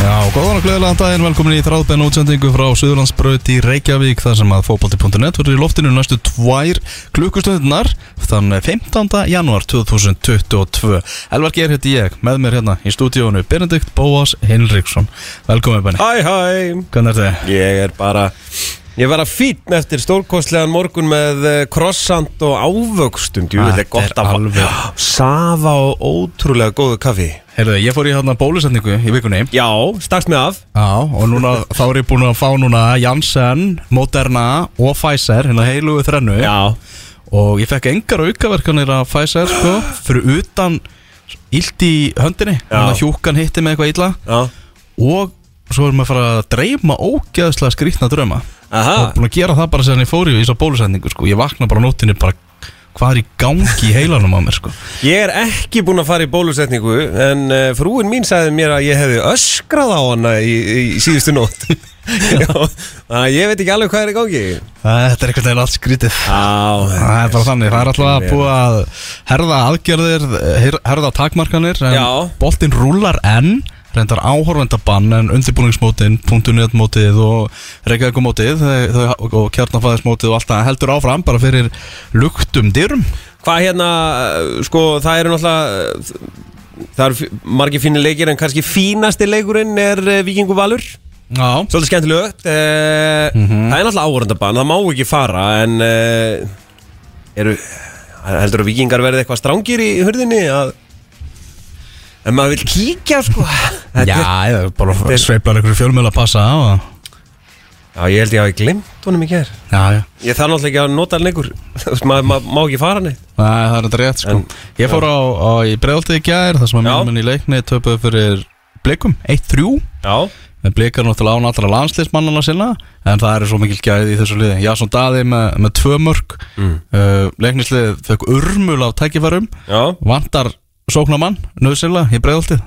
Já, góðan og gleðilegan daginn, velkomin í þráðbenn útsendingu frá Suðurlandsbraut í Reykjavík þar sem að fókbalti.net verður í loftinu næstu tvær klukkustundunar þann 15. janúar 2022 Elvar Geir heiti ég, með mér hérna í stúdíónu Benedikt Bóas Henriksson Velkomin Benni, Hæ, hæ, hvernig er þið? ég er bara Ég var að fýtn eftir stórkostlegan morgun með eh, krossant og ávöxtum Djúvill er Þetta gott er alveg- Já, Safa og ótrúlega góðu kaffi Heyrðu, ég fór í hérna bólusetningu í vikunni. Já, stakst með af. Já, og núna þá er ég búin að fá núna Janssen, Moderna og Pfizer hérna heilugu þrennu. Já, og ég fekk engar aukaverkanir af Pfizer sko, fyrir utan illt í höndinni. Að hjúkan hitti með eitthvað illa. Já. Og svo erum við að fara að dreyma ógeðslega skrýtna drauma. Aha, og búin að gera það bara sem ég fór í í svo bólusendingu sko. ég vakna bara á nóttinni bara hvað er í gangi í heilanum á mér sko. ég er ekki búinn að fara í bólusetningu En uh, frúin mín sagði mér að ég hefði öskrað á hana í, í, síðustu nótt. Já, ég veit ekki alveg hvað er í gangi. Þetta er einhvern veginn allt skrýtið Já, Það er bara þannig, það er alltaf að búa að herða aðgerðir, her- herða takmarkanir en Já. boltinn rúlar enn reyndar áhorvendabann en undirbúningsmótin, .net-mótið og þau- og kjarnafæðismótið og allt það heldur áfram bara fyrir luktum dyrum. Hvað hérna, uh, sko, það eru náttúrulega uh, Það eru margir fínir leikir En kannski fínasti leikurinn er uh, Víkingu Valur. Já, Svolítið skemmtilegt uh, Það er náttúrulega áhörundabann, það má ekki fara En uh, eru, heldur að Víkingar verði eitthvað strángir í hurðinni að En maður vil kíkja sko. Þetta já, er- er bara sveiflar einhverju fjölmjöl að passa á og- Já, ég held ég hafi glimt honum í ger Já, já. Ég þarf náttúrulega ekki að nota lengur. Þú veist, maður ma má ekki fara neitt. Nei, það er þetta rétt sko. En- Ég fór á, á í bregðaltið í gær þar sem að Já. mínum í leikni töpuðu fyrir blikum 1-3 Já, með blikar náttúrulega án allra landsliðsmannana sinna en það er svo mikil gæði í þessu liði. Jasson Daði með, með tvö mörg Mm. uh, leiknislið fekk urmul af tækifærum. Já, vantar sóknamann nöðsynlega í bregðaltið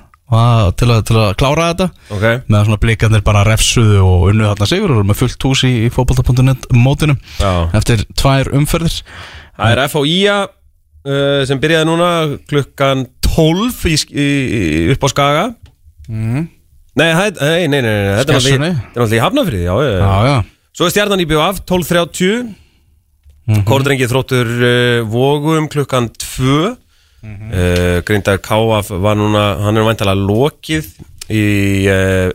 til, til að klára þetta. Ok. Með svona blikarnir bara refsuðu og unnu þarna sigur og með fullt hús í, í fótbolta.net mótinu Já. eftir tvær umferðir. Það er FHÍA uh, sem byrjaði núna klukkan 12 í, í, upp á Skaga. Mm. Nei, hæ- nei, nei, nei, þetta er náttúrulega í- Hafnafriði, já, já, já. Svo er stjarnan í BF 12.30 mm Mhm. Kórdrengi þróttur uh, vogum klukkan 2 mm uh, Grindar Káaf var núna, hann er væntalega lokið í, uh,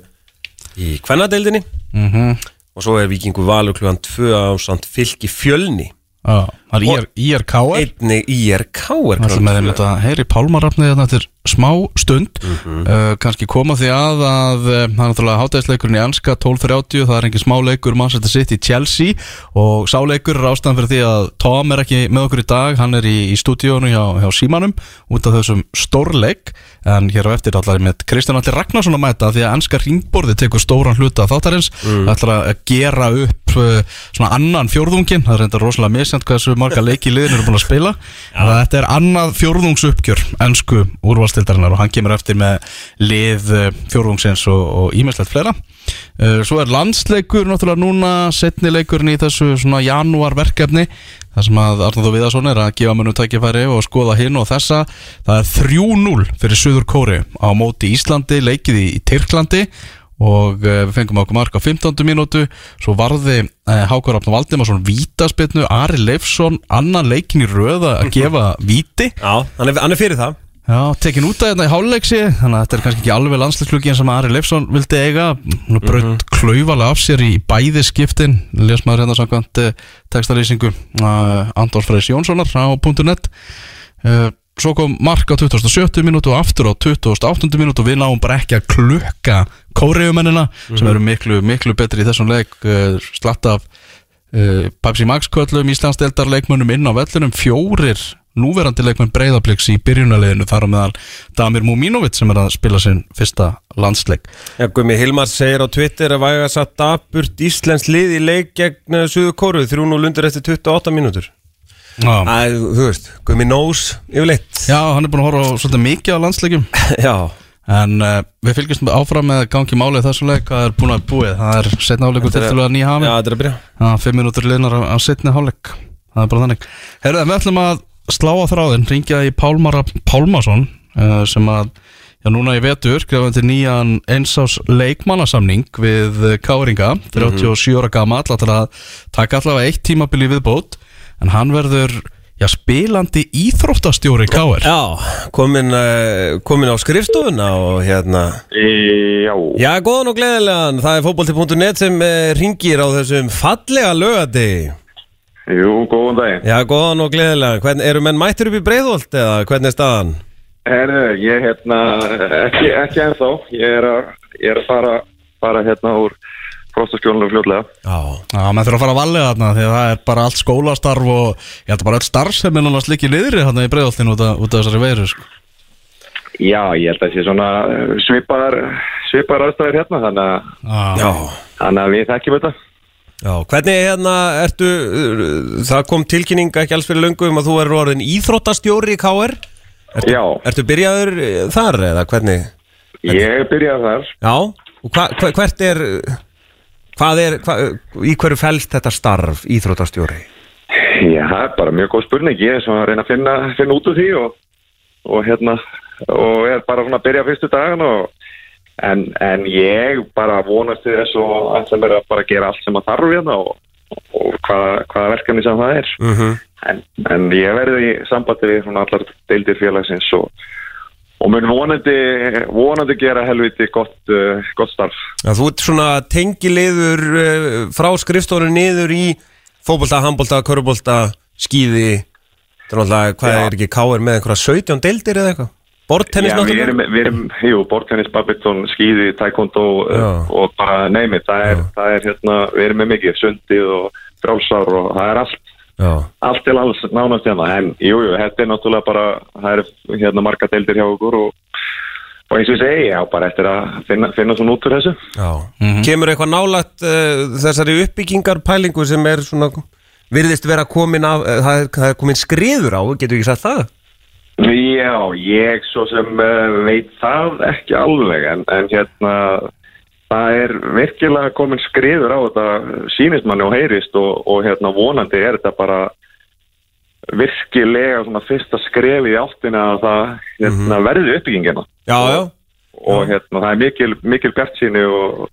í kvennadeildinni. Mm -hmm. og svo er Víkingu Valur klukkan 2 á samt fylki fjölni. Já, það er IR, IRK-er Einnig IRK er Það er með þeim þetta heyri pálmarafnið þetta eftir smá stund. Mhm. uh, kannski koma því að að uh, það er náttúrulega hátæðisleikurinn í Anska 12.30 það er engin smá leikur Manchester City Chelsea. Og sáleikur er ástæðan fyrir því að Tom er ekki með okkur í dag hann er í, í stúdíónu hjá, hjá Símanum út af þessum stórleik. En hér á eftir allar með Kristján Allir Ragnarsson að mæta því að Anska ringborði tekur stóran hluta þáttarins. Mm. Það marga leiki liðin eru búin að spila. En þetta er annað fjórðungsuppgjör ennsku úrvalstildarinnar og hann kemur eftir með lið uh, fjórðungsins og ímestlegt fleira. Uh, svo er landsleikur náttúrulega núna setni leikurinn í þessu svona janúar verkefni þar sem að Arnaldur Viðarsson er að gefa mönnum tækifæri og skoða hinn og þessa. Það er 3-0 fyrir Suður Kóri á móti Íslandi, leikið í Tyrklandi og uh, við fengum okkur mark á 15. mínútu. Svo varði uh, Hákur Rafn Valdimarsson vítaspilnu, Ari Leifsson annan leikin í röða að gefa víti. Já, hann er, hann er fyrir það. Já, tekin út af þetta í háluleiksi þannig að þetta er kannski ekki alveg landsleiklugin sem Ari Leifsson vildi eiga. Hún braut klaufalega af sér í bæði skiptin les maður hérna samkvæmt uh, textalýsingu Andor Freys Jónssonar á .net. Uh, svo kom mark á 27. minútu og aftur á 28. minútu og við náum bara ekki að klukka kóreumennina sem eru miklu, miklu betri í þessum leik uh, slatt af uh, Pepsi Max köllum Íslandsdeldar leikmönnum inn á vellinum fjórir núverandi leikmenn breyðabliks í byrjunarleginu þar á meðal Damir Múmínovic sem er að spila sinn fyrsta landsleik Já, Gumi Hilmar segir á Twitter að væga satt daburt Íslands lið í leik gegn Suðu Kóru 3-0 undir eftir 28 mínútur Já, Æ, þú veist, Gumi Nós yfirleitt. Já hann er búin að horfa á svolítið mikið á landsleikum Já, en uh, við fylgjumst áfram með gangi málið þessum leik. Það er búin að búið, það er setna áleikur til er- að nýja já, hafin þetta er að byrja. Já, fimm minútur liðnar á, á setni hálfleik. Það er bara þannig. Herðu, við ætlum að slá á þráðin Ringja í Pálmar Pálmason uh, sem að Já, núna í vetur til nýjan einsás leikmannasamning við Káringa, 37 ára gamall, ætlar að taka allavega eitt tímabili viðbót, en hann verður, já, spilandi íþróttastjóri Káir. Já, komin, uh, komin á skrifstofuna og hérna E, já, Já, góðan og gleðilegan, það er fótbolti.net sem uh, ringir á þessum fallega lögati jú, góðan daginn. Já, góðan og gleðilegan, Hvern, eru menn mættur upp í breiðholt eða hvernig er staðan? Herðu, ég hérna, ekki, ekki ennþá, ég er að, ég er að fara, fara hérna úr frostaskjónunum fljótlega. Já Já, maður þurfa að fara að valega þarna því að það er bara allt skólastarf og ég held að bara öll starf sem er núna slikki niðri þarna í breiðoltinu út, af- út af þessari veiru, sko. Já, ég held að það sé svona eh, svipar, svipar aðstæður hérna, þannig að, Já, þannig að við þekkjum þetta. já, hvernig hérna ertu, uh, það kom tilkynning ekki alls fyrir löngu um að þú er orðin íþróttastjóri í KR Ertu, Já. ertu byrjaður eh, þar eða hvernig? Ég byrjaði þar. Já, og hva, hva, hvert er, hvað er, hva, í hverju fælst þetta starf íþróttastjóri? Já, það er bara mjög góð spurning. Ég er svona að reyna að finna, finna út úr því og, og hérna, og er bara svona að byrja fyrstu dagan og en, en ég bara vonast til þess og ætla mér að bara gera allt sem að þarf hérna og, og hvaða, hvaða verkefni sem það er. Mm -hmm. En, en ég verði í sambandi við svona allar deildir félagsins og, og mun vonandi, vonandi gera helviti gott, uh, gott starf. Já, þú ert svona tengiliður uh, frá skrifstofunum niður í skíði Það er náttúrulega, hvað Já. er ekki K.R. með einhverja 17 deildir eða eitthvað? Bortennis Já, við náttúrulega? erum, við erum, jú, bortennis, badminton, skíði, taekwondo Já. uh, og bara neymið, það er, Já. það er hérna, við erum með mikið, sundið og frálsar og það er allt, Já, allt til alls nánast hérna, en jú, jú, þetta er náttúrulega bara, það er hérna marga deildir hjá okkur og, og eins og ég segi, já, bara eftir að finna, finna svona út úr þessu. já. Kemur eitthvað nálægt uh, þessari uppbyggingarpælingu sem er svona virðist vera komin af, uh, það, er, það er komin skriður á, getur ekki sagt það? Já, ég svo sem uh, veit það ekki alveg en, en hérna það er virkilega komin skriður á þetta sýnist manni og heyrist og, og hérna vonandi er þetta bara virkilega svona fyrsta skref í áttina að það hérna, verði uppbyggingina Já, já, og hérna það er mikil, mikil bjartsýni og,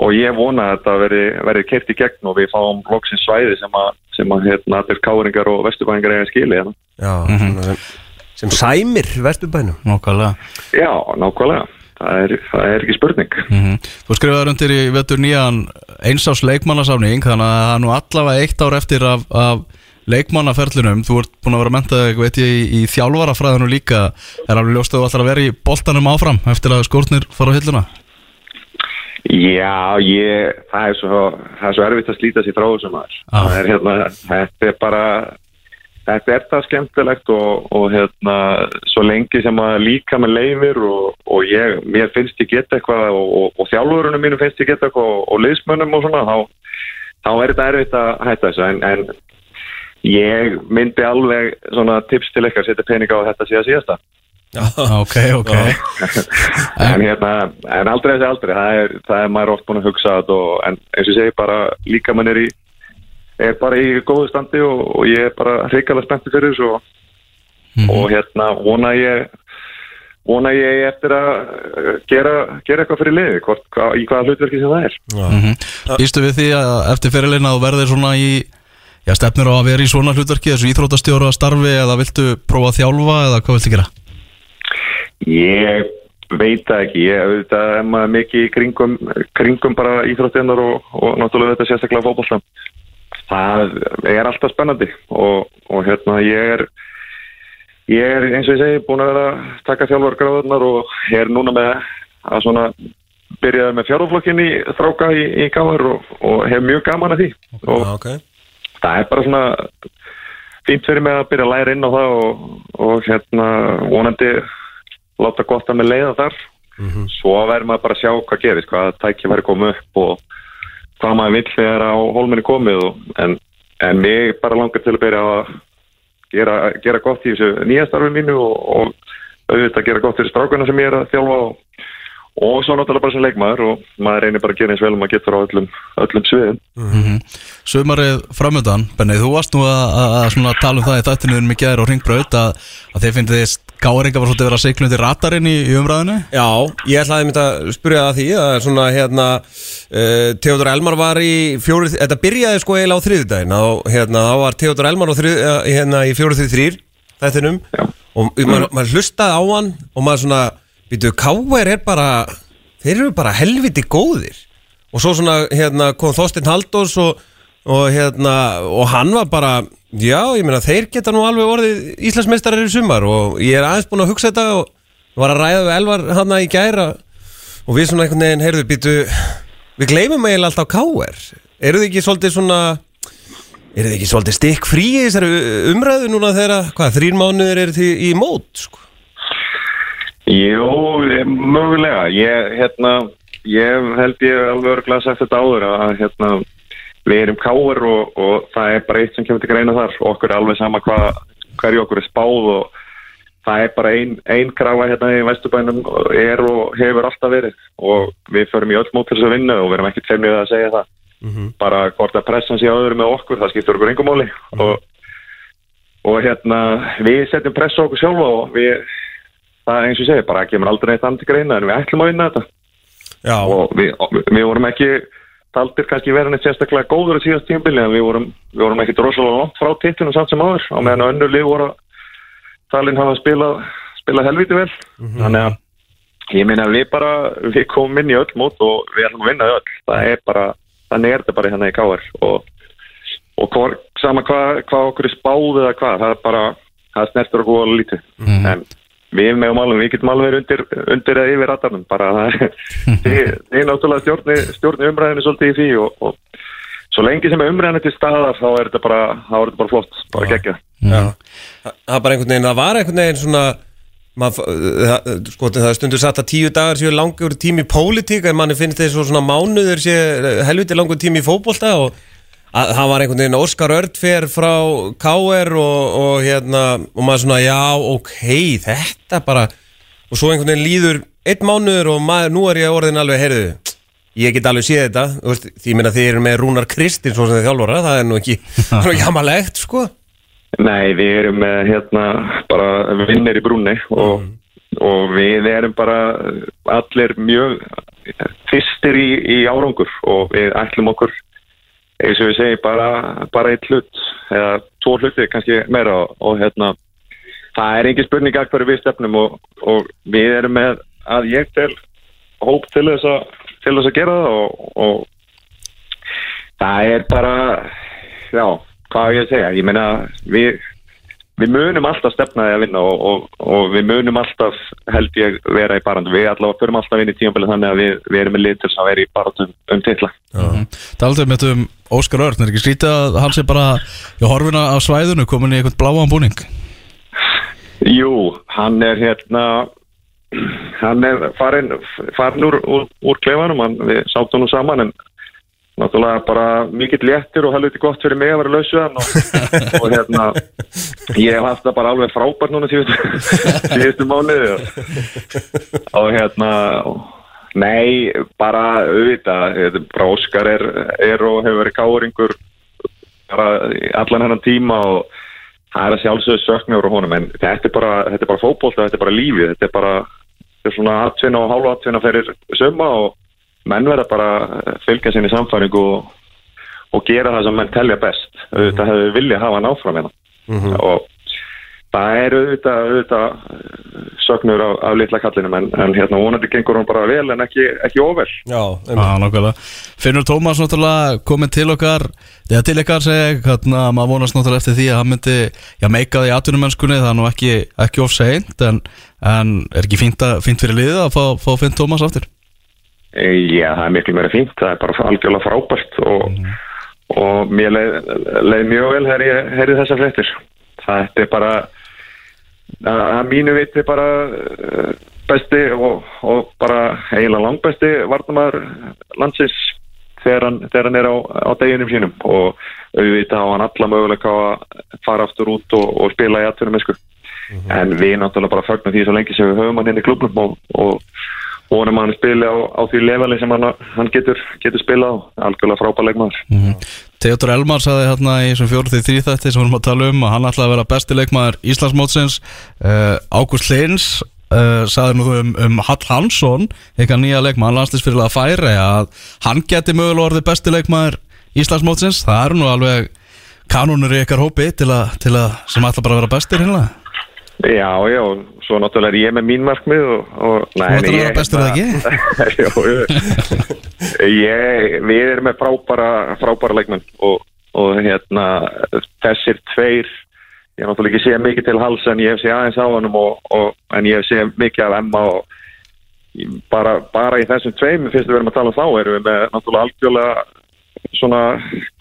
og ég vona að þetta verði, verði kert í gegn og við fáum loksins svæði sem að, sem að hérna, allir káringar og vesturbæningar eiga skili hérna. já svona sem, sem sæmir vesturbænum Nákvæmlega. Já, nákvæmlega. Það er, það er ekki spurning. Mm Þú skrifaði undir í vetur nýjan einsás leikmannasamning þannig að það er nú allavega eitt ár eftir af, af leikmannaferlinum þú ert búin að vera mentað, í, í þjálfarafræðinu líka er alveg ljóst að þú ætlar að vera í boltanum áfram eftir að skórnir fara á hilluna Já, ég, það er svo, það er svo erfitt að slíta sér frá þessum maður. Já. Það er hérna, þetta er bara, þetta er það skemmtilegt og, og hérna, svo lengi sem að líka með leifir og, og ég, mér finnst ég geta eitthvað og, og, þjálfurunum mínu finnst ég geta eitthvað og, og liðsmönnum og svona, þá, þá er þetta erfitt að hætta þessu. En, en ég myndi alveg svona tips til ykkar, setja peninga á þetta síðan síðasta. Ok, ok. En, hérna, en aldrei þessi aldrei, það er, það er maður oft búin að hugsa þetta og, en eins og segi bara líka mann er í er bara í góðu standi og, og ég er bara hrikalega spenntið fyrir þessu og, og hérna vona ég vona ég eftir að uh, gera, gera eitthvað fyrir liði, hvort, hva, í hvaða hlutverki sem það er. mm Býstu við því að eftir fyrirleina þú verðir svona í Já, stefnir á að vera í svona hlutverki þessu íþróttastjóra starfi eða viltu prófa að þjálfa eða hvað viltu gera? Ég veit það ekki, ég auðvitað er maður mikið í kringum, kringum bara íþróttinnar og, og náttúrulega þetta sérstaklega fótbolta. Það er alltaf spennandi og, og hérna ég er, ég er eins og ég segi búin að vera að taka þjálfargráðunar og ég er núna með að svona byrjaði með fjárhóflokkin í þráka í, í gáður og, og hef mjög gaman að því. Og Já, ok. það er bara svona fínt fyrir mig að byrja að læra inn á það og, og hérna vonandi láta gott að með leiða þar. Svo verður maður bara að sjá hvað gerist hvað tækja verður komið upp og hvað maður vill þegar á hólminni komið og, en, en mig bara langar til að byrja að gera, gera gott í þessu nýja starfi mínu og, og auðvitað gera gott fyrir strákuna sem ég er að þjálfa og, og svo náttúrulega bara sem leikmaður og maður reynir bara að gera eins vel og maður getur á öllum, öllum sviðum. Sumarið framöndan, Benni, þú varst nú að, að, að tala um það í þættinuðum í gæðir og ringbraut að, að þið finnst Káringa var svolítið að sigla undir ratarinn í, í umræðinu Já, ég ætlaði einmitt að spyrja það því að svona hérna uh, Theodor Elmar var í fjórið, þetta byrjaði sko eiginlega á þriðudaginn og hérna þá var Theodor Elmar á þrið, eh, hérna í fjórið þrið þrýr þættinum Já. og maður, maður hlustaði á hann og maður svona, býtu, Káver er bara þeir eru bara helviti góðir og svo svona hérna kom Þorstein Haldós og, og hérna og hann var bara, já, ég meina þeir geta nú alveg orðið Íslandsmeistarar í sumar og ég er aðeins búin að hugsa þetta og var að ræða við Elvar hann í gæra og við svona einhvern veginn, heyrðu, býtu við gleymum eiginlega alltaf Káver eru þið ekki svolítið svona eru þið ekki svolítið stikk frí í þessari umræðu núna þegar, hvað, þrín mánuður eru þið í mót, sko Jú, eh, mögulega. Ég, hérna, ég held ég alveg örglega sagt þetta áður að hérna, við erum káir og, og það er bara eitt sem kemur til greina þar. Og okkur er alveg sama hva, hverju okkur er spáð og það er bara ein, ein grafa hérna í Vesturbænum er og hefur alltaf verið. Og við förum í öll mót til þess að vinna og við erum ekki tveimnið að segja það. Bara hvort að pressan sé áður með okkur, það skiptur okkur engum móli og, og hérna við setjum press á okkur sjálfa og við það er eins og segi, bara kemur aldrei neitt til greina en við ætlum að vinna þetta. Já, og við, við vorum ekki taldir kannski vera neitt sérstaklega góður í síðast tímbili en við vorum, við vorum ekki rosalega langt frá tittinu samt sem áður og meðan önnur lið voru að talin hafa spilað spila helviti vel. Þannig að ég minna við bara við komum inn í öll mót og við ætlum að vinna öll. Það er bara, þannig er þetta bara hérna í káar og, og hvor, sama hvað hva okkur er spáð eða hvað það er bara, það snertur okkur alveg lítið. En við meðum alveg, við getum alveg verið undir, undir eða yfir ratarnum bara það er þið náttúrulega stjórni, stjórni umræðinu svolítið í því og, og svo lengi sem er umræðinu til staðar þá er þetta bara, þá er þetta bara flott bara geggja já. Það það er bara einhvern veginn, það var einhvern veginn svona mað, það, sko, það er stundur satt að tíu dagar séu langur tími í pólitík en manni finnst svo svona mánuður séu helviti langur tími í fótbolta og að, það var einhvern veginn Óskar Ördfer frá KR og, og hérna og maður svona já ok þetta bara og svo einhvern veginn líður einn mánuður og maður, nú er ég orðin alveg heyrðu ég get alveg séð þetta þú veist, því meina þið eru með Rúnar Kristins sem þið þjálfara, það er nú ekki það er nú ekki hamalegt sko. Nei, við erum með hérna bara vinnir í brúnni og, og við erum bara allir mjög fyrstir í, í árangur og við ætlum okkur eins og við segjum bara, bara eitt hlut eða tvo hluti kannski meira og, og hérna það er engin spurning að hverju við stefnum og, og við erum með að ég tel hóp til þess að, til þess að gera það og, og það er bara já, hvað ég segja? Ég meina við við munum alltaf stefnaði að vinna og, og, og við munum alltaf held ég vera í barandu, við allavega förum alltaf inn í tímafélag þannig að við, við erum með litur sem vera í barandu um, um titla. Taldur með um Óskar Örn, er ekki skrítið að hann sé bara í horfina af svæðinu komin í einhvern bláan búning? Jú, hann er hérna hann er farin, farin úr, úr, úr klefanum, hann, við sáttum nú saman en náttúrulega bara mikill léttur og helviti gott fyrir mig að vera lausu hann og, og hérna ég hef haft það bara alveg frábært núna síðustu mánuði og, og hérna nei, bara auðvitað, þetta bara Óskar er, er og hefur verið káringur allan hennan tíma og það er að sjálfsögðu sökna úr honum en þetta er bara, þetta er bara fótbolta, þetta er bara lífið, þetta er bara þetta er svona atvinna og hálfa atvinna fyrir sömma og menn verða bara fylgja sinni samfæringu og, og gera það sem menn telja best. Auðvitað hefur viljað hafa hann áfram hérna. Og það er auðvitað, auðvitað söknur af, af litla kallinum en, en hérna vonandi gengur hann bara vel en ekki, ekki óvel Já, Já, nákvæmlega Finnur Tómas náttúrulega komin til okkar eða til ykkar segja hérna, maður vonast náttúrulega eftir því að hann myndi já, meika það í atvinnumennskunni, það er nú ekki, ekki of seint en, en er ekki fínt, að, fínt fyrir liðið að fá, fá Finn Tómas aftur? E, Já, það er miklu meira fínt, það er bara algjörlega frábært og, og mér leið, leið mjög vel þegar ég heyrði þessa fréttir. Það er bara, að mínu viti bara eh, besti og, og bara eiginlega langbesti varnamæður landsins þegar hann, þegar hann er á, á deginum sínum. Og auðvitað á hann alla möguleika að fara aftur út og, og spila í atvinnum esku. En við náttúrulega bara fögnum því svo lengi sem við höfum hann í klubnum og, og vonum að hann spili á, á því leveli sem hann, hann getur, getur spila á algjörlega frábæð leikmaður. Mm Theodor Elmar sagði hérna í þessum fjóru því þrý þetta sem við erum að tala um að hann ætlaði að vera besti leikmaður Íslandsmótsins. Uh, Ágúst Lins uh, sagði nú um, um Hall Hansson eitthvað nýja leikmaður, landslýsfyrirlega færi að hann geti mögulega orðið besti leikmaður Íslandsmótsins, það eru nú alveg kanonur í ykkar hópi til að, til að sem ætla bara að vera bestir hinnlega Já, já, svo náttúrulega er ég með mín markmið og... og Þú ætlar að vera bestur eða ekki? Jú. Ég, við erum með frábæra, frábæra leikmenn og, og hérna þessir tveir, ég er náttúrulega ekki séð mikið til hals en ég hef séð aðeins á hann og, og, en ég hef séð mikið af Emma og bara, bara í þessum tveim, fyrst við erum að tala um þá, erum við með náttúrulega algjörlega svona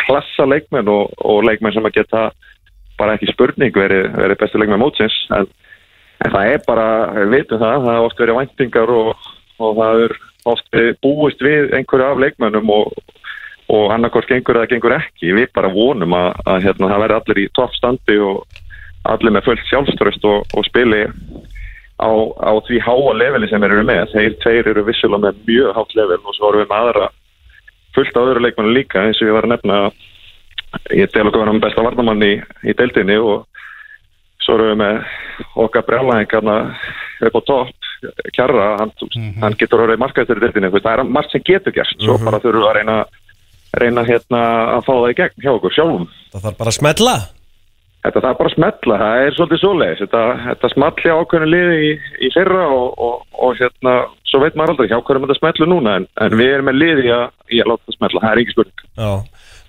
klassa leikmenn og, og leikmenn sem að geta bara ekki spurning verið veri bestu leikmenn mótsins en, en það er bara, við veitum það það er oft verið væntingar og, og það er oft búist við einhverju af leikmennum og, og annarkort gengur eða gengur ekki. Við bara vonum að, að hérna, það verði allir í toppstandi og allir með fullt sjálfströst og, og spili á, á því háa leveli sem þeir eru með. Þeir tveir eru vissulega með mjög hátt level og svo erum við með aðra fullt á öðru leikmennu líka eins og ég var að nefna ég tel okkur hann besta varnamann í, í deildinni og svo erum við með okkar brjálæðingarna upp á topp kjarra, hann, hann getur orðið markaðistur í deildinni, þú veist, það er margt sem getur gert svo bara þurfum við að reyna reyna hérna að fá það í gegn hjá okkur sjálfum. Það þarf bara að smetla Þetta er bara að smetla, það er svolítið svoleiðis þetta, þetta smalli ákveðinu liði í, í fyrra og, og, og hérna svo veit maður aldrei hjá hverjum þetta smetlu núna en, en við erum með liði að, að láta það smetla það er ekki spurning. Já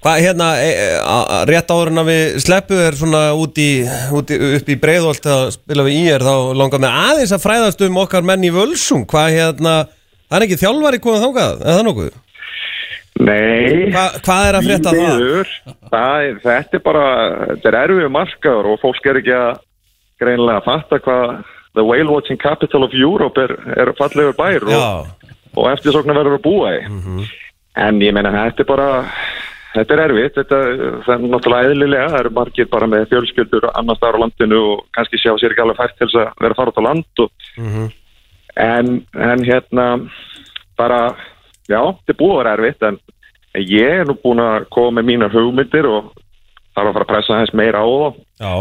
Hvað hérna, e, e, rétt áður en að við sleppu er svona út í, út í, upp í breiðholt að spila við í er þá langar með aðeins að fræðast um okkar menn í völsung. Hvað hérna, það er ekki þjálfari komið þangað, eða það nokkuð? Nei, Hva, hvað er að frétta það? það er, þetta er bara þetta er erfið markaður og fólk er ekki að greinilega að fatta hvað the whale watching capital of Europe er, er fallegur bær og, og eftirsóknar verður að búa í. En ég meina þetta er bara þetta er erfitt, þetta, það er náttúrulega eðlilega, það eru margir bara með fjölskyldur annars staðar á landinu og kannski sjá sér ekki alveg fært til þess að vera að fara út á land og, en, en hérna bara, já, þetta er búið að vera erfitt en ég er nú búin að koma með mínar hugmyndir og þarf að fara að pressa aðeins meira á það já,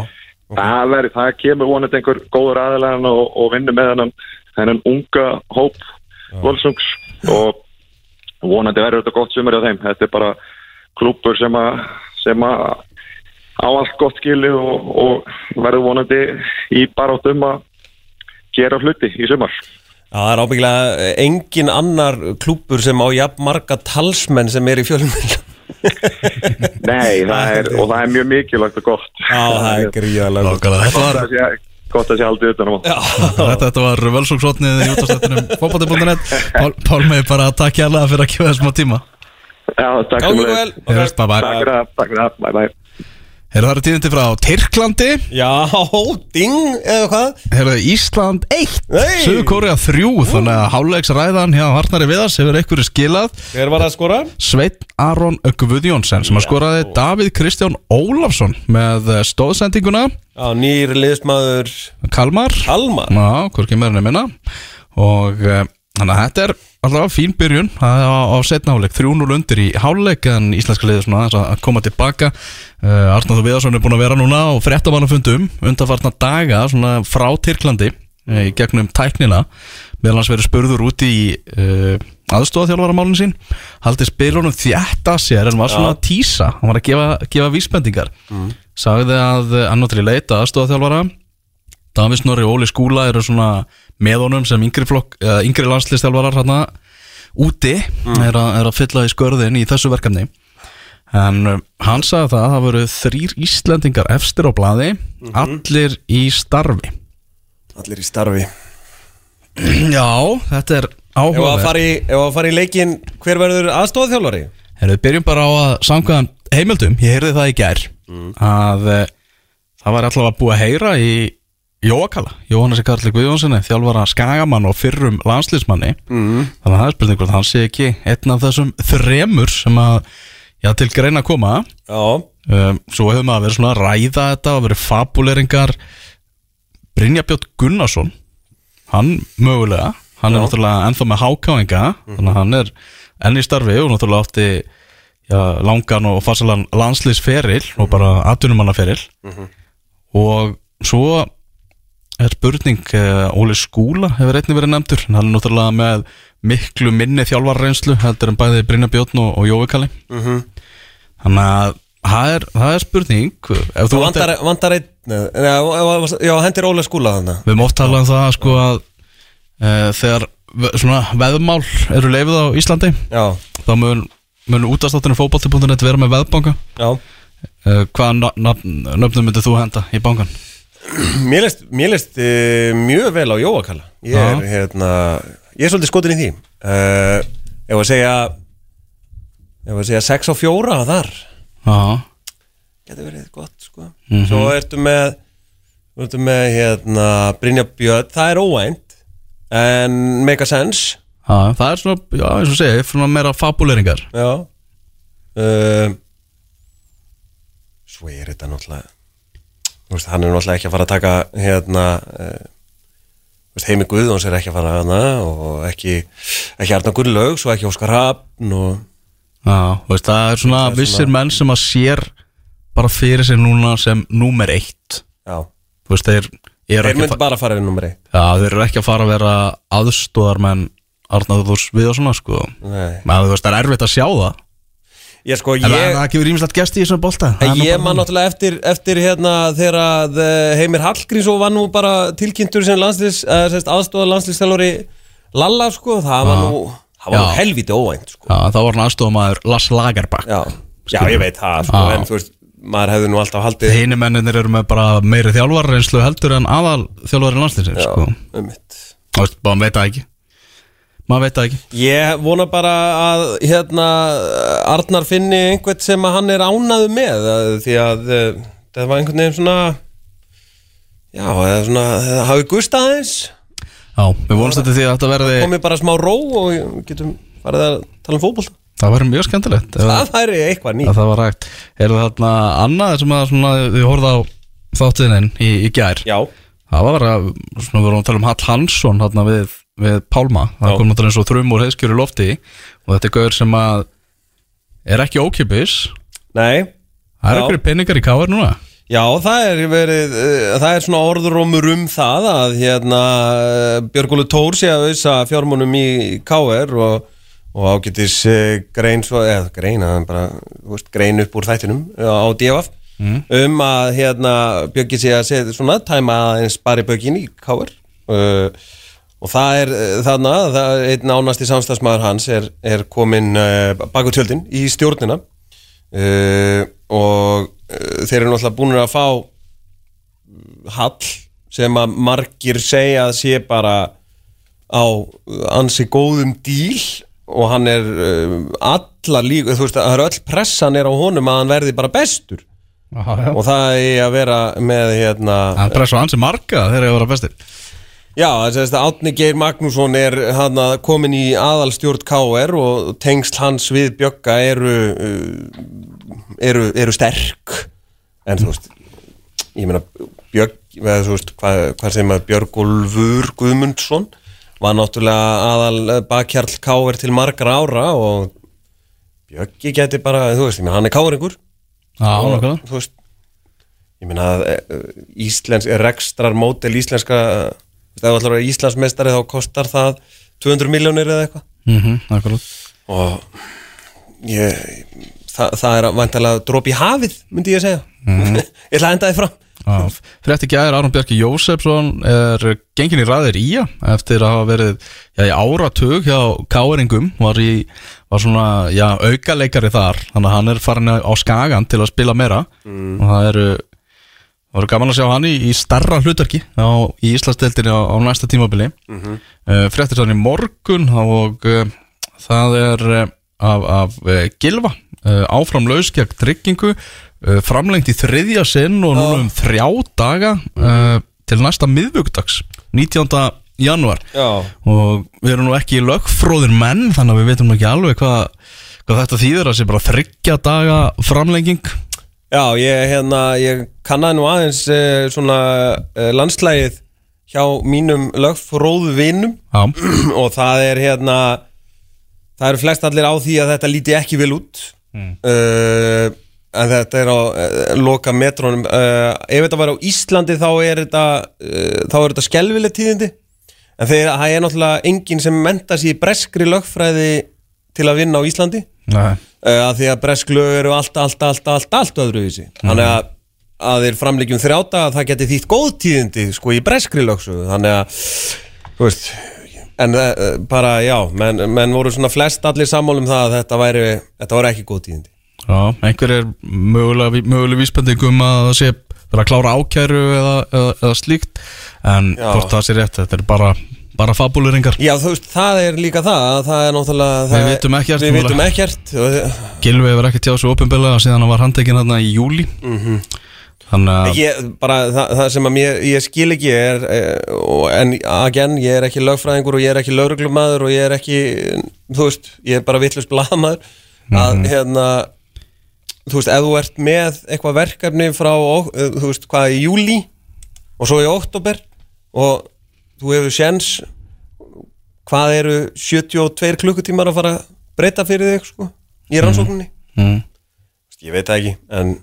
það, veri, það kemur vonandi einhver góður aðilegan og, og vinnur með hennan, hennan unga hóp volsungs og vonandi verður þetta gott sumur á þeim. Þetta er bara klúpur sem að sem að á allt gott skili og, og verður vonandi í barátum að gera hluti í sumar. Já, það er ábyggilega engin annar klúpur sem á jafn marga talsmenn sem er í fjölmjöld Nei, það er, og það er mjög mikilvægt og gott. Já, það er gríðalega gott. Var, að sé, gott að sé aldrei utan um þetta, þetta var völsóksotnið í útastættinum fókbátti.net Pál, Pál með bara að takk hérlega fyrir að gefa þessum á tíma Já, takk Gangu fyrir. vel. Heyrðist, bye bye. Takk fyrir það, takk fyrir það, bye bye. Heyrðu það eru tíðindi frá Tyrklandi. Já, ding, eða hvað? Heyrðu Ísland 1 Hey! Suður Kórea 3 Þannig að háluleiksræðan hjá Harnari Viðars hefur einhverju skilað. Hver var að skora? Sveinn Aron Guðjónsson sem að skoraði Davíð Kristján Ólafsson með eh, stóðsendinguna Já, nýr liðsmaður. Kalmar. Kalmar. Já, hvorki meira minna. Og uh, þannig að þetta er alltaf fín byrjun. Á, á setna háleik 3-0 undir í háleik en íslenska liðið svona að koma tilbaka. Uh, Arnáður Viðarsson er búin að vera núna og fréttamannafundum undanfarnar daga svona frá Tyrklandi uh, í gegnum tæknina. Meðal hans verið spurður út í uh, aðstofaþjálfaramálin sín. Haldið spilunum þjætta sér en var svona að tísa. Hann var að gefa, gefa vísbendingar. Sagði að hann náttúrulega leita aðstofaþjálfara Davís Norri og Óli Skúla eru svona með honum sem yngri, uh, yngri landslistjálfarar hérna úti er, a, er að fylla í skörðin í þessu verkefni. En uh, hann sagði það að það voru þrýr Íslendingar efstir á blaði allir í starfi. Allir í starfi. Já, þetta er að áhugaverð í, ef að fara í leikin Hver verður aðstofþjálfari? Herru, við byrjum bara á að samkvæðan heimildum, ég heyrði það í gær að uh, það var allavega búið að heyra í Jóakala, Jóhannes Karli Guðjónssoni þjálfara Skagamann og fyrrum landslýsmanni mm. þannig að það er spurning hvort hann sé ekki einn af þessum þremur sem að já, til greina að koma. Já, um, svo hefur maður verið svona að ræða þetta og verið fabuleringar Brynjabjörn Gunnarsson hann mögulega hann er náttúrulega ennþá með hákáinga þannig að hann er enn í starfi og náttúrulega átti já, langan og farsalan landslýsferil og bara atvinnumannaferil. Og svo er spurning uh, Óli Skúla hefur einnig verið nefndur. Hann er náttúrulega með miklu minni þjálfarreynslu heldur en bæði Brynja Björn og, og Jói Kalli. Þannig að það er, það er spurning. Þú vantar, vantar einn Já, já hendir Óla skúla þannig Við oft talað um það sko að uh, þegar svona veðmál eru leifið á Íslandi Já, þá mun, mun útastáttinu fótbolti.net vera með veðbanka uh, hvaða nöfnum myndir þú henda í bankan? Mér leist, mér leist uh, mjög vel á Jóakalla. Ég er, hérna, ég er svolítið skotin í því. Uh, Ég var að segja Ég var að segja 6 á 4 þar. Já, Getur verið gott, sko. Mhm. Svo ertu með ertu með, hérna, Brynja Björn. Það er óvænt En make a sense. Já, það er svona, já, eins og segi, svona meira fabuleringar. Já. Uh, Svo er þetta náttúrulega veist, Hann er náttúrulega ekki að fara að taka Hérna uh, Heimi Guðjóns er ekki að fara hana Og ekki, ekki Arna Gunnlaug Svo ekki Óskar Hafn og, Já, veist, það er svona Það er vissir svona- menn sem að sér bara fyrir sig núna sem númer eitt. Já. Veist, þeir Þeir myndi að fa- bara fara inn nummer 1 já, þeir eru ekki að fara að vera aðstóðarmenn Arnaður við og svona, sko. Nei. Men þú veist, það er erfitt að sjá það Ég sko, það- ég það ekki verið ímislegt gest í þessum er nú ég bara man náttúrulega eftir, eftir hérna þegar eh, Heimir Hallgrímsson var nú bara tilkynntur sem landslýs, uh, aðstofar landslýsþjálfari Lalla sko, það var Já. nú, nú Já. helviti óvænt sko. Já, það var hann aðstofamæður Lars Lagerbakk Já, já ég veit það sko, Já. en þú veist, maður hefði nú alltaf haldið Hini menninir eru með bara meiri þjálfarreynslu heldur en aðal þjálfari landsliðsins Já, sko. um mitt Þú veist, maður veit það ekki Maður veit það ekki. Ég vona bara að hérna Arnar finni einhvern sem hann er ánaðu með því að uh, það var einhvern veginn svona já, eða svona það hafi gust aðeins. Já, við vonumst þetta því að þetta verði komið bara smá ró og getum farið að tala um fótbolta. Það verður mjög skemmtilegt. Það væri eitthvað nýtt. Að það var rægt Er það þarna annað sem að svona, við horfum á þáttiðin í, í gær? Já, Það var að, svona, við vorum að tala um Hall Hansson þarna við, við Pálma. Það kom náttúrulega eins og þrum úr heiðskjöru lofti. Og þetta er gauður sem að er ekki ókipis nei. Það er einhverju peningar í káar núna. Já, það er verið, uh, það er svona orðurómur um það að hérna Björgólu Tór sé að auðsa fjármúnum í KR og, og ágætis uh, grein svo, eða grein, bara, veist, grein upp úr þættinum á DFF um að hérna Björgi sé að segja svona tæma aðeins bara bökin í KR uh, og það er uh, þarna, það er einn ánasti samstagsmaður hans er, er komin uh, baku tjöldin í stjórnina. Uh, og þeir eru náttúrulega búin að fá hall sem að margir segja að sé bara á ansi góðum díl. Og hann er alla líka, þú veist, það er öll pressan er á honum að hann verði bara bestur. Aha, og það er að vera með hérna Það pressa á hansi marga þegar ég að vera bestir Já, þess að Átni Geir Magnússon er hann að komin í aðalstjórn KR og tengsl hans við Bjögga eru, uh, eru, eru sterk. En þú veist ég meina Bjögg eða þú veist hvað, hvað sem að Björgólfur Guðmundsson var náttúrulega aðal bakkjarl KR til margra ára og Bjöggi geti bara, þú veist, ég meina hann er KR-ingur Já, nákvæmlega. þú veist ég meina að eh, íslensk rekstrar mótel íslenska ef það ætlar að vera Íslandsmeistari þá kostar það 200 miljónir eða eitthvað. Mhm, nákvæmlega og ég, það, það er vantalega dróp í hafið myndi ég að segja ég ætla að enda þið fram. Já, Frétti gæðir Aron Bjarki Jósefsson er gengin í ræðir í eftir að hafa verið já, í áratug hjá Káeringum var, í, var svona já, aukaleikari þar. Þannig að hann er farin á skagan til að spila meira. Og það eru það voru gaman að sjá hann í, í starra hlutverki á, í Íslandsdeildinni á, á næsta tímabili mm -hmm. uh, fréttir þannig morgun og uh, það er uh, af, af Gilva áfram laus gegn tryggingu framlengt í þriðja sinn og núna um þrjá daga til næsta miðvögdags 19. januar já, og við erum nú ekki lögfróðir menn þannig að við veitum ekki alveg hvað, hvað þetta þýðir að sé bara þryggja daga framlenging já ég, hérna, ég kannaði nú aðeins eh, svona eh, landslægið hjá mínum Já, og það er hérna það eru flest allir á því að þetta líti ekki vel út. Uh, en þetta er á uh, loka metrónum. Uh, ef þetta var á Íslandi þá er þetta þá er þetta skelvileg tíðindi. En þegar það er náttúrulega enginn sem menta sér breskri lögfræði til að vinna á Íslandi uh, að því að bresk lög eru allt, allt, allt, allt, allt öðruvísi. Þannig að, að þeir framleikjum þrjáta að það geti þýtt góð tíðindi sko í breskri lögsögu. Þannig að, þú veist en uh, bara, já, menn, menn voru svona flest allir sammálum það að þetta væri þetta voru ekki góð tíðindi. Já, einhver er mögulega, mögulega vísbendingum að það sé vera að klára ákæru eða, eða, eða slíkt en hvort það sé rétt, þetta er bara, bara fabuleringar Já, þú veist, það er líka það að það er náttúrulega Við það- vitum ekkert Við vitum ekkert og- Gilvi hefur ekki tjáð svo opinbelega síðan hann var handtekinn þarna í júli þannig að ég, bara, það, það sem að mér, ég skil ekki er eh, en again, ég er ekki lögfræðingur og ég er ekki lögreglumæður og ég er ekki, þú veist, ég er bara vittlust blaðmaður að hérna þú veist, ef þú ert með eitthvað verkefni frá, eh, þú veist, hvað í júli og svo í oktober og þú hefur séns. Hvað eru 72 klukkutímar að fara að breyta fyrir þig, sko, í rannsókninni? Mm, ég veit það ekki, en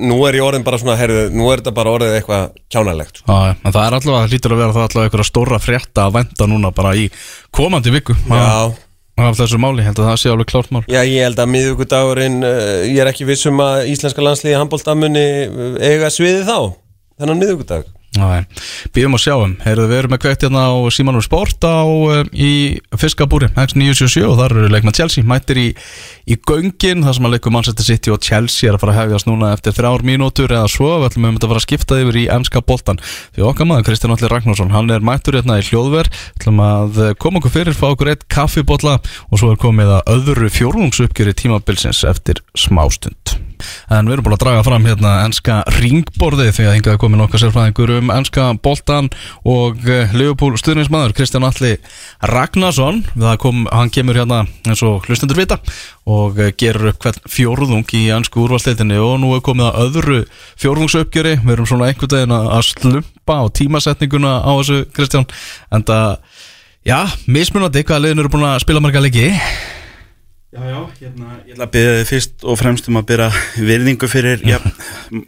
nú er ég orðin bara svona, herðu, nú er þetta bara orðið eitthvað kjánalegt sko. en það er allavega, það lítur að vera það allavega einhverja stóra frétta að venda núna bara í komandi viku. Já, af þessu máli, held að það sé alveg klárt mál. Já, ég held að miðvíkudagurinn uh, ég er ekki viss um að íslenska landsliði handbóltamuni eiga sviði þá þennan miðvíkudag Býðum að sjáum, heyrðu við erum með kveikt hérna á Símanur Sport á uh, í Fiskabúri, X977 og þar eru leikma Chelsea, mættir í, í göngin, þar sem að leikum Manchester City og Chelsea er að fara að hefjast núna eftir þrjár mínútur eða svo, við ætlum um að fara að skipta yfir í ennska boltan, því okkar maður Kristján Allir Ragnarsson, hann er mættur hérna í hljóðver. Ætlum að uh, koma okkur fyrir, fá okkur eitt kaffibotla og svo er komið að öðru fjórlungsuppgjöri tímabilsins eftir smástund En við erum búin að draga fram hérna ennska ringborði því að hingað er komin okkar sérfræðingur um ennska boltan og uh, Leopold stuðnismæður Kristján Alli Ragnarsson. Kom, hann kemur hérna eins og hlustendur vita og uh, gerur upp hvern fjórðung í ennsku úrvalsteitinni og nú er komið að öðru fjórðungsuppgjöri. Við erum svona einhvern veginn að slumpa á tímasetninguna á þessu Kristján en það, já, mismunandi hvað liðin eru búin að spila marga leiki Já, já, hérna, ég ætla að byrja þið fyrst og fremst um að byrja virðingu fyrir ja,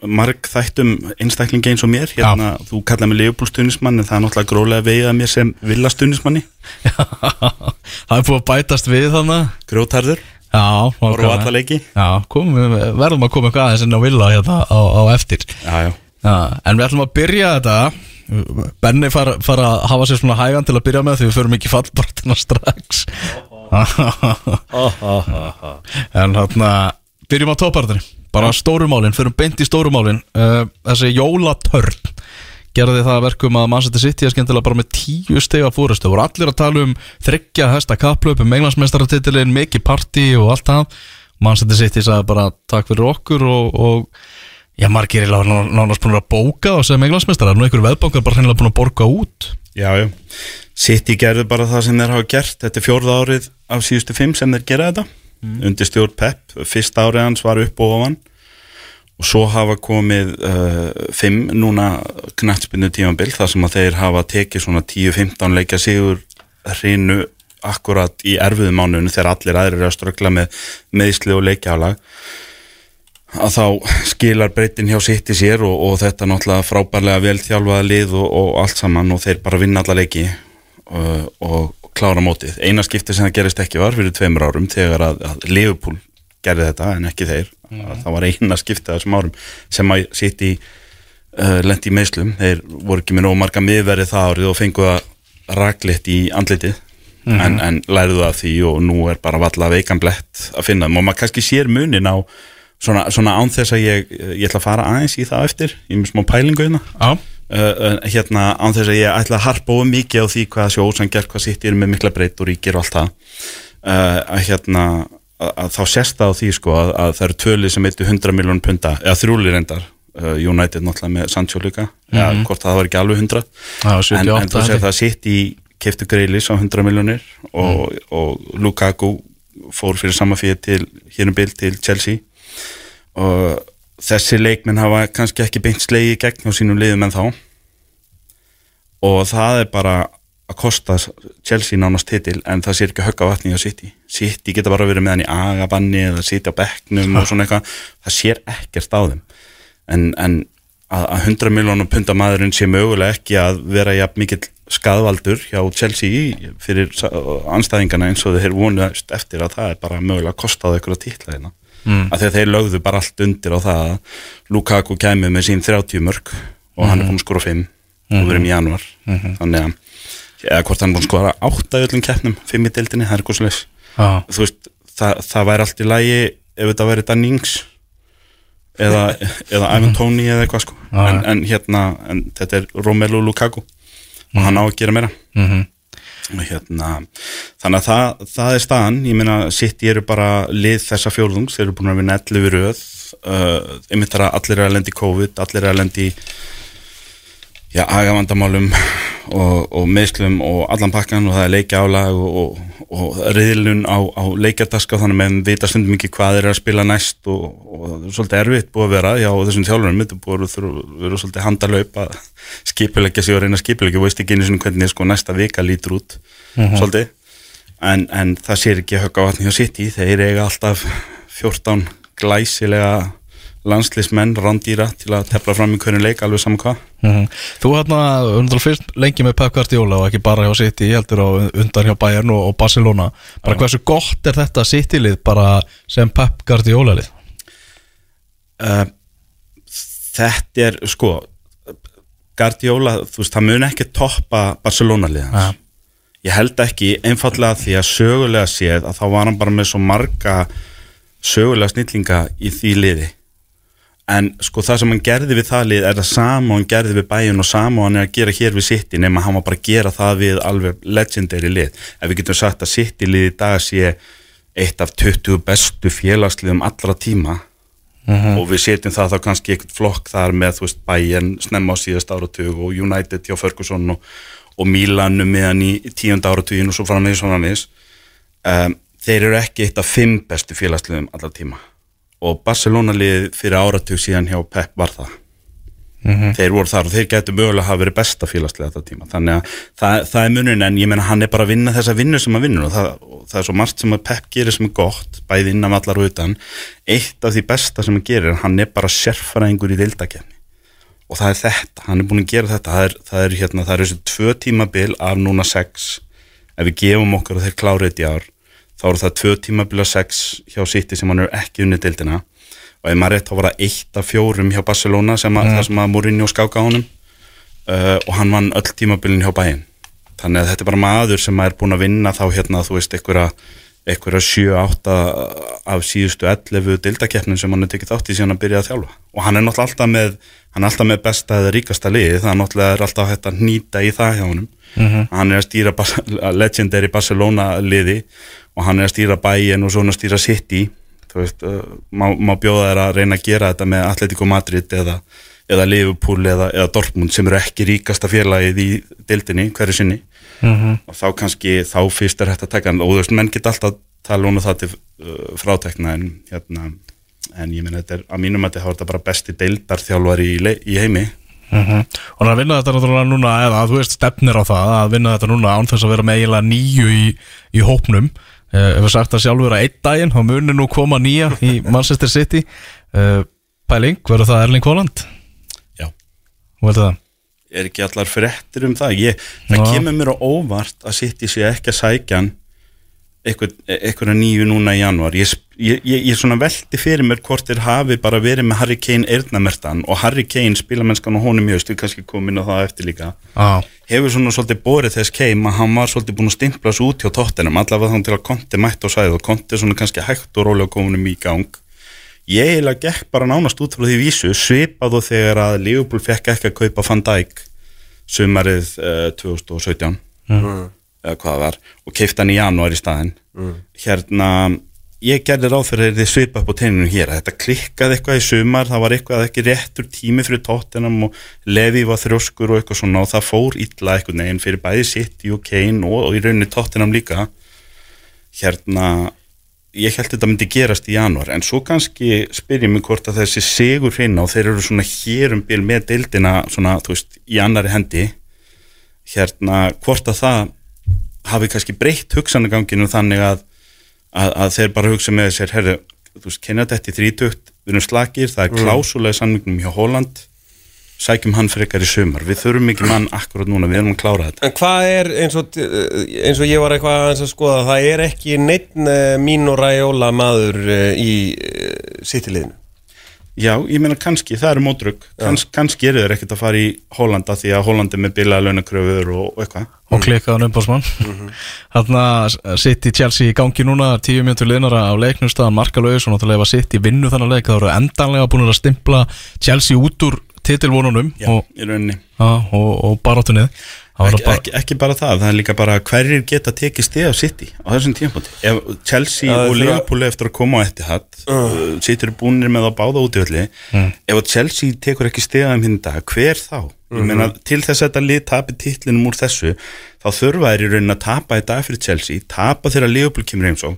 marg þættum einstaklingi eins og mér. Hérna, þú kallaði mig leifbúlstunismann en það er náttúrulega grólega vegið að mér sem villastunismanni Það er búin að bætast við þannig grótarður, Já, alla leiki. Já, við verðum að koma eitthvað aðeins inn á villa hérna á, á eftir. Já, já, Já, en við ætlum að byrja þetta. Benni fara, fara að hafa sér svona hægan til að byrja með því við förum ekki í fallbartina strax En hérna byrjum á toppartinni bara stórumálin, förum beint í stórumálin uh, þessi jólatörn gerði það að verkum að Manchester City er skemmtilega bara með tíu stega fórustu voru allir að tala um þryggja hesta kaplöp um englandsmeistaratitilin, mikið party og allt það. Manchester City sagði bara takk fyrir okkur og, og já, margir er nánast búin að bóka og sem englandsmeistar, nú einhverju veðbankar bara hennilega búin að borga út. Já, já City gerðu bara það sem þeir hafa gert. Þetta er fjórða árið af síðustu fimm sem þeir gera þetta. Undir stjórn Pep Fyrsta árið hans var upp og ofan. Og svo hafa komið uh, fimm núna knattspinnu tímabil þar sem að þeir hafa tekið svona 10-15 leikja sigur hrinu akkurat í erfiðum mánuðinu þegar allir aðrir eru að ströggla með meðsli og leikjálag að þá skilar breytin hjá sitt í sér og, og þetta náttúrulega frábærlega vel þjálfaða lið og, og allt saman og þeir bara vinna alla leiki og, og klára mótið. Eina skipti sem það gerist ekki var fyrir tveimur árum þegar að, að Liverpool gerði þetta en ekki þeir. Það var eina skipti þessum árum sem að sitt í uh, lendi í meðslum. Þeir voru ekki með nóg marga miðverði það árið og fengu það raglitt í andlitið en, en læriðu af því og nú er bara valla veikan blett að finna þeim og maður kannski sér munin á svona, svona án þess að ég, ég ætla að fara aðeins í það eftir, er með smá pælingu hérna Já, uh, hérna án þess að ég ætla að harpa of mikið á því hvað sjósangert, hvað sitt er með mikla breytt og ríkir og allt það. Uh, að hérna að, að þá sést það á því sko að, að það eru tvölið sem eittu 100 miljón punta eða þrjúli reyndar, uh, United náttúrulega með Sancho líka, eða hvort það var ekki alveg 100 það var en, 78 en þú sér það sitt í keftu greilis á 100 miljónir og, og Lukaku fór fyrir sama fyrir til hérum bil til Chelsea. Og þessi leikmenn hafa kannski ekki beint slegi gegn á sínum liðum en þá og það er bara að kosta Chelsea nánast titil en það sé ekki högg á vatni á City. City geta bara verið með hann í agabanni eða sitja á bekknum og svona eitthvað. Það sér ekkert á þeim. En, en að, að 100 miljónum punta maðurinn sé mögulega ekki að vera jafn mikill skadvaldur hjá Chelsea fyrir anstæðingana eins og þeir vonuðast eftir að það er bara mögulega að kosta á eitthvað títla hérna mm. að þeir lögðu bara allt undir á það að Lukaku kemur með sín 30 mörg og hann er búin að skora 5 mm. og verið í januar -hmm. þannig að eða hvort hann er búin að skora 8 í öllum keppnum 5 í deildinni, það er eitthvað sliðs ah. þú veist, það, það væri allt í lægi ef þetta væri Dannings eða, eða Ivan Tóni eða eitthvað sko ah. en, en hérna, en þetta er Romelu Lukaku og hann á að gera meira -hmm. hérna, þannig að það, það er staðan, ég meina City eru bara lið þessa fjórðungs, þeir eru búin að vinna 11 röð. Uh, einmitt þar að allir er að lendi COVID, allir er að lendi já, agavandamálum og, og meðslum og allan pakkan og það er leikja álag og, og, og riðlun á, á leikjardaska þannig með við vita stundum ekki hvað er að spila næst og það er svolítið erfitt búið að vera já þessum þjálfurum. Þetta búið að vera svolítið handalaupp að skipilegja sig og reyna skipilegja veist ekki einu svona hvernig sko næsta vika lítur út. Mhm. -huh. svolítið en, en það sér ekki högg á vatni hjá City þeir eiga alltaf 14 glæsilega landslýsmenn, randýra til að tefla fram í hvernig leik, alveg saman hvað mm -hmm. Þú hérna undan fyrst lengi með Pep Guardiola og ekki bara hjá City ég heldur á undan hjá Bayern og, og Barcelona bara ja. hversu gott er þetta City-lið bara sem Pep Guardiola-lið? Uh, þetta er sko Guardiola, þú veist, það mun ekki toppa Barcelona-lið hans ja. Ég held ekki einfallega því að sögulega séð að þá var hann bara með svo marga sögulega snillinga í því liði en sko það sem hann gerði við það lið er það sama hann gerði við bæjun og sama hann er að gera hér við City nema hann var bara að gera það við alveg legendary lið ef við getum sagt að City lið í dag sé eitt af 20 bestu félagsliðum allra tíma uh mhm. -huh. og við setjum það þá kannski eitthvað flokk þar með þú veist bæjun snemma á síðast áratug og United hjá Ferguson og, og Milanu meðan í tíund áratugin og svo með svona mis um, þeir eru ekki eitt af 5 bestu félagsliðum allra tíma. Og Barcelona lið fyrir áratug síðan hjá Pep var það. Mm -hmm. þeir voru þar og þeir getur mögulega að hafa verið besta félagslega þetta tíma. Þannig að það, það er munin en ég menna hann er bara að vinna þessa vinnu sem að vinna og það, og það er svo margt sem að Pep gerir sem er gott bæði innan allar og utan. Eitt af því besta sem að gerir hann er bara sérfæraðingur í vildakefni og það er þetta, hann er búin að gera þetta. Það er, það er hérna, það er þessu tvö tímabil af núna sex. Ef við gefum okkur að þeir klára þetta í ár þá eru það tvö tímabila sex hjá City sem hann er ekki unni dildina og ef maður rétt þá var það eitt af fjórum hjá Barcelona sem að, mm. að Mourinho skáka á honum. Uh, og hann vann öll tímabilin hjá bæinn þannig að þetta er bara maður sem er búin að vinna þá hérna þú veist einhverja einhverja 7-8 af síðustu 11 dildakeppnin sem hann er tekið þátt í síðan að byrja að þjálfa. Og hann er náttúrulega alltaf með hann er alltaf með besta eða ríkasta liði það er náttúrulega alltaf hægt að nýta í það hjá honum. Mm -hmm. hann er að stýra legendary Barcelona liði og hann er að stýra bæin og svona stýra City. Þú veist, uh, má, má bjóða þær að reyna að gera þetta með Atletico Madrid eða, eða Liverpool eða, eða Dortmund sem eru ekki ríkasta félagið í dildinni hverju sinni mm -hmm. og þá kannski, þá fyrst er hægt að taka og þú veist, menn geta alltaf tala um það til uh, frátekna en hérna, en ég minn þetta er að mínum að þetta er bara besti deildarþjálfari í, í heimi Mm -hmm. og að vinna þetta náttúrulega núna eða þú veist stefnir á það að vinna þetta núna án þess að vera með eiginlega nýju í, í hópnum Uh, ef við sagt að sjálfur að einn daginn þá munir nú koma nýja í Manchester City uh, Pæling, verður það Erling Haaland? Það? Er ekki allar frettir um það ég, Það kemur mér á óvart að City sé ekki að sækja eitthvað nýju núna í januar ég, ég, ég, svona veldi fyrir mér hvort þér hafi bara verið með Harry Kane eirnamertan og Harry Kane spilamennskan og honum mjög, stu kannski komin á það eftir líka ah. hefur svona svolítið borið þess Kane að hann var svolítið búin að stimpla svo út hjá tóttinum, allavega þannig til að konti mætt og sæð og konti svona kannski hægt og rólega kominum í gang ég eiginlega gekk bara nánast út frá því vísu svipað og þegar að Liverpool fekk ekki að kaupa Van Dijk sumarið uh, 2017 mm. Eða hvað það var og keipta hann í janúar í staðin mm. hérna, ég gerði ráð fyrir því svipa upp á teinunum hér. Að þetta klikkaði eitthvað í sumar, það var eitthvað ekki réttur tími fyrir tóttinam og Levi var þrjóskur og eitthvað svona og það fór illa eitthvað neginn fyrir bæði City og Kane og, og í rauninni tóttinam líka. Hérna ég held að þetta myndi gerast í janúar en svo kannski spyr ég mig hvort að þessi segur hreina og þeir eru svona hérum bíl með deildina svona, þú veist, í annari hendi hérna, hvort að það hafi kannski breytt hugsanaganginu þannig að, að, að þeir bara hugsa með sér, herru, þú veist, kenna þetta í þrítugt, við erum slagir, það er klásulega samningum hjá Holland sækjum hann frekar í sumar. Við þurfum ekki mann akkurat núna, við erum að klára þetta. En hvað er, eins og, eins og ég var eitthvað að skoða, það er ekki neitt mín og ræjóla maður eh, í sittileginu Já, ég meina kannski, það eru mótrug Kans, kannski eru þeir ekkert að fara í Hollanda því að Hollandi er með bilaða launakröfur og, og eitthvað. Og klikkaðan umbásmann Þannig að sitt í Chelsea í gangi núna tíu mjöndur liðnara á leiknumstaðan markalauðis og náttúrulega var sitt í vinnu þannig að leik það voru endanlega búin að stimpla Chelsea út úr titilvonunum og, og, og, barátunnið ekki, bara- ekki, ekki bara það, það er líka bara hverjir geta tekið stið á City á þessum tímpúti ef Chelsea Já, og Liverpool eftir að koma á Etihad uh. City eru búinir með að báða út í öllu. Ef að Chelsea tekur ekki stið á þeim hinn dag, hver þá? Ég meina, til þess að þetta lið tapi titlinum úr þessu þá þurfa þeir í raunin að tapa í dag fyrir Chelsea, tapa þegar Liverpool kemur eins og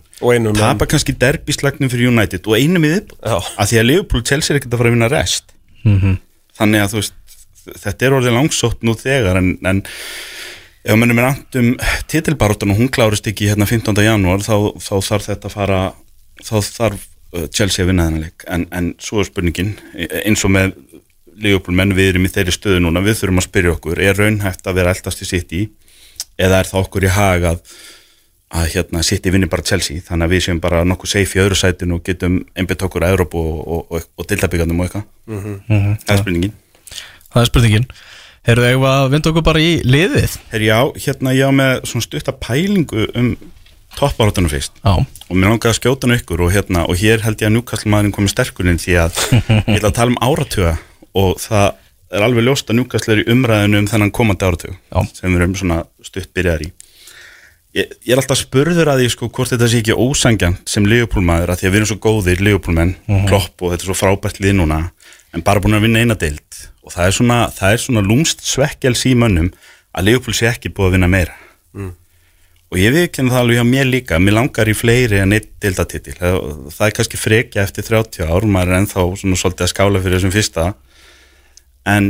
tapa kannski derbyslagnum fyrir United og einum í þitt Já. að því að Liverpool og Chelsea er ekkert að fara að vinna rest. Mhm. Þannig að þú veist þetta er orðið langsótt nú þegar en, en ef mennum er andt um titilbaróttan og hún klárist ekki hérna 15. janúar þá, þá þarf þetta að fara þá þarf uh, Chelsea að vinna þennan en, en svo er spurningin eins og með Leopold menn við erum í þeirri stöðu núna við þurfum að spyrja okkur, er raunhægt að vera eldast í sitt í eða er það okkur í hag að hérna City vinni bara Chelsea þannig að við séum bara nokkuð safe í öðru sætinu og getum einbytt okkur að Európa og, og, og, og dildabyggandum og eitthvað. Það er spurningin. Það er spurningin. Heyrðu, eigum við að vinda okkur bara í liðið? Herri, já, hérna ég á með svona stutta pælingu um topparóttunum fyrst. Já, og mér langar að skjóta hann ykkur og hérna og hér held ég að Newcastle maðurinn komið sterkurinn því að ég ætla að tala um áratuga og það er alveg ljóst að Newcastle er í umræðinu um þennan komandi áratug Já. sem við erum svona stutt byrjaðar í ég, ég er alltaf spurður að því sko hvort þetta sé ekki ósangjant sem Liverpool maður að því að við erum svo góðir Liverpool menn, klopp og þetta er svo frábært lið núna en bara búin að vinna eina deild. Og það er svona, það er svona lúmst svekkjals í mönnum að Liverpool sé ekki búið að vinna meira. Og ég viðkynna það alveg hjá mér líka mér langar í fleiri en eitt deildatitil. Það, það er kannski frekja eftir 30 ár maður er ennþá svona svolítið að skála fyrir þessum fyrsta. En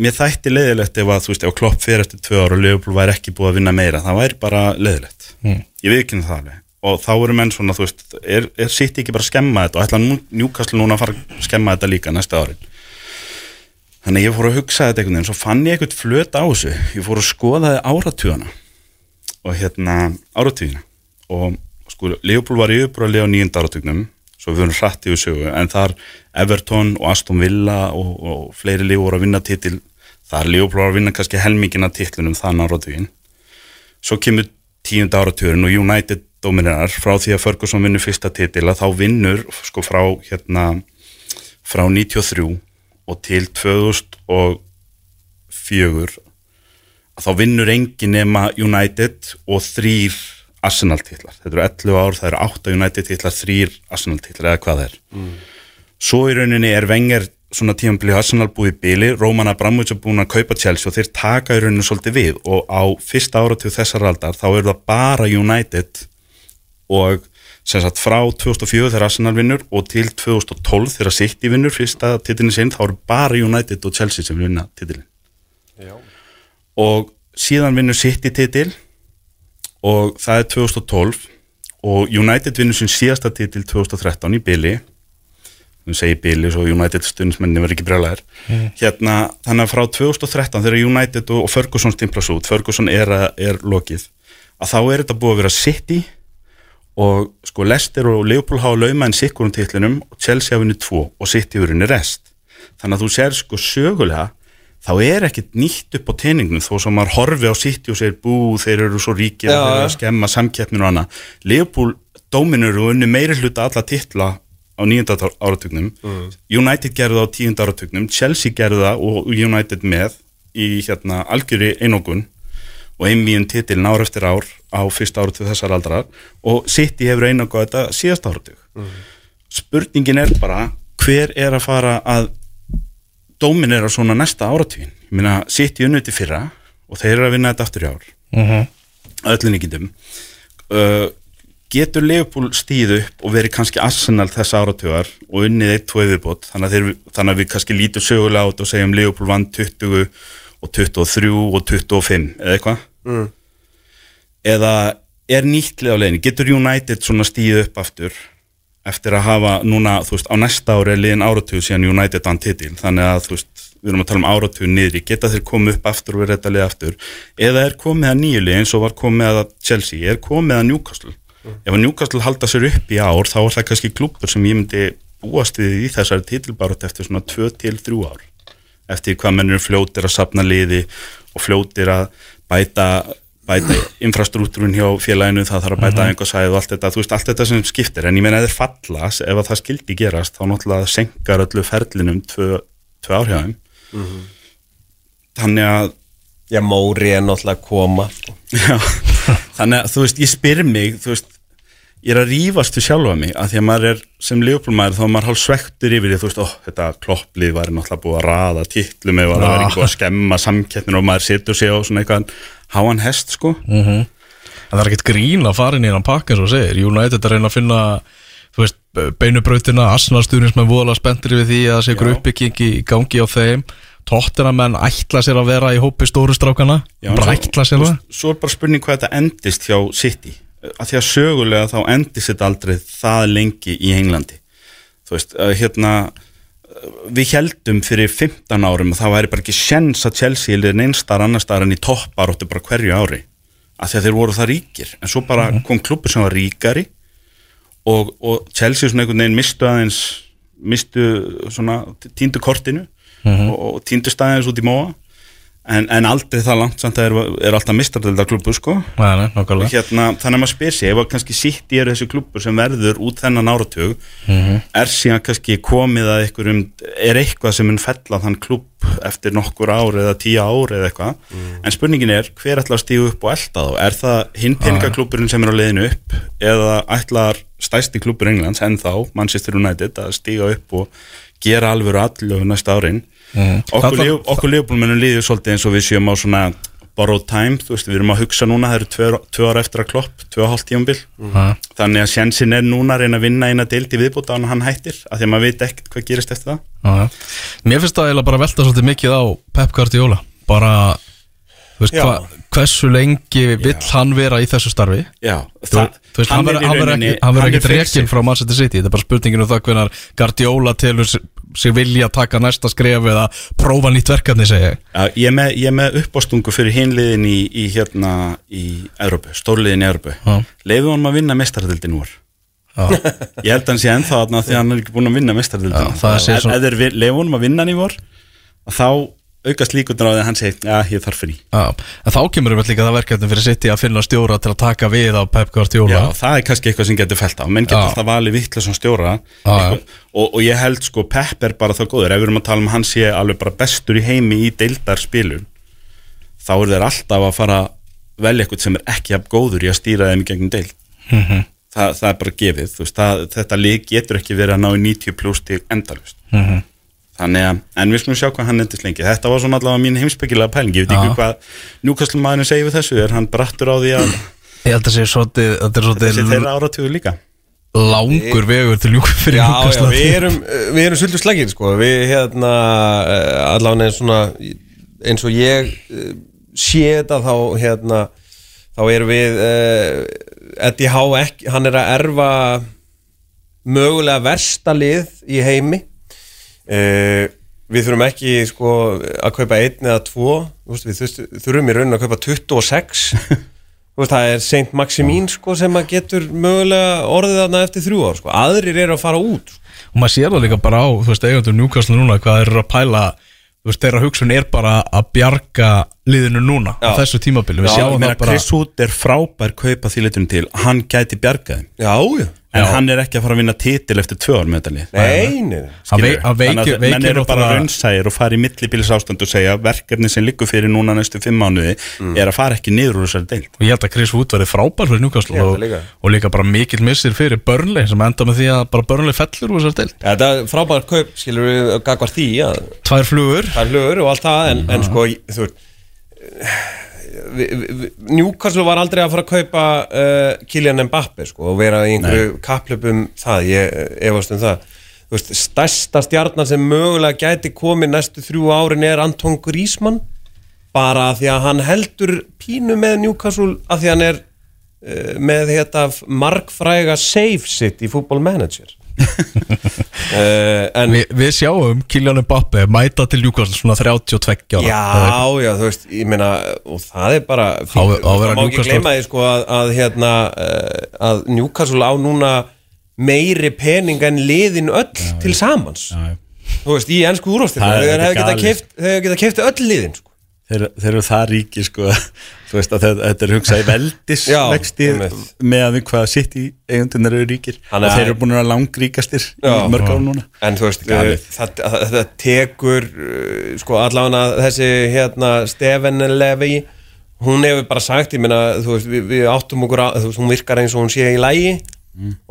mér þætti leiðilegt ef að þú veist ef klopp fyrir eftir tvö ár og Liverpool væri ekki búið að vinna meira það væri bara leiðilegt. Mm. ég viðkynna það alveg. Og þá eru menn svona þú veist er, er sitt ekki bara að skemma þetta? Og ætla nú, Newcastle núna að fara að skemma þetta líka næsta árin? Þannig ég fór að hugsa þetta einhvern veginn svo fann ég eitthvað flöt á þessu. Ég fór að skoða þið áratugana og hérna áratugina. Og sko Leopold var í uppræðlega á nýjönda áratugnum svo við höfum hratt yfir sögu. En þar Everton og Aston Villa og, og fleiri lið voru að vinna titil þar Leopold var að vinna kannski helmingina titlunum þann áratugin svo kemur tíunda áratugurinn og United dominerar frá því að Ferguson vinnur fyrsta titil að þá vinnur sko frá hérna frá 93 og til 2004 að þá vinnur engin nema United og þrýr Arsenal titlar, þetta eru 11 ár það eru 8 United titlar, þrýr Arsenal titlar eða hvað það er. Svo í rauninni er Wenger svona tímabili Arsenal búið í bili, Roman Abramovich er búin að kaupa Chelsea og þeir taka í rauninni svolítið við. Og á fyrsta áratug þessar aldar þá eru það bara United og sem sagt frá 2004 þegar Arsenal vinnur og til 2012 þegar City vinnur fyrsta titilin sinn þá eru bara United og Chelsea sem vinna titilin Já. og síðan vinnur City titil og það er 2012 og United vinnur sin síðasta titil 2013 í Billy við segi Billy svo United stundismenni verður ekki brjálæðir hérna þannig að frá 2013 þegar United og, Ferguson stimplas út Ferguson er, að- er lokið að þá er þetta búið að vera City og sko Leicester og Liverpool hafa lauma en sikkurum titlinum og Chelsea hafa vunnið tvo og City hafa vunnið rest. Þannig að þú sér sko sögulega þá er ekkert nýtt upp á teiningnum þó sem maður horfi á City og segir bú þeir eru svo ríkir Já, og þeir eru að skemma samkeppninu og annað. Liverpool dóminur og unni meiri hluta alla titla á nýjönda áratugnum. United gerði það á tíunda áratugnum Chelsea gerði það og United með í hérna algjöri einógun og einvíðin titilin ár eftir ár á fyrsta áratug þessar aldrar og City hefur einógu þetta síðast áratug. Spurningin er bara hver er að fara að dóminera svona næsta áratugin ég meina City unnuti fyrra og þeir eru að vinna þetta aftur í ár. Mhm. öllin ekki uh, getur Leopold stíð upp og verið kannski Arsenal þess áratugar og unnið eitt, tvo yfirbót? Þannig að, þeir, þannig að við kannski lítum sögulega át og segjum Leopold vann 20 og 23 og 25 eða eitthvað? Mm. eða er nýttlið á leiðinni? Getur United svona stíð upp aftur eftir að hafa núna þú veist á næsta ári er liðin áratug síðan United vann titil. Þannig að þú veist við erum að tala um áratug niðri. Geta þeir komið upp aftur og verið þetta lið aftur? Eða er komið að nýju lið eins og var komið að Chelsea? Er komið að Newcastle? Ef að Newcastle halda sér upp í ár þá er það kannski klubur sem ég myndi búast við í þessari titilbarótt eftir svona 2-3 ár. Eftir hvað mennur fljótir að sapna liði og fljótir að bæta bæta infrastruktúrun hjá félaginu það þarf að bæta einhver sæð og allt þetta þú veist, allt þetta sem skiptir, en ég meina eða falla ef að það skildi gerast, þá náttúrulega senkar öllu ferlinum tvö, tvö ár hjá þeim. Þannig að Já, Móri er náttúrulega að koma. Já, þannig að þú veist, ég spyr mig, þú veist, ég er að rífast við sjálfa mig, að því að maður er sem liðbólmaður, þá er maður hálf svektur yfir því, þú veist, ó, þetta klopplið var náttúrulega búið að raða títlum eða það var búið að skemma samkeppninu og maður setur sig á svona eitthvað háan hest, sko. En það er ekkert grín að fara inn í hann pakka eins og segir. United er að reyna að finna þú veist, beinubrautina, Arsenal-stuðnins með voðalega spenntir við því að Já. uppbygging í gangi á þeim. Tottenham menn ætla sér að vera í hópi stóru strákana Já, bara ætla sér veist, Svo er bara spurning hvað þetta endist hjá City að því að sögulega þá endist þetta aldrei það lengi í Englandi. Þú veist, uh, hérna uh, við heldum fyrir 15 árum að það væri bara ekki sjens að Chelsea eða neinstar annar staðar en í toppar áttu bara hverju ári. Að því að þeir voru það ríkir. En svo bara kom klubur sem var ríkari og, og Chelsea svona einhvern veginn mistu aðeins mistu svona tíndu kortinu og, og tíndu staðins út í móa en, en aldrei það langt samt að er, er alltaf mistardölda klubbu sko. Nei, nei, nákvæmlega. Hérna, þannig að maður spyr sig ef að kannski sitt er þessi klubbur sem verður út þennan áratug er síðan kannski komið að einhverjum er eitthvað sem mun fella þann klubb eftir nokkur ár eða tíu ár eða eitthvað? En spurningin er hver ætlar að stígu upp og elda þá? Er það hinn peningaklubburinn sem er á leiðinu upp eða ætlar stæsti klubbur Englands en þá Manchester United að stíga upp og gera alvöru allu næsta árin. Líf, okkur lífbólmennum líður svolítið eins og við séum á svona borrowed time, þú veist, við erum að hugsa núna það eru tvö, tvö ára eftir að klopp, tvö og hálft tíumbil Ha. þannig að sjensin er núna að reyna að vinna eina deild í viðbúta en hann hættir, af því að maður veit ekkert hvað gerist eftir það. Já, já. Mér finnst það eiginlega bara að velta svolítið mikið á Pep Guardiola. Bara, veist, Já. hva, hversu lengi vill hann vera í þessu starfi? Já, Þú, þú veist, hann verður- ekkert rekin frá Manchester City, þetta er bara spurningin um það hvernar Guardiola telur sig, vilja taka næsta skref eða prófa nýtt verkefni segja ég. Ég er með, með uppástungu fyrir hinliðin í, í hérna í Európu, stórliðin í Európu Já. Leifum hann að vinna mestaradildin úr. Ég held að hann sé ennþá þarna því að hann er ekki búin að vinna vi- leifum hann að vinna hann í vor þá aukast líkundur á því að hann segi já, ég þarf en þá kemur við líka það verkefni fyrir City að finna stjóra til að taka við á Pep Guardiola. Já, það er kannski eitthvað sem getur felt á. Menn getur alltaf valið vittlega sem stjóra. Og, og ég held sko Pep er bara það góður, ef við erum að tala um að hann sé alveg bara bestur í heimi í deildar spilun þá er þeir alltaf að fara að velja eitthvað sem er ekki jafn góður í að stýra þeim í gegnum deild. Mhm. Þa, það er bara gefið, veist, það, þetta getur ekki verið að ná í 90 pluss til endalust Mhm. Þannig að, en við skulum sjá hvað hann endist lengi. Þetta var svona allavega mín heimspekilega pæling. Ég veit ekki hvað Newcastle maðurinn segir við þessu. Er hann brattur á því að Ég held að sé svolítið, þetta er svolítið þeirra áratugur líka. langur vegur til ljúk fyrir Newcastle. við erum, við erum svolítið slagir sko. við hérna eh, allavega eins, svona, eins og ég eh, sé þetta þá hérna þá erum við uh, Eddie Howe ekki, hann er að erfa mögulega versta lið í heimi uh, við þurfum ekki sko að kaupa einn eða tvo Þú veist, við þurfum, í raunin að kaupa 26 Þú veist, það er Saint Maximin sko, sem að getur mögulega orðið þarna eftir þrjú ár sko. aðrir eru að fara út sko. og maður sér það líka bara á, þú veist, eigandur Newcastle núna hvað eru að pæla þú veist, þeirra hugsun er bara að bjarga liðinu núna á Já. þessu tímabili Chris Wood er frábær kaupa því litunum til hann gæti bjargaði Já, já en Já. hann er ekki að fara að vinna titil eftir tvö ár með þetta lið. Nei, nei Þannig að menn eru bara raunsægir og fara í millibílis ástand og segja verkefni sem liggur fyrir núna næstu fimm mánuði er að fara ekki niður úr þessari deild. Og ég held að Chris Wood verði frábær fyrir Newcastle og, líka. og líka bara mikill missir fyrir Burnley sem enda með því að bara Burnley fellur úr þessar deild. Þetta er frábært kaup, skilur við gagvar því að tvær flugur. Það er lögur og allt það en, en sko, þú veist Newcastle var aldrei að fara að kaupa uh, Kylian Mbappe sko, og vera í einhverju kapplöpum það, ég eh, efast um það. Veist, stærsta stjarnan sem mögulega gæti komið næstu þrjú árin er Anton Griezmann bara því að hann heldur pínu með Newcastle af því að hann er uh, með þetta margfræga save sitt í Football Manager uh, en Vi, Við sjáum Kylian Mbappe mæta til Newcastle svona 32 ára. Já, já, þú veist, ég meina og það er bara það má ekki gleyma því sko að, að hérna uh, að Newcastle á núna meiri pening en liðin öll til samans. Já, þú veist, í ennsku er þeir hefur þetta geta galið. keift þeir hefur geta keift öll liðin sko. þeir, þeir eru það ríki sko þú veist að þetta- þetta er hugsað í veldis Já, vexti einmitt. með að við hvað sitt í eigundunar eru ríkir. Þannig og þeir eru búin að vera langríkastir í mörg ár núna. En þú veist, Galið. það, það, það tekur uh, sko allavega þessi hérna Steven Levy hún hefur bara sagt, ég meina þú veist, við, við áttum okkur að, þú veist, hún virkar eins og hún sé í lægi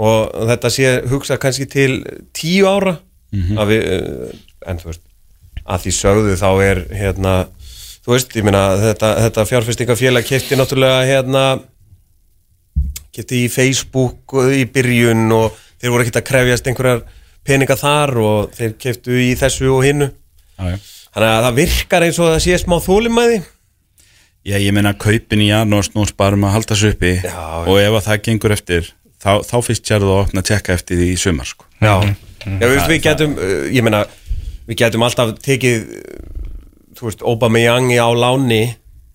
og þetta sé hugsað kannski til tíu ára. Að við, uh, en þú veist að því sögðu þá er hérna, þú veist, ég meina þetta, þetta fjárfestingafélag kefti náttúrulega hérna kefti í Facebook og í byrjun og þeir voru ekkert að krefjast einhverjar peninga þar og þeir keftu í þessu og hinnu þannig að það virkar eins og það sé smá þólimæði Já, ég meina kaupin í janúar snúst bara um að halda þessu uppi Já, já. og ef að það gengur eftir þá, þá fyrst sérðu það að opna að tjekka eftir því í sumar sko. Já, Já við, við getum uh, ég meina, við getum alltaf tekið þú veist, Aubameyang á láni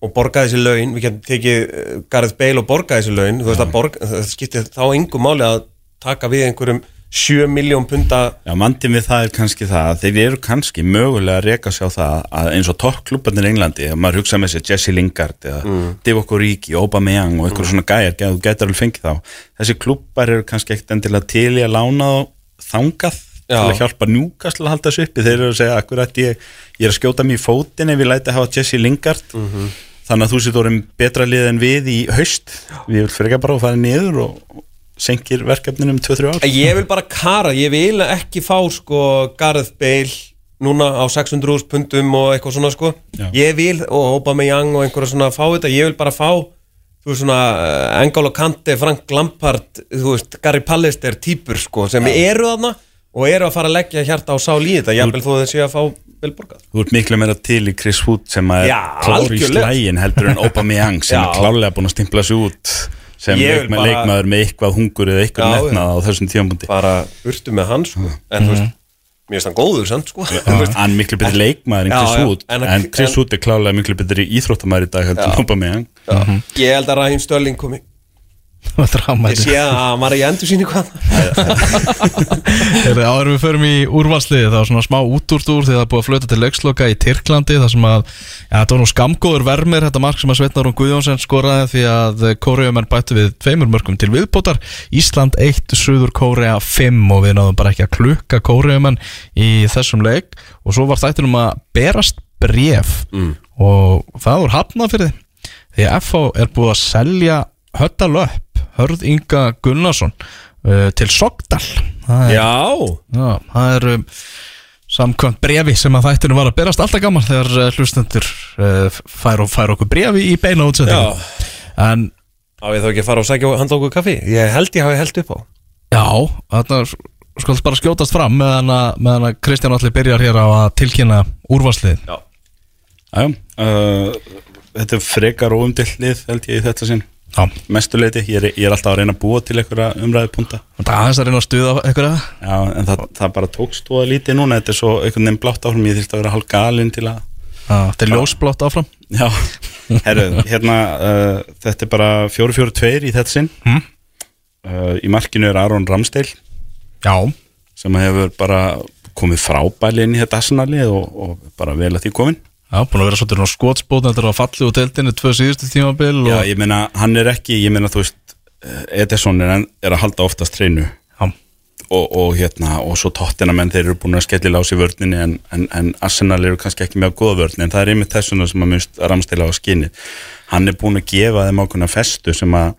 og borgaði þessi laun við getum tekið uh, Gareth Bale og borgaði þessi laun þú veist borga, það skiptir þá engum máli að taka við einhverjum 7 miljón punta Já, mandin við það er kannski það að þeir eru kannski mögulega að reka sig á það að eins og toppklubbarnir í Englandi, að maður hugsa með sér Jesse Lingard eða mm. Divock Origi, Aubameyang og einhverjum svona gæjar, þú getur alveg fengið þá. Þessi klubbar eru kannski ekkert endilega til í að lána þá þangað til Já. að hjálpa njúkast að halda þessu uppi. Þeir eru að segja, akkurat ég, ég er að skjóta mér í fótinn ef ég læti að hafa Jesse Lingard. Mhm. þannig að þú sétt orðin betra lið en við í haust. Við vil freka bara að fara niður og og senkir verkefninu um 2-3 ár. Ég vil bara kara, ég vil ekki fá sko Gareth Bale núna á 600 pundum og eitthvað svona sko. Já. ég vil, og Aubameyang og einhverja svona fá þetta, ég vil bara fá þú veist svona uh, Engolo Kante, Frank Lampard þú veist, Gary Pallister típur sko, sem eru þarna og eru að fara að leggja hjarta á sál í þetta, jafnvel þó þau séu að fá vel borgað. Þú ert miklu meira til í Chris Wood sem að er Já, klár í algjörlega. slægin heldur en Aubameyang sem Já. er klárlega búin að stimpla sig út sem Ég vil leikma, bara- leikmaður með eitthvað hungur eða eitthvað Já, já. metnað á þessum tíðanbúndi bara urtu með hann sko. En þú veist, mér finnst hann góður samt sko. Hann er miklu betri leikmaður en Já, Chris já, Wood. En- en, Chris en- Wood er klárlega miklu betri íþróttamæður í dag heldur en Aubameyang Já. ég held að Raheem Störling komi ég sé að hann var í endur síni hvað. Áður við förum í úrvarsliði það var svona smá útúrtúr þegar það er búið að flöta til leiksloka í Tyrklandi þar sem að ja, það var nú skamgóður vermir þetta mark sem að Sveitnar og Guðjónsson skoraði því að Kóreumenn bættu við tveimur mörgum til viðbótar. Ísland 1, Suður Kórea 5 og við náðum bara ekki að klukka Kóreumenn í þessum leik. Og svo var þættinum að berast bref mm. og það voru hafnað fyrir því. Því að FH er búið að selja höttalöpp Hörð Inga Gunnarsson uh, til Sogdal það er, já, já, það er um, samkvæmt brefi sem að þættinu var að berast alltaf gaman þegar uh, hlustendur uh, fær, fær okkur brefi í beina útsendingu já. En á ég þá ekki að fara og sækja og handa okkur kaffi? Ég held ég hafi held upp á. Já, þarna skal bara skjótast fram meðan að, meðan að Kristján allir byrjar hér á að tilkynna úrvarslið já, Já, uh, þetta er frekar óumdillið held ég í þetta sinn mestuleiti, ég er, ég er alltaf að reyna að búa til einhverja umræðu punta það er aðeins að reyna að stuða eitthvað Já, en það, það bara tókst þú að lítið núna þetta er svo einhvern veginn blátt áfram ég þurfti að vera hálf galinn til að þetta er ljósblátt áfram. Já, herru, hérna uh, þetta er bara 4-4-2 í þetta sinn. Hmm. uh, í markinu er Aron Ramsteil já, sem hefur bara komið frábæli inn í þetta arsenali og, og bara vel að því komin já, búin að vera svolítið skotspót þetta er að falli úr deildinni tvö síðustu tímabil Já, og, ég meina, hann er ekki, ég meina, þú veist uh, Edison er, er að halda oftast treinu já, og, og hérna, og svo tóttina menn þeir eru búin að skellila á sig vörninni en, en, en Arsenal eru kannski ekki með að góða vörni en það er einmitt þessuna sem að mjögst ramstila á skinni hann er búin að gefa þeim ákveðna festu sem að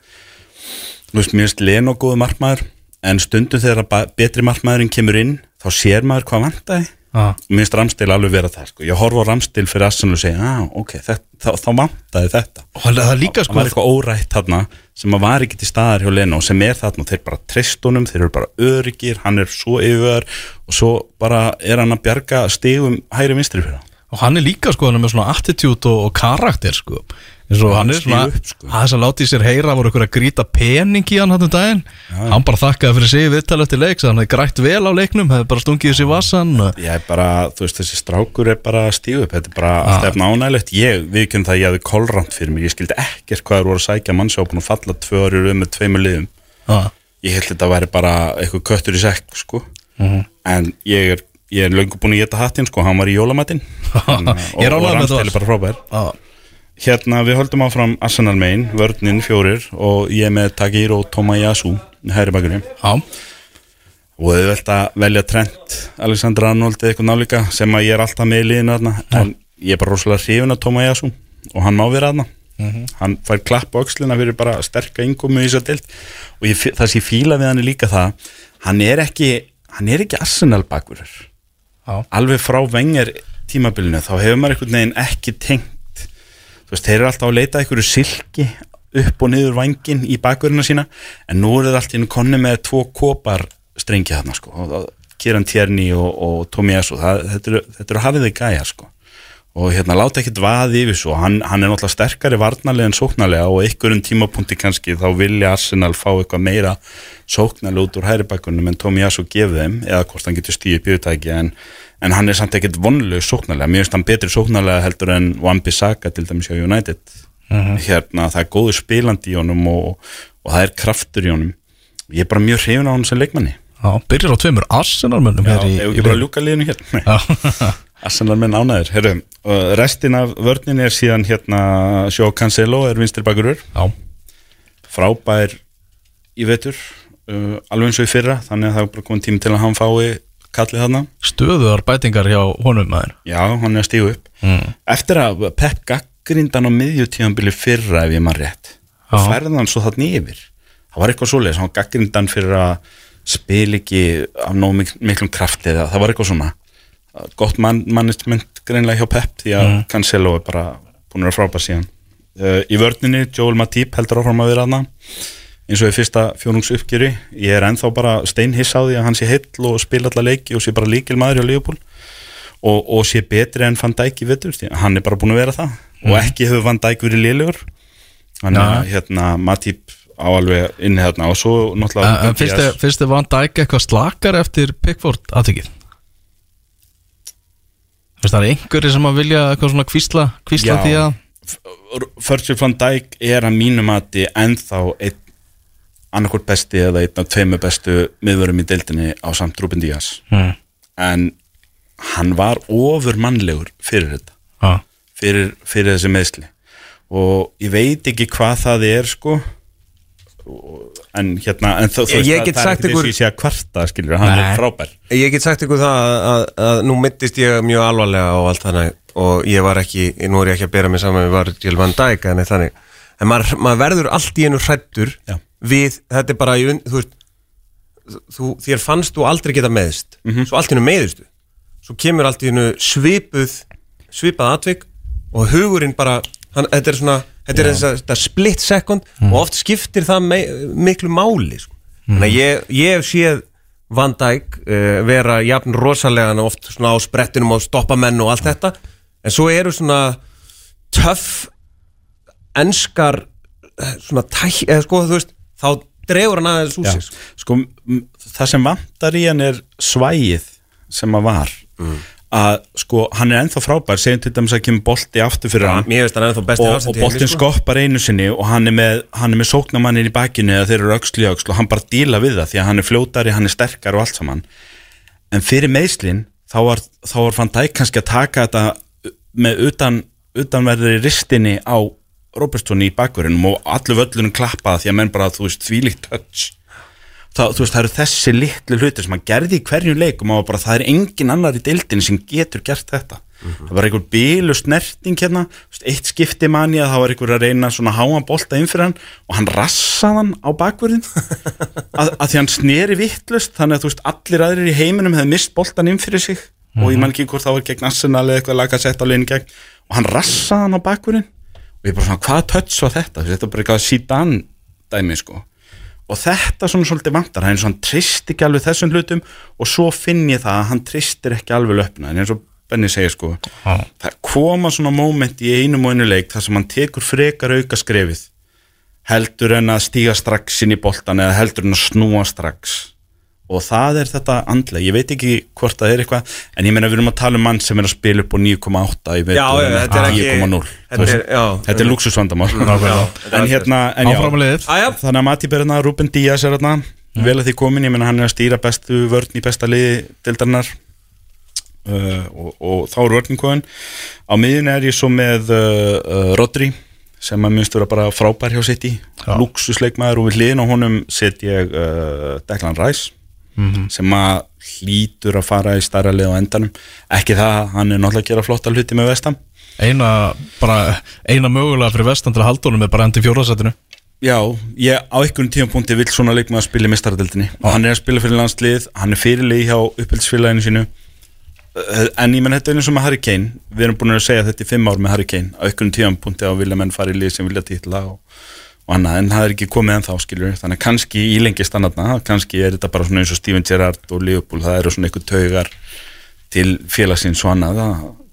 þú veist, mjögst len og góðu markmaður en stundum þegar að betri markmaðurinn kemur inn þá sér maður hvað vantaði mér finnst Ramstil alveg vera það sko. ég horf á Ramstil fyrir Arsenal og segja ah, ok, þetta, þá, þá vantaði þetta. Og það er líka það sko var eitthvað órætt þarna sem að var ekki til staðar hjá Leno sem er þarna og þeir bara treyst honum, þeir eru bara öryggir hann er svo yfir og svo bara er hann að bjarga stigum hægri vinstri fyrir hann og hann er líka sko, hann er með svona attitude og, og karakter sko eins og hann er svona, sko. aðeins að láta í sér heyra voru ykkur að grýta pening í hann hann um daginn. Hann bara þakkaði fyrir sig viðtal eftir leiks hann hefði grætt vel á leiknum, hefði bara stungið þessi vassan og- Ég er bara, þú veist, þessi strákur er bara að stígu upp, þetta er bara allt efna ánægilegt. Ég, viðkjörn það að ég hefði kolrant fyrir mig. Ég skildi ekkert hvað er voru að sækja mannsjápun og falla tvö orður um með tveimur liðum. Já. ég held þetta væri bara eitthvað köttur í sekk, sko. En ég er, ég er löngu búin að geta hattinn, sko, hann var í er með Ramsdale það. er bara frábær. Já. Hérna, við höldum áfram Arsenal megin, vörninn fjórir og ég með Takiro Tomayasu hægri bakurinn Já. og þau velt að velja Trent Alexander Arnold eða eitthvað nálíka sem að ég er alltaf með í liðinu þarna. En ég er bara rosalega hrifin af Tomayasu og hann má vera þarna. Hann fær klapp á öxlina fyrir bara sterka inkomu í þess að dild og ég, það sem ég fíla við hann er líka það hann er ekki, hann er ekki Arsenal bakurur Já. alveg frá vengar tímabilinu þá hefur maður einhvern veginn ekki tengt veist, þeir eru alltaf að leita einhverju silki upp og niður vangin í bakverðina sína en nú eru það allt í einu konni með tvo kopar strengi þarna sko og Kieran Tierney og, og Tomiyasu það, þetta eru, þetta hafiði gæja sko. Og hérna láta ekkert vaði yfir svo hann, hann er náttúrulega sterkari varnarlega en sóknarlega og einhverjum tímapunkti kannski þá vilja Arsenal fá eitthvað meira sóknarlega út úr hæri bakgrunum en Tomiyasu gefið þeim eða hvort hann getur stíðið bjöðtæki en, en hann er samt ekkert vonlega sóknarlega. Mér finnst hann betri sóknarlega heldur en Wan-Bissaka til dæmis hjá United. Hérna það er góður spilandi í honum og, og það er kraftur í honum. Ég er bara mjög hrifin á honum sem leikmanni. Já, byrjar á tveimur Arsenal-mönnum Já, í, í ekki bara ljúka liðinu hér? Nei. Já. Arsenal menn ánæður Heru, restin af vörninni er síðan hérna Sjó Cancelo er vinstir bakurur Já. frábær í vetur uh, alveg eins og í fyrra þannig að það er bara komin tími til að hann fái kallið þarna. Stöðuðar bætingar hjá honum maður. Já, hann er að stígu upp. Mm. eftir að Pep gaggrindan á miðjutíðanbili fyrra ef ég mann rétt Já. færði hann svo þarna yfir. Það var eitthvað svoleiðis, hann gaggrindan fyrir að spila ekki af nóg mik miklum krafti eða það var eitthvað svona. Gott man management greinlega hjá Pep því að Cancelo er bara búin að frábær síðan. Uh, í vörninni, Joel Matip heldur áfram að vera hana eins og í fyrsta fjónungsuppgjöri ég er ennþá bara steinhiss á því að hann sé heill og spila alla leiki og sé bara líkil maður hjá Liverpool og, og sé betri en Van Dijk í að hann er bara búin að vera það og ekki hefur Van Dijk verið liðlegur þannig að hérna Matip á alveg inni hérna og svo náttúrulega þið- finnst þið Van Dijk eitthvað slakar eftir Pickford aðtökið? Það er einhverju sem að vilja eitthvað svona kvísla, kvísla Já. því að Virgil van Dijk er að mínu mati ennþá einn annarkvort besti eða einn af tveimu bestu miðvörum í deildinni á samt Ruben Díaz mm. en hann var ofur mannlegur fyrir þetta Já. fyrir, fyrir þessi meðsli og ég veit ekki hvað það er sko en hérna en þó, þú Ég- ég það- er sagt ekki ykkur- þess að að kvarta skilur, hann Nei. er frábær Ég get sagt ykkur það að, að, að nú myndist ég mjög alvarlega og allt þannig og ég var ekki, nú er ég ekki að bera mig saman við Virgil van Dijk en þannig en maður, maður verður allt í einu hrættur Já. Við, þetta er bara þú veist, þú, þér fannst þú aldrei geta meðst, svo allt í einu meðistu svo kemur allt í einu svipuð svipað atvik og hugurinn bara, hann, þetta er svona þetta er þess að þetta split second og oft skiptir það me, miklu máli sko. þannig að ég, ég hef séð Van Dijk uh, vera jafn rosalega oft svona á sprettinum og stoppa menn og allt þetta. En svo eru svona töff enskar eh, svona tæk, eða sko þú veist þá dregur hann aðeins úr sig sko. sko, það sem vantar í hann er svægið sem að var að sko, hann er ennþá frábær segjum til dæmis að kemur bolti aftur fyrir hann hann og, og boltin sko. skoppar einu sinni og hann er með, hann er með sóknamannin í bakinu eða þeir eru öxl í öxl og hann bara díla við það því að hann er fljótari, hann er sterkar og allt saman en fyrir meðslin þá var, þá var Van Dijk kannski að taka þetta með utan, utanverðri ristinni á Robertson í bakverðinum og allur völlunum klappaða því að menn bara, þú veist, þvílíkt touch. Það, þú veist, það eru þessi litlu hluti sem hann gerði í hverjum leikum og bara það er engin annar í deildinni sem getur gert þetta. Það var einhver bílu snerting hérna eitt skipti manni að það var einhver að reyna svona háan bolta inn fyrir hann og hann rassaði hann á bakverðin að, að því hann sneri vittlust þannig að þú veist, allir aðrir í heiminum hefði mist boltan inn fyrir sig. Og ég man ekki hvort það var gegn Arsenal eða eitthvað laga sett á leginn gegn. Og hann rassaði hann á bakverðin og ég bara svona, hvað touch var þetta? Þetta er bara eitthvað síðan dæmi sko. Og þetta svona svolítið vantar hann, hann trist ekki alveg þessum hlutum og svo finn ég það að hann tristir ekki alveg löpna en eins og Benni segir sko Já. það koma svona moment í einum og einu leik þar sem hann tekur frekar auka skrefið heldur en að stíga strax inn í boltan eða heldur en að snúa strax og það er þetta andlega, ég veit ekki hvort það er eitthvað, en ég meina við erum að tala um mann sem er að spila upp á 9,8 í vetur Já, já, en þetta er ekki- 10,0 þetta er- er luxusvandamál en hérna, en já. að þannig að Mati Berna, Ruben Díaz er þarna. Vel að því komin, ég meina hann er að stýra bestu vörn í besta liði dildarinnar uh, og, og þá er vörnin komin. Á miðjun er ég svo með uh, uh, Rodri sem að minnst vera bara frábær hjá sitt í luxusleikmaður og við hliðin á honum set ég uh, Declan Rice sem að hlýtur að fara í starra lið á endanum. Ekki það, hann er náttúrulega að gera flotta hluti með vestam Eina, bara, eina mögulega fyrir vestan til að halda honum er bara endi fjóraðsætinu Já, ég á einhvern tímapunkti vill svona leikmaður spila í mestaradildinni og hann er að spila fyrir landslið, hann er fyrirlið hjá uppheldsfélaginu sínu. Uh, en ég menn þetta er eins og með Harry Kane. Við erum búin að segja þetta í fimm ár með Harry Kane. Á einhvern tímapunkti á vilja menn fara í lið sem vilja titla og, og annað, en það er ekki komið ennþá skilur, þannig að kannski í lengi standarna kannski er þetta bara svona eins og Steven Gerrard og Liverpool, það eru svona einhver taugar til félagsins og annað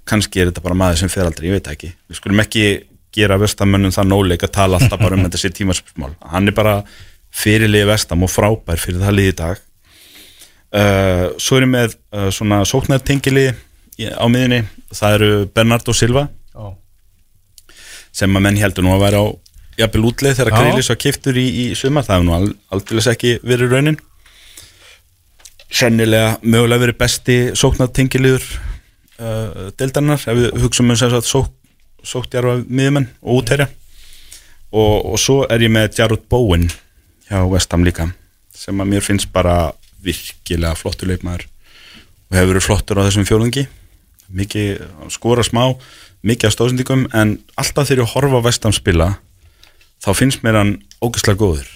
kannski er þetta bara maður sem fer aldrei, ég veit ekki. Við skulum ekki gera vestamönnum það nóleik að tala alltaf bara um þetta sér tímaspörsmál hann er bara fyrirlið vestam og frábær fyrir það lið í dag. Uh, svo erum við uh, svona sóknartengili á miðinni, það eru Bernardo Silva Já. sem að menn heldur nú að vera á jafnvel útleið þegar Já. Greilis var kiftur í, í sumar, það hefur nú al, aldrei ekki verið raunin. Sennilega mögulega verið besti sóknartengiliður uh, deildarinnar, ef við hugsaum um sem sagt sók, sóktjarfa miðjumenn og útherja. Og, og svo er ég með Jarrod Bowen hjá Vestam líka sem að mér finnst bara virkilega flottur leikmaður og hefur verið flottur á þessum fjólungi mikið skora smá mikið af stóðsendingum en alltaf þegar ég horfa á Vestam spila þá finnst mér hann ógeðslega góður.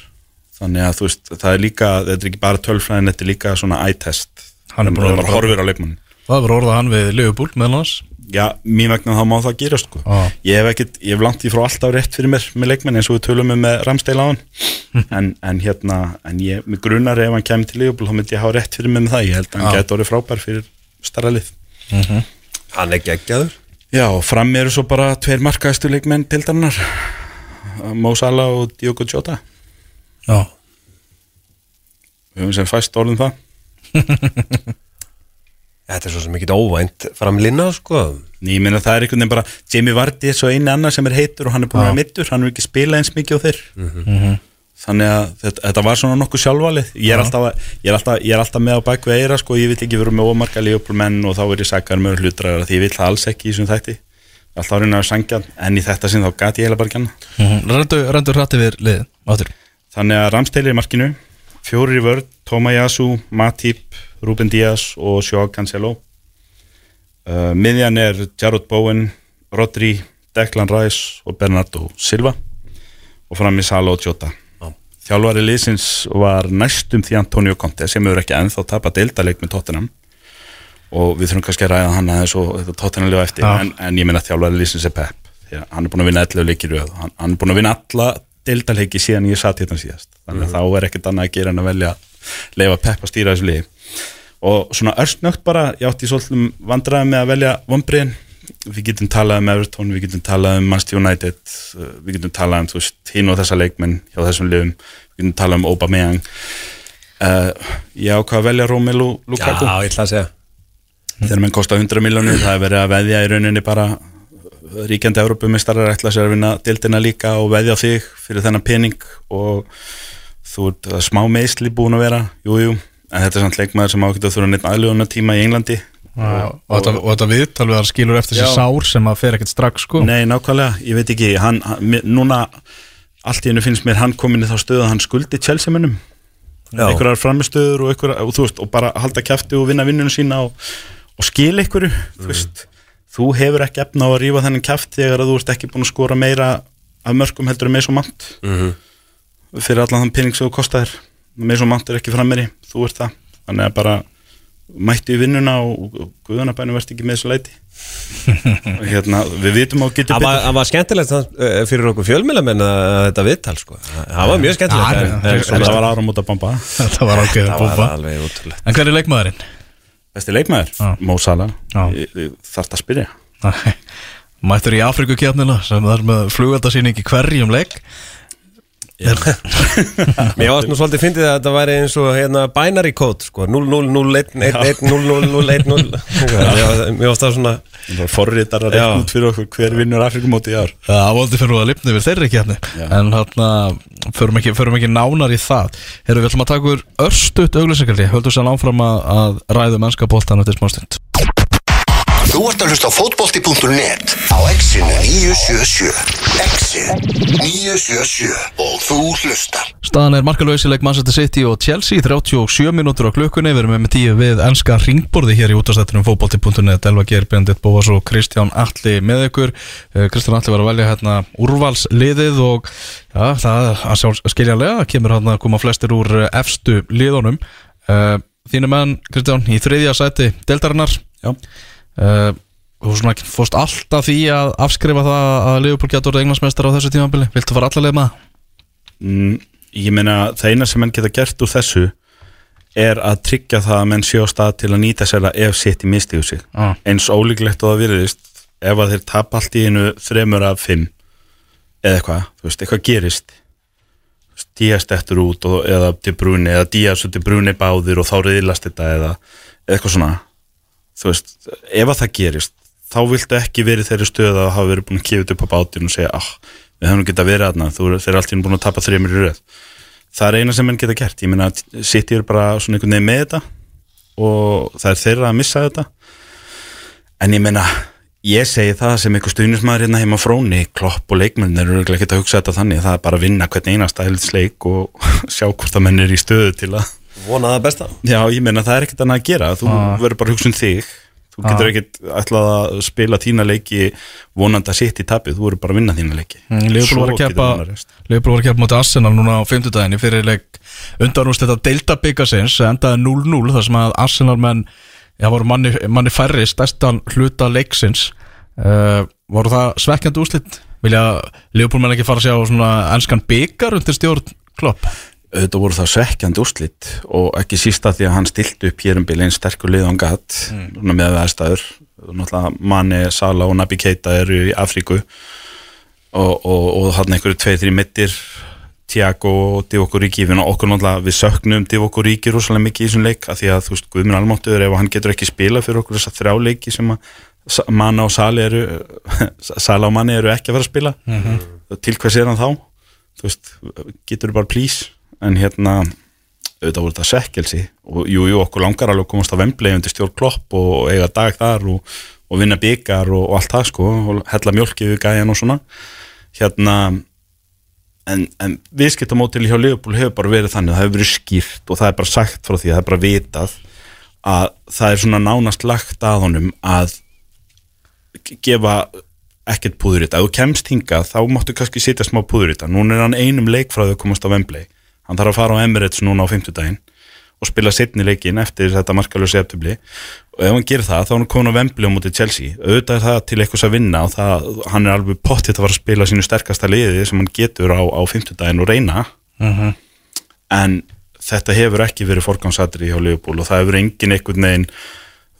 Þannig að þú veist, það er líka þetta er ekki bara tölfræðin, þetta er líka svona eye-test Hann er vera maður horfir á leikmann Það verður orðað hann við Liverpool meðal hans Já, mér vegna þá má það gera sko. Já. Ég hef ekkit, ég hef langt í frá alltaf rétt fyrir mér með leikmenn eins og við tölum um með Ramstein á hann en, en hérna, en ég, mig grunar ef hann kemur til Leopold, þá myndi ég hafa rétt fyrir mér með það, ég held að hann Já. geti orðið frábær fyrir starra lið. Hann er geggjaður. Já, og fram eru svo bara tveir markaðistu leikmenn tildarinnar Mo Salah og Diogo Jota. Já. Við höfum sem fæst orðum það. Þetta er svo sem ekki óvænt framlinna sko. Ég meina það er einhvern veginn bara Jamie Vardy er svo eini annar sem er heitur og hann er búin að vera mittur, hann er ekki spilað eins mikið á þeir. Þannig að þetta, þetta var svona nokkuð sjálfvalið ég er, alltaf, ég, er alltaf, ég er alltaf með á bæk við eira sko, ég vil ekki vera með ómarka leifupulmenn og þá er ég saggar með hlutræðar því ég vil það alls ekki í þessum þætti alltaf að reyna að sangja en í þetta sinn þá gati ég heila bara ekki annað. Rendu, rendu hrætti við liðið áttur Þannig að Ramsteili er í markinu. Fjórir í vörð, Toma Yasu, Matip Ruben Díaz og Joao Cancelo. Uh, Miðjan er Jarrod Bowen, Rodri Declan Rice og Bernardo Silva. Og fram í Sala og Jota. Já. Þjálfari liðsins var næstum því Antonio Conte sem hefur ekki ennþá tapað deildaleik með Tottenham og við þurfum kannski að ræða hann aðeins og þetta Tottenham lifa eftir. Já. en, en ég meina að þjálfari liðsins er Pep. Því að hann er búin að vinna 11 leikir röð. Hann, hann er búin að vinna alla deildaleiki síðan ég satt hérna síðast. Þannig að þá er ekkert annað að gera en að velja leifa Pep að stýra þessu liði. Og svona örstnögt bara ég átti svolítum vandræði með að velja vonbriðin við getum talað um Everton, við getum talað um Manchester United, uh, við getum talað um þú veist, hinn og þessa leikmenn hjá þessum liðum. Við getum talað um Aubameyang. Uh, ég ákvað að velja Romelu Lukaku. Já, ég ætla að segja þegar menn kosta 100 miljónir það er verið að veðja í rauninni bara ríkjandi Európumistarar ætla sér að vinna dildina líka og veðja þig fyrir þennan pening og þú ert smá meðsli búin að vera. Jújú, jú, en þetta er samt leikmaður sem ákveður að þurfa neitt aðljóðuna tíma í Englandi. Og, og, þetta, og þetta viðtal við að skilur eftir sér sár sem að fer ekkert strax sko. Nei, nákvæmlega, ég veit ekki hann, hann, núna allt í hennu finnst mér hann komin í þá stöðu að hann skuldi Chelsea-mönnum einhverjar framistöður og, einhverjar, og, þú veist, og bara halda kæfti og vinna vinnunum sína og, og skila einhverju þú, veist, þú hefur ekki efna á að rífa þennan kæft þegar að þú ert ekki búin að skora meira af mörgum heldur með svo mant Mhm. fyrir allan þann pening sem þú kostar með svo mant er ekki frammeri þú ert það, þannig að bara mættu í vinnuna og, og guðanabænum verðst ekki með þessu leiti Og hérna, við vitum á getur Það var, það var skemmtilegt uh, fyrir okkur fjölmjölamenn að þetta viðtal sko. Það var mjög skemmtilegt. Það var áramóta bomba Það var alveg útrúlegt en hver er leikmaðurinn? Besti Já. Ég- ég Þarft að spyrja. Mættur í Afrikukjarnina sem það er með flugvöldasýning í hverjum leik Mér varst nú svolítið fyndið að þetta væri eins og hérna binary code sko 0-0-0-1-1-0-0-1-0 Mér varst það svona Það var forritar að Já. reikna út fyrir okkur hver vinnur Afrikumóti í ár? Það voldi fyrir að lifna yfir þeirri kjarni En hérna, förum ekki, förum ekki nánar í það. Herru, við ætlum að taka úr örstutt auglýsingaldi Höldu sér áfram að, að ræðu mennska boltan eftir smástund Þú ert að hlusta á fótbolti.net á exinu 977 exið 977 og þú hlustar. Staðan er markalauðsileg Manchester City og Chelsea 37 minútur á klukkunni. Við erum með með tíu við ennska ringborði hér í útastættunum fótbolti.net Elva Geir, Bendit Bóas og Kristján Alli með ykkur. Eh, Kristján Alli var að velja hérna úrvalsliðið og ja, það að sjá skiljanlega kemur hann að koma flestir úr eh, efstu liðunum. Eh, Þínu menn, Kristján, í þriðja sæti deltarinnar Já. Uh, Þú fórst alltaf því að afskrifa það að Liverpool getur orðið englandsmeistar á þessu tímabili Viltu fara allalega með það? mm, Ég meina, það eina sem menn geta gert úr þessu er að tryggja það að menn sjá á stað til að nýta sér að ef sitt í mistiðu sig Já. eins ólíklegt og það virðist ef að þeir tap allt í einu þremur af fimm eða eitthvað, þú veist, eitthvað gerist stíast eftir út og, eða til brúni eða díast til brúni báðir og þá reyðlast þetta eða eitthvað svona þú veist, ef að það gerist þá viltu ekki verið þeirri stöð að hafa verið búin að kifja upp á bátinn og segja ah, við höfum geta verið aðna, þeir eru alltaf búin að tapa þremur í röð. Það er eina sem menn geta gert, ég meina City er bara svona einhvern veginn með þetta og það er þeirra að missa þetta. En ég meina ég segi það sem einhver stuðnismæður hérna heima fróni klopp og leikmenn eru ekkert að hugsa þetta þannig. Það er bara að vinna hvern einasta heldsleik og sjá hvort að menn er í stöðu til að Vona það besta. Já ég meina það er ekkert annað að gera. Þú verður bara að hugsa um þig. Þú getur ekkert ætlað að spila þína leiki vonandi að sitt í tapið. Þú verður bara að vinna þína leiki. Mm, Liverpool Svo var að getur keppa annað rest. Liverpool var að keppa moti Arsenal núna á 50 daginn í fyrirleik undanúst þetta Delta byggasins endaði 0-0 þar sem að Arsenal menn já, voru manni, manni færri stærstan hluta leiksins. Uh, voru það svekkjandi úslit vilja Liverpool menn ekki fara að sjá svona enskan byggar undir stjórn klopp auðvitað voru það svekkjandi úrslit og ekki sísta því að hann stilti upp hér um bíl einn sterkur lið án gatt mm. með aðstæður. Náttúrulega Mane, Sala og Nabi Keita eru í Afríku. Og, og, og hann einhverju tveið, þrjí mittir Tiago og Origi. Við, okkur náttúrulega við söknum Divock Origi rosalega mikið í þessum leik af því að þú veist Guðminn Almáttuður ef hann getur ekki spila fyrir okkur þess að þrjá leiki sem að Mane og Sali eru Sala og Mane eru ekki að fara að spila. Til hvers er hann þá? Þú veist, getur bara please en hérna auðvitað voru þetta sekkelsi og jú, jú, okkur langar alveg að komast á Vemblei undir stjórn klopp og eiga dag þar og, og vinna byggar og, og allt það sko og hella mjölki við gæjan og svona. Hérna en, en viðskiptamótil hjá Leopold hefur bara verið þannig, það hefur verið skýrt og það er bara sagt frá því, það er bara vitað að það er svona nánast lagt að honum að gefa ekkert púður í þetta, ef þú kemst hingað þá máttu kannski sitja smá púður í þetta. Núna er hann einum leik frá því að komast á Wembley hann þarf að fara á Emirates núna á 50 daginn og spila setni leikin eftir þetta markalösi eftirbli og ef hann gerir það þá er hann komin á Wembley á móti Chelsea. Auðvitað er það til eitthvað að vinna og það, hann er alveg pottitt að fara að spila sínu sterkasta liði sem hann getur á, á 50 daginn og reyna. En þetta hefur ekki verið forgangsatri hjá Leopold og það hefur engin einhvern veginn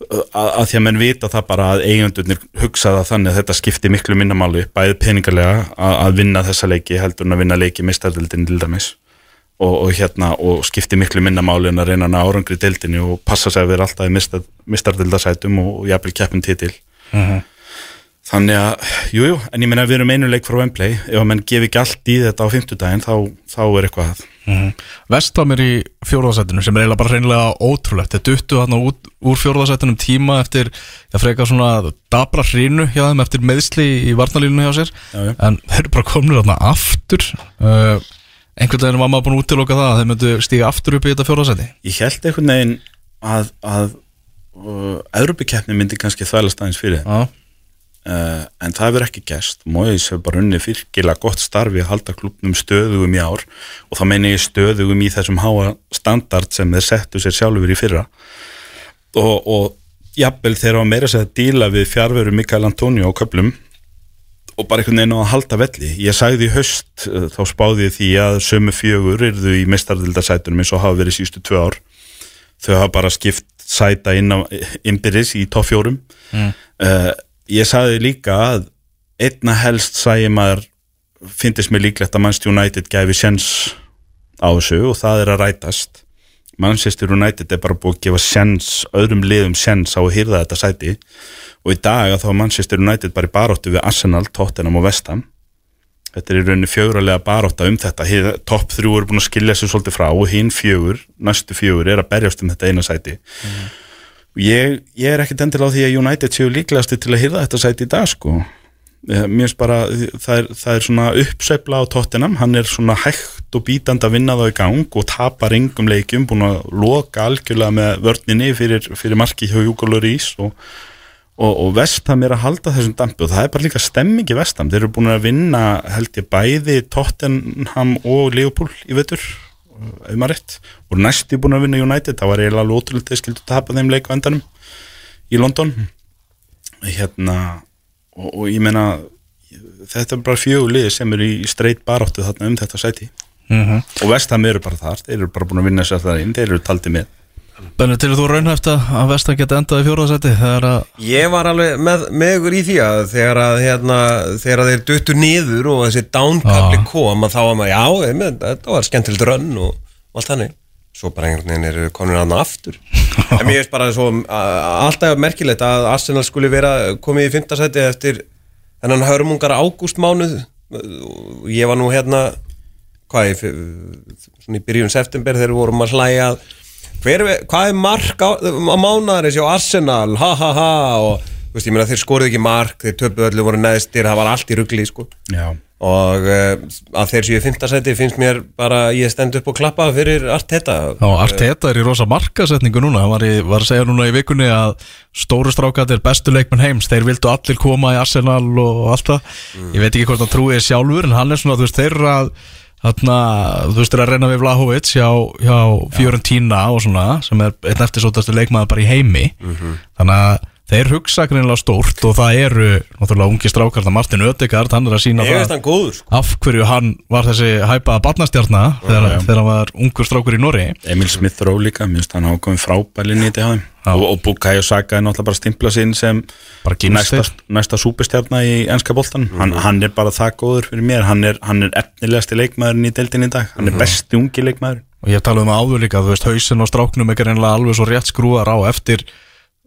að, að því að menn vita það bara að eigendurnir hugsa það þannig að þetta skipti miklu minnamáli bæði peningarlega að, að vinna þessa leiki heldur en að vinna leiki mistardildin til dæmis og, og hérna og skipti miklu minnamáli en að reyna að árangri dildinni og passa sig að vera alltaf í mistardildasætum og, og jafnvel keppin titil. Þannig að, jújú, jú, en ég meina að við erum einu leik frá Wembley, ef að menn gefi ekki allt í þetta á 50 daginn, þá, þá er eitthvað að. Vestam er í fjórðarsætinu sem er eiginlega bara reynilega ótrúlegt. Þeir duttu þarna út úr fjórðarsætinum tíma eftir, ég frekar svona dabra hrinu hjá þeim eftir meðsli í varnalínu hjá sér. Já, já. En þeir eru bara komin uh, Einhvern veginn var maður búin að útiloka það að þeir myndu stíga aftur upp í þetta fjórðarsæti ég held einhvern veginn að, að uh, Európikeppni myndi kannski þvælast aðeins fyrir þeim. Já, uh, en það hefur ekki gerst. Móis hefur bara unni fyrkilega gott starfi að halda klubnum stöðugum í ár. Og þá meina ég stöðugum í þessum háa standard sem þeir settu sér sjálfur í fyrra. Og, og jafnvel þeir hafa meira sér að díla við fjárveru Mikael Antonio á köplum og bara einhvern veginn á að halda velli. Ég sagði í haust, uh, þá spáði ég því að sömu fjögur yrðu í mestardildasætunum eins og hafa verið sístu tvö ár. Þau hafa bara skipt sæta inn á innbyrðis í topp fjórum. Mm. uh, ég sagði líka að einna helst sæði maður finnist mér líklegt að Manchester United gæfi sjens á þessu og það er að rætast. Manchester United er bara búið að gefa sjens, öðrum liðum sjens á að hýrða þetta sæti og í dag að þá er Manchester United bara í baróttu við Arsenal, Tottenham og Vestham þetta er í rauninni fjögurlega barótta um þetta, topp þrjú er búin að skilja sig svolítið frá og hinn fjögur, næstu fjögur er að berjast um þetta eina sæti. Og ég, ég er ekkert endilega á því að United séu líklegasti til að hýrða þetta sæti í dag sko. Eh, mér finnst bara, það er, það er svona uppsveifla á Tottenham, hann er svona hægt og bítandi að vinna þá í gang og tapar engum leikjum, búin að loka algjörlega með vörninni fyrir, fyrir marki hjá Júkólur Ís og, og, og Vestham er að halda þessum dampi og það er bara líka stemming í Vestham. Þeir eru búin að vinna held ég bæði Tottenham og Leopold í vetur ef maður rétt. Og næstu búin að vinna United, það var eiginlega alveg ótrúlega þeir skildu tapa þeim leik á endanum í London. Hérna og, og ég meina þetta er bara fjögur liði sem eru í straight baráttu þarna um þetta sæti. Mhm. og Vestham eru bara þar, þeir eru bara búin að vinna sér það inn, þeir eru taldið með Benni, til þú raunhæft að að Vestan geta endað í fjóraðsæti þegar að Ég var alveg með, með ykkur í því að þegar að hérna, þegar að þeir duttu niður og þessi downkabli Já. kom að þá var maður, já, einmitt, þetta var skemmtilegt rönn og, og allt þannig. Svo bara einhvern veginn eru konur aðna aftur. En mér finnst bara svo alltaf merkilegt að Arsenal skuli vera komið í fimmtasæti eftir þennan hörmungar ágústmánuð. Og ég var nú hérna hvað ég, svona í byrjun september þegar vorum að hlæja að hver, hvað er mark á, á mánaðarins hjá Arsenal, ha ha ha og veist, meina þeir skoruðu ekki mark þeir töpuðu öllu voru neðstir, það var allt í ruggli sko. Og uh, að þeir séu fimmtasæti finnst mér bara ég stend upp og klappa fyrir allt þetta Já, Arteta er í rosa markasetningu núna. Hann var, í, var að segja núna í vikunni að stóru strákatir bestu leikmenn heims þeir vildu allir koma í Arsenal og allt það. Ég veit ekki hvort hann trúið sjálfur en hann er svona, þú veist, þeir eru að þú veist, að reyna við Vlahovic hjá, hjá Fiorentina og svona sem er einn eftirsótastu leikmaður bara í heimi. Þannig að þeir hugsa greinilega stórt og það eru náttúrulega ungi strákar, það Martin Ödegard hann er að sína það sko. af hverju hann var þessi hæpaða barnastjarna þegar, þegar hann var ungur strákur í Norri Emil Smith Rowe líka, mér finnst hann hafa komið frábælinn í þetta og, og Bukayo Saka er náttúrulega bara stimpla sinn sem næsta, næsta súpestjarna í ennska boltan hann, hann er bara það góður fyrir mér. Hann er, hann er efnilegasti leikmaðurinn í deildin í dag. Hann er besti ungi leikmaður og ég talaði um áður líka, þú veist,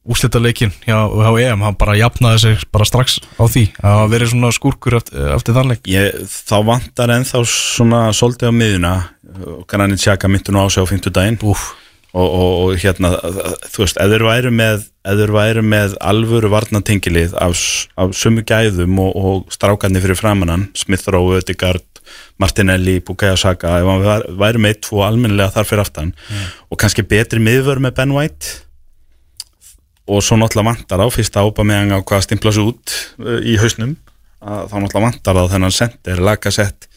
eftir úslitaleikin hjá, hjá EM hann bara jafnaði sig bara strax á því að vera svona skúrkur eftir, eftir þann leik. Ég, þá vantar ennþá svona svolítið á miðuna og Granit Xhaka myndu nú á sig á 50 daginn og, og, og hérna, þú veist, ef þeir væru með ef þeir væru með alvöru varnatengilið af, af sömu gæðum og, og strákarnir fyrir framannan Smith Rowe, Ödegard, Martinelli Bukayo Saka, ef hann væri með tvo almennilega þar fyrir aftan og kannski betri miðvör með Ben White og svo náttúrulega vantar á fyrsta ápa meðan á hvað stimpla sig út uh, í hausnum að þá náttúrulega vantar á þennan sender, lagasett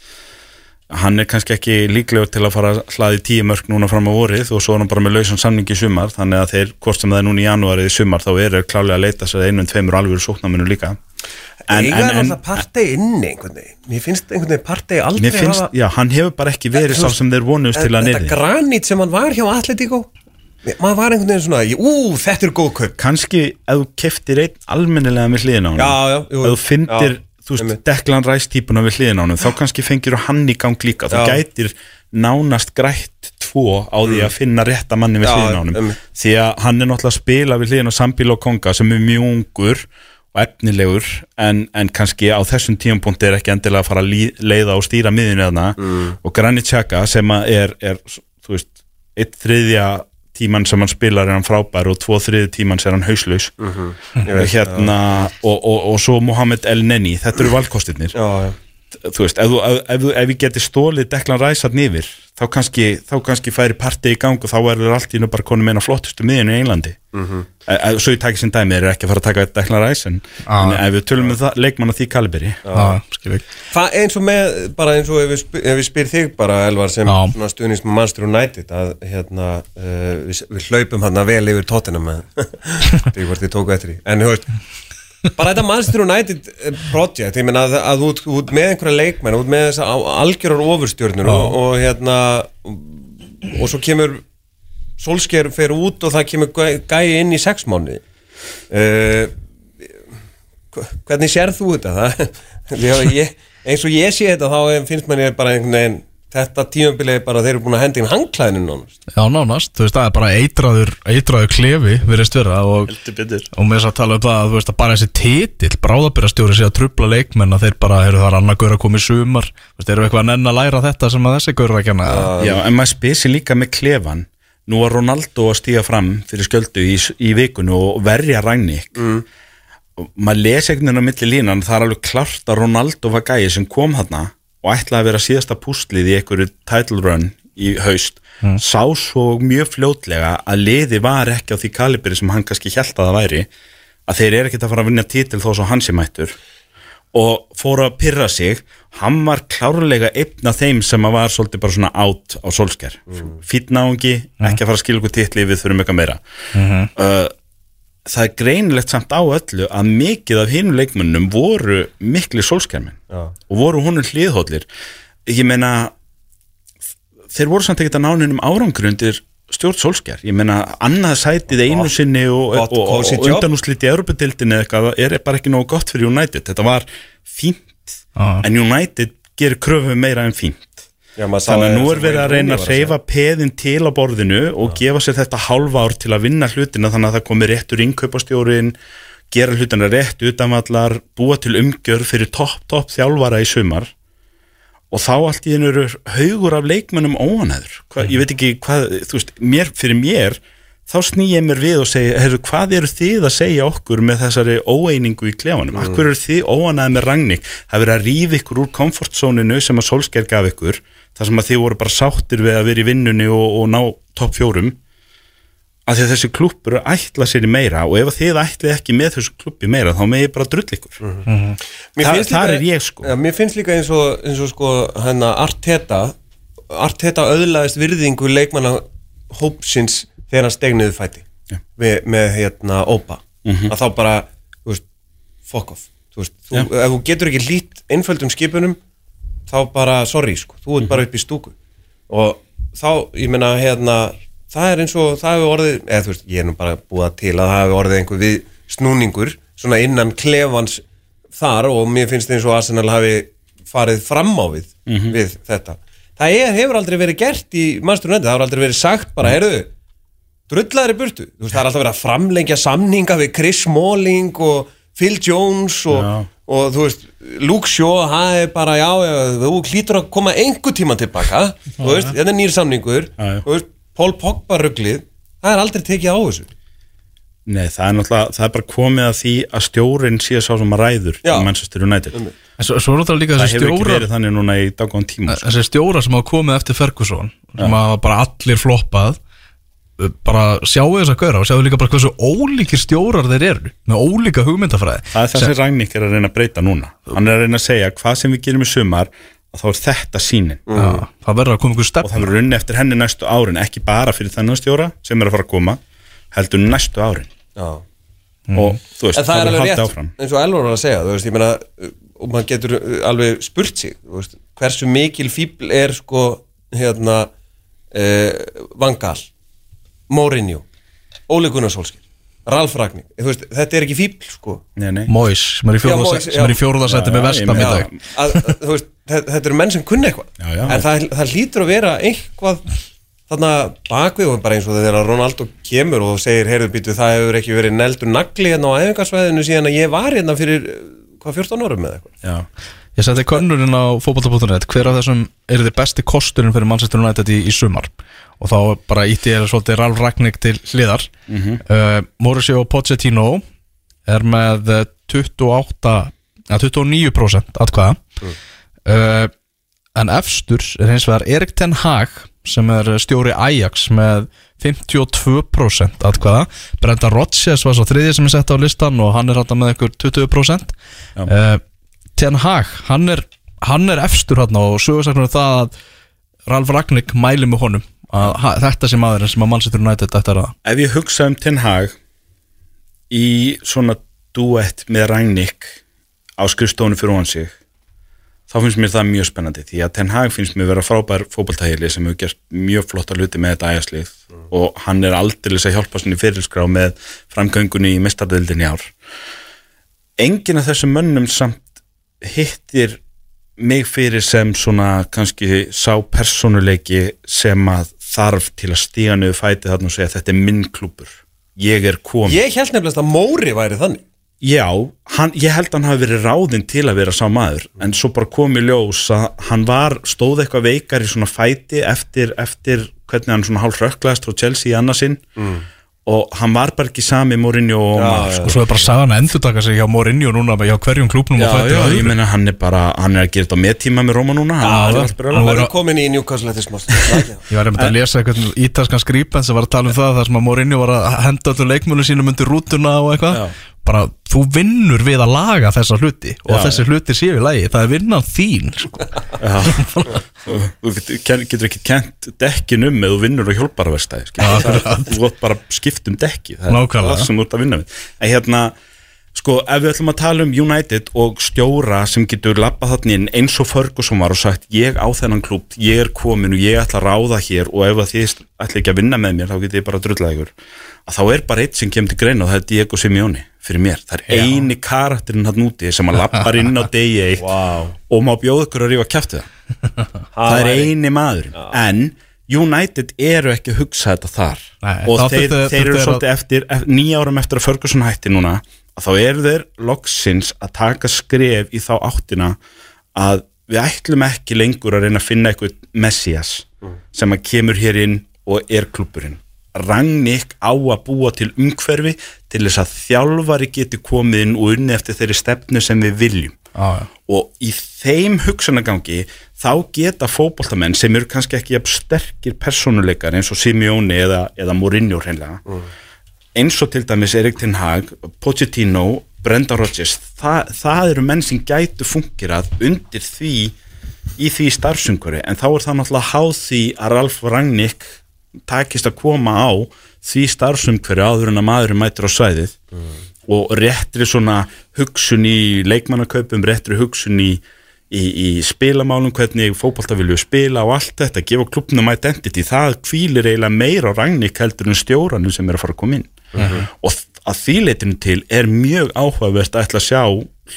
hann er kannski ekki líklegur til að fara að hlaði tíu mörg núna fram á vorið og svo er hann bara með lausan samning í sumar þannig að þeir, hvort sem það er núna í janúarið í sumar þá eru klálega að leita sér einum tveimur alvöru sóknarminu líka. En, en, er en alltaf partei inni einhvern veginn? Mér finnst einhvern veginn partei aldrei finnst, hafa já, hann hefur bara ekki verið sá sem þeir vonuðust til að þetta neyði granít sem hann var hjá Atletico maður var einhvern veginn svona ú, þetta er góð kaup. Kannski ef þú keftir einn almennilega með hliðin á hann Já, já, jú, ef þú fyndir, já, þú veist, Rice típuna við hliðin á hann þá kannski fengir þú hann í gang líka. Þú gætir nánast grætt tvo á því að finna rétta manni við Mm. Hliðin á hann því að hann er náttúrulega að spila við hliðin á Sambíl og Konga sem er mjög ungur og efnilegur en, en kannski á þessum tíumpunkti er ekki endilega að fara að leiða og stýra miðinu þarna. Mm. og Granit Xhaka sem að er, er þú veist, eitt þriðja tíman sem hann spilar er hann frábær og tvo þriði tíman er hann hauslaus. Ég veit, hérna og, og, og svo Mohamed El Neni þetta eru valkostirnir. Já, já. Þú veist, ef, þú, ef, ef, ef við geti stólið Declan Rice hann yfir þá kannski, þá kannski færi partí í gang og þá verður allt í nú bara konum eina flottustu miðinu í Englandi. Mm -hmm. svo ég takk sem dæmi, er ekki að fara að taka Declan Rice en, Ah. en ef við tölum með það, leikmann á því kaliberi skil ekki Hvað eins og með, bara eins og ef við, spyr, ef við spyr þig bara Elvar sem svona stuðnings með Manchester United að hérna uh, við, við hlaupum hann vel yfir tóttina með því hvort þið tóku eftir því. En þú veist bara þetta Manchester United eh, project ég meina að, að þú ert með einhverja leikmenn ert með þessa á- algjörar ofurstjörnur og, og hérna og svo kemur Solskjær fer út og það kemur gæ- gæi inn í sex mánuði uh, Hvernig sérð þú þetta? Það, ég, eins og ég sé þetta þá finnst manni bara einhvern veginn þetta tímabilið er bara þeir eru búin að henda inn hangklæðinu nánast. Já, nánast, þú veist, það er bara eitraður, eitraður klefi, virðist vera og, og með þess að tala um það að þú veist að bara þessi titill, bráðabyrjastjóri sé að trubla leikmenn að þeir bara, heyrðu það er annar gaur að koma í sumar, þú veist, eru eitthvað að nenn að læra þetta sem að þessi gaur að kenna? Já, en maður sér líka með klefan. Nú var Ronaldo að stíga fram fyrir sköldu í, í vikunu og verja Ragník mm. og maður les einhvern veginn á milli línan það er alveg klart að Ronaldo var gæi sem kom þarna og ætlaði að vera síðasta púslið í einhverju title run í haust sá svo mjög fljótlega að liði var ekki á því kalibri sem hann kannski held að það væri að þeir eru ekkert að fara að vinna titil þó svo hann sé mættur. Og fóru að pyrra sig hann var klárlega einn af þeim sem var svolítið bara svona átt á solskjær mm. fýtt náungi, ekki að fara að skilja okkur titli við þurfum eitthvað meira. Uh, það er greinilegt samt á öllu að mikið af hinu leikmönnum voru mikli solskjærmenn Já. og voru honum hliðhóllir ég meina þeir voru samt ekkert að nánum árangur undir stjórn solskjær, ég meina annað sætið einu sinni og, og, og, og job. undanúslit í Europatildinni eitthvað er bara ekki nógu gott fyrir United þetta var fínt Já. en United gerir kröfu meira en fínt Já, þannig að nú er verið að reyna að reyfa peðin til á borðinu og gefa sér þetta halva ár til að vinna hlutina þannig að það komi réttur innkaupastjórin gera hlutina rétt utanvallar búa til umgjörð fyrir topp, topp þjálfara í sumar. Og þá allt í einu eru haugur af leikmönnum óanæður Hva, ég veit ekki hvað, þú veist, mér, fyrir mér þá sný ég mér við og segja heyrðu, hvað eru þið að segja okkur með þessari óeiningu í klefanum, mm. akkur eru þið óanæð með rangning, það er verið að rífa ykkur úr komfortzóninu sem að Solskjær gaf ykkur þar sem að þið voru bara sáttir við að vera í vinnunni og, og ná topp fjórum að því að þessi klubbur ætla sér í meira og ef að þið ætlið ekki með þessu klubbi meira þá með ég bara drull ykkur. Mér Þa- finnst þar líka- er ég, sko. ja, Mér finnst líka eins og, eins og sko hennar Arteta Arteta öðlaðist virðingu leikmanna hópsins þegar hann stegniði fæti Já. með, með hérna Opa. Að þá bara, þú veist, fuck off. Þú veist, þú, ef þú getur ekki lít einföldum skipunum þá bara, sorry sko, þú ert bara upp í stúku. Og þá, ég meina hérna, það er eins og það hefur orðið, eða þú veist, ég er nú bara búið að til að það hefur orðið einhver við snúningur svona innan klefans þar og mér finnst eins og Arsenal hafi farið fram á við við þetta. Það er, hefur aldrei verið gert í mannstur nefndi, það hefur aldrei verið sagt bara, heyrðu, drullæri burtu. Þú veist, það er alltaf verið að framlengja samninga við Chris Smalling og Phil Jones og, Já. Og þú veist Luke Shaw, það er bara já, þú hlýtur að koma einhver tíma tilbaka þú veist, þetta er nýr samningur þú veist, Paul Pogba rugglið það er aldrei tekið á þessu Nei, það er náttúrulega, það er bara komið að því að stjórin sé sá sem að ræður Já. í Manchester United. En svo, svo er náttúrulega líka Það þessi hefur ekki stjóra verið þannig núna í daggóðan tíma. sko. þessi stjóra sem hafa komið eftir Ferguson sem hafa bara allir floppað bara sjáu þess að gauðra og sjáu líka bara hversu ólíkir stjórar þeir eru með ólíka hugmyndafræði Það er það sem Ragník er að reyna að breyta núna. Hann er að reyna að segja hvað sem við gerum í sumar og þá er þetta sínin. Já, það verður að koma ykkur Og stefn það verður runni eftir henni næstu árin, ekki bara fyrir þennan stjóra sem er að fara að koma, heldur næstu árin. já Og þú veist, En það er verður alveg haldið rétt, áfram. eins og Elvar var að segja, þú veist, ég meina, og maður getur uh, alveg spurt sig, þú veist, hversu mikil fíbl er sko, hérna, uh, Vangal, Mourinho, Óli Gunnar Solskjær, Ralf Ragník, þú veist, þetta er ekki fíbl, sko. Nei, nei. Mois sem er í Já, með vestam í dag Að, veist, þetta, eru menn sem kunna eitthvað, Já, já. en það, það hlýtur að vera eitthvað þarna bakvið og bara eins og þegar Ronaldo kemur og segir, heyrðu býtu, það hefur ekki verið neldur nagli hérna á æfingarsvæðinu síðan að ég var hérna fyrir, hvað, 14 árum með eitthvað. Já. Ég seti könnurinn á fótbolta.net hver af þessum er þið besti kosturinn fyrir Manchester United í, í sumar og þá bara ítti ég svolítið Ralf Ragník til hliðar. Uh, Mauricio Pochettino er með eh, 28 ja, 29% atkvæða. Uh, en efstur er hins vegar Erik Ten Hag sem er stjóri Ajax með 52% atkvæða. Brenda Rodgers var svo þriðið sem er sett á listan og hann er hægt með ykkur 20% Já. uh, Ten Hag, hann er, hann er efstur hann og sögursaknur það að Ralf Ragník mæli með honum að ha- þetta sé maðurinn sem að Manchester United ætti að ræða Ef ég hugsa um Ten Hag í svona duett með Ragník á skrifstónu fyrir hann sig þá finnst mér það mjög spennandi því að Ten Hag finnst mér vera frábær fótballtægili sem hefur gert mjög flotta hluti með þetta ægaslið og hann er aldrei að hjálpa sinni fyrirskrá með framgöngunni í mistardöldinni ár. Enginn af þessum mönnum samt hittir mig fyrir sem svona kannski sá persónuleiki sem að þarf til að stíga niður fætið þarna og segja þetta er minn klúpur ég er komin Ég held nefnilegast að Móri væri þannig. Já, hann, ég held að hann hafi verið ráðinn til að vera sá maður en svo bara kom í ljós að hann var stóð eitthvað veikar í svona fæti eftir, eftir hvernig hann svona hálf rökklaðist frá Chelsea í annarsinn og hann var bara ekki sami Mourinho og maður Og svo er bara sagan að endur taka sig hjá Mourinho núna hjá hverjum klúbnum Já, og fættir já, öðru. ég meina hann er bara, hann er að gera þetta með tíma með Róma núna hann Já, já. verður að- komin í Newcastle eftir smá Ég var að lesa eitthvað ítalskan skrýpen sem var að tala um það þar sem að Mourinho var að henda öllu leikmölu sínum undir rútuna og eitthvað Já. Bara þú vinnur við að laga þessa hluti og Já, þessi hluti séu í lagi það er vinnan þín sko. Þú getur getur ekki kent dekkin um eða þú vinnur á hjálparverstæði þú gott bara skipt um dekki það er Nákvæmlega. það sem þú ert að vinna við. En hérna, sko, ef við ætlum að tala um United og stjóra sem getur lappað þarna inn eins og Ferguson var og sagt ég á þennan klúb, ég er komin og ég ætla að ráða hér og ef þið ætla ekki að vinna með mér, þá get ég bara að drulla ykkur að þá er bara eitt sem kemur til greina og það er Diego Simeone fyrir mér, það er eini karakterinn hann úti sem að lappar inn á degi eitt Vá. og má bjóða ykkur að rífa kjæftu það það er eini maður en United eru ekki að hugsa þetta þar. Nei, og þá þeir, þurfti- þeir eru þurfti svolítið eftir ef- nýja árum eftir að Ferguson hætti núna að þá eru þeir loksins að taka skref í þá áttina að við ætlum ekki lengur að reyna að finna eitthvað messias sem að kemur hér inn og er klúburinn Rangnick á að búa til umhverfi til þess að þjálfari geti komið inn og unni eftir þeirri stefnu sem við viljum Já, já. og í þeim hugsanagangi þá geta fótboltamenn sem eru kannski ekki sterkir persónuleikar eins og Simeone eða, eða Mourinho hreinlega eins og til dæmis Erik Ten Hag Pochettino, Brenda Rodgers það, það eru menn sem gætu fungirað undir því í því starfsumkvöri en þá er það náttúrulega háð því að Ralf Rangnick takist að koma á því starfsumkvöri áður en að maðurinn mætur á svæðið og réttri svona hugsun í leikmannakaupum, réttri hugsun í, í, í spilamálum, hvernig fótbolta vilju spila og allt þetta, gefa klubnum identity, það kvílir eiginlega meira á rangník heldur en stjóranum sem er að fara að koma inn. Og þ- að því leitinu til er mjög áhugavert að ætla að sjá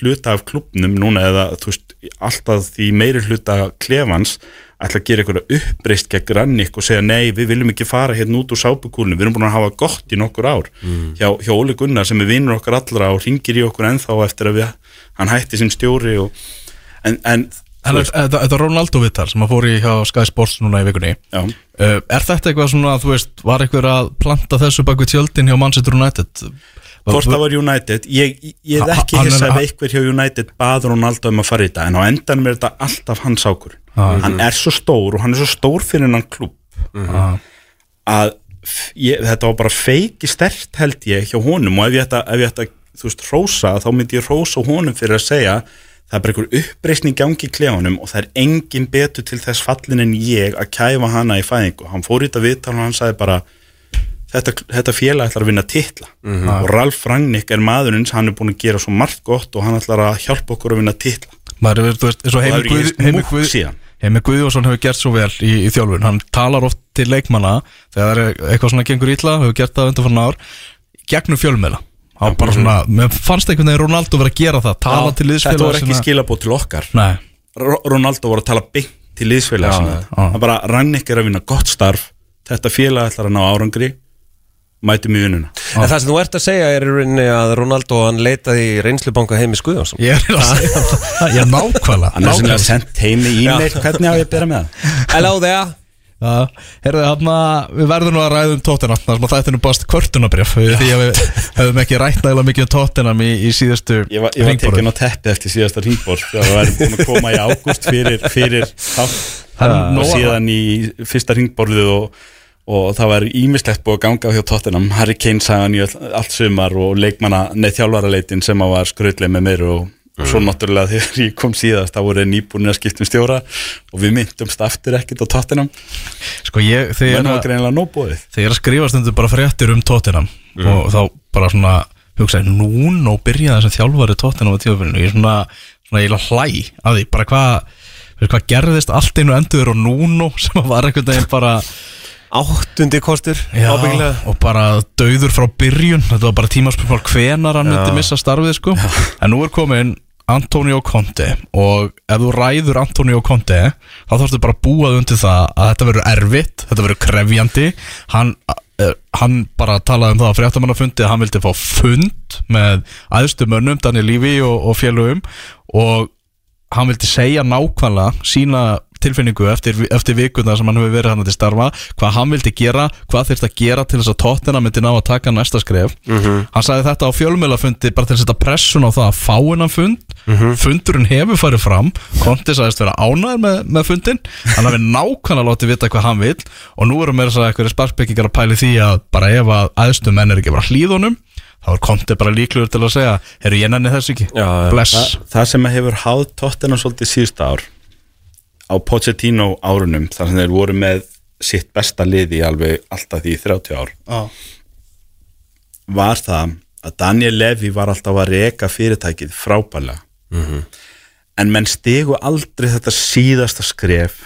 hluta af klubnum núna eða þú veist, alltaf því meiri hluta klefans ætla að gera eitthvað uppreist gegn rannik og segja nei, við viljum ekki fara hérna út úr sápukúlinu, við erum búin að hafa gott í nokkur ár. Hjá, hjá Óli Gunnar sem er vinnur okkar allra og ringir í okkur ennþá eftir að við, hann hætti sem stjóri og, en, en þetta er Ronaldo vittar sem að fór í hjá Sky Sports núna í vikunni? Uh, Er þetta eitthvað svona, þú veist, var eitthvað að planta þessu bak við tjöldin hjá Manchester United? Hvort það var United ég, ég er ekki hann hissa ef ha- einhver hjá United baður Ronaldo um að fara í þetta en á endanum er þetta alltaf hans ákur hann er svo stór og hann er svo stór fyrir hann klúb Ah. að ég, þetta var bara feiki stert held ég hjá honum og ef ég ætta, þú veist, rósa, þá myndi ég rósa honum fyrir að segja það er bara einhver uppreisning í gangi í klefanum og það er engin betur til þess fallin en ég að kæfa hana í fæðingu. Hann fór í þetta viðtal og hann sagði bara þetta, þetta félag ætlar að vinna titla. Og Ralf Rangnick er maðurinn hann er búin að gera svo margt gott og hann ætlar að hjálpa okkur að vinna titla. Maður þú veist, eins og hefur Guð, ekki múkk Guð. Heimir Guðjónsson hefur gert svo vel í, í þjálfun. Hann talar oft til leikmanna þegar er eitthvað svona gengur ítla hefur gert það undan fann ár gegnum fjölmiðla. Það var bara svona, mér fannst einhvern veginn Ronaldo verið að gera það tala til þetta liðsfélaga voru ekki sinna. skilabót til okkar. Ronaldo voru að tala beint til liðsfélag Já, já. er bara Rangnick er að vinna gott starf. Þetta félag ætlar að ná árangri mætum í vinnuna En það sem þú ert að segja er í rauninni að Ronaldo hann leitaði í reynslubanka heimi Skuðjónsson ég er að segja það. Ég er nákvæmlega. Hann er sem að sendt heimi e-mail hvernig á ég að bera með það Hello there. Já, heyrðu, hann við verðum nú að ræða um tóttina þar sem að þetta er nú bast kvörtunabrjöf því að við hefum ekki rætt nægilega mikið um tóttinam í, í síðustu ég var, ég var tekin á teppi eftir síðasta ringbór það var búin að koma í ágúst fyrir, fyrir Það er og að- síðan í fyrsta ringborðið og, og það var ímislegt búið að ganga hjá tóttinam Harry Kane sagan í allt sumar og leikmanna, neð þjálfaraleitin sem að var skröðlega með mér og og svo náttúrulega þegar ég kom síðast þá voru nýbúinir að skipta um stjóra og við myndumst aftur ekkert á tóttinam Sko ég, þegar menn ég var er að- greinilega nóbúið þegar ég er að skrifa stundu bara fréttir um tóttinam og þá bara svona hugsa ég, núna og byrja þess að þjálfari tóttinam á tíðafélinu, ég svona svona eiginlega hlæ að því, bara hvað hvað gerðist? Allt einu endur og núno sem var einhvern veginn bara Áttundi kostur já, ábyggilega. og bara dauður frá byrjun. Þetta var bara tímaspurnál hvenar hann myndi missa starfið sko. En nú er komin Antonio Conte og ef þú ræður Antonio Conte þá þarfstu bara að búað undir það að þetta verður erfitt, þetta verður krefjandi. Hann, uh, hann bara talaði um það að fréttamannafundi að hann vildi fá fund með aðstu mönnum, Daniel Lífi og, og félögum. Og hann vildi segja nákvæmlega sína tilfinningu eftir, eftir vikuna sem hann hefur verið hann til starfa hvað hann vildi gera, hvað þurfti að gera til þess að tóttina myndi ná að taka næsta skref. Hann sagði þetta á fjölmjölafundi bara til að setja pressun á það að fá hennan fund. Fundurinn hefur farið fram Konti sagðist vera ánæður með, með fundin hann hafi nákvæmlega látið vita hvað hann vil og nú eru þess að eitthvað sparkbyggingar að pæli því að bara ef að aðstu menn er ekki bara hlýðunum þá er Konti bara líklegur til að segja herru ég nenni þess ekki, Já, já. bless. Þa, það sem hefur háð tóttina svolítið síðust ár á Pochettino árunum þar sem þeir voru með sitt besta liði alveg alltaf því í 30 ár. Já. var það að Daniel Levy var alltaf að reka fyrirtækið frábælega en menn stigu aldrei þetta síðasta skref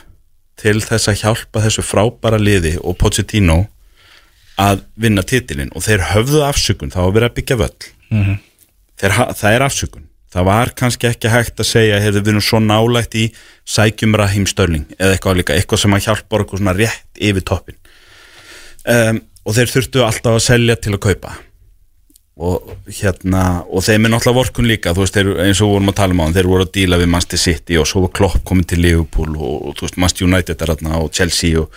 til þess að hjálpa þessu frábæra liði og Pochettino að vinna titilinn. Og þeir höfðu afsökun, það var verið að byggja völl. Þeir, ha- það er afsökun það var kannski ekki hægt að segja hefur við erum svo nálægt í sækjum Rahim Störling eða eitthvað líka, eitthvað sem að hjálpa okkur svona rétt yfir toppin um, og þeir þurftu alltaf að selja til að kaupa. Og hérna og þeim er náttúrulega vorkun líka þú veist, þeir, eins og vorum að tala um á þeir voru að díla við Manchester City og svo var Klopp komin til Liverpool og, og þú veist, Manchester United er þarna og Chelsea og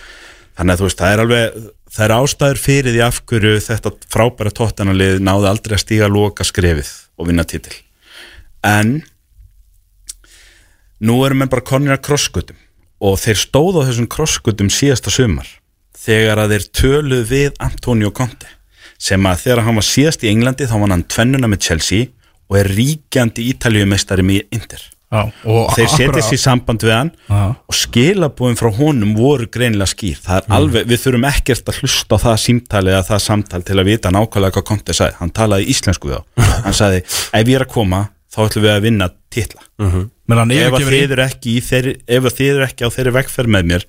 þannig að þú veist, það er alveg það er ástæður fyrir því af hverju þetta frábæra tóttanalið náði aldrei að stíga loka skrefið og vinna titil en nú erum við bara konir að krosskutum og þeir stóðu á þessum krosskutum síðasta sumar þegar að þeir töluð við Antonio Conte sem að þegar hann var síðast í Englandi þá var hann tvennuna með Chelsea og er ríkjandi ítaljumeistari með Inter. Já, og þeir setjast í samband við hann Já. og skilabúin frá honum voru greinilega skýr. Er alveg, við þurfum ekkert að hlusta á það símtali eða það samtal til að vita nákvæmlega hvað Conte sagði, hann talaði íslensku þá. Hann sagði, ef ég er að koma þá ætlum við að vinna titla. Menn hann ef þið eru ekki, í þeirri, ef að þið eru ekki á þeirri vegferð með mér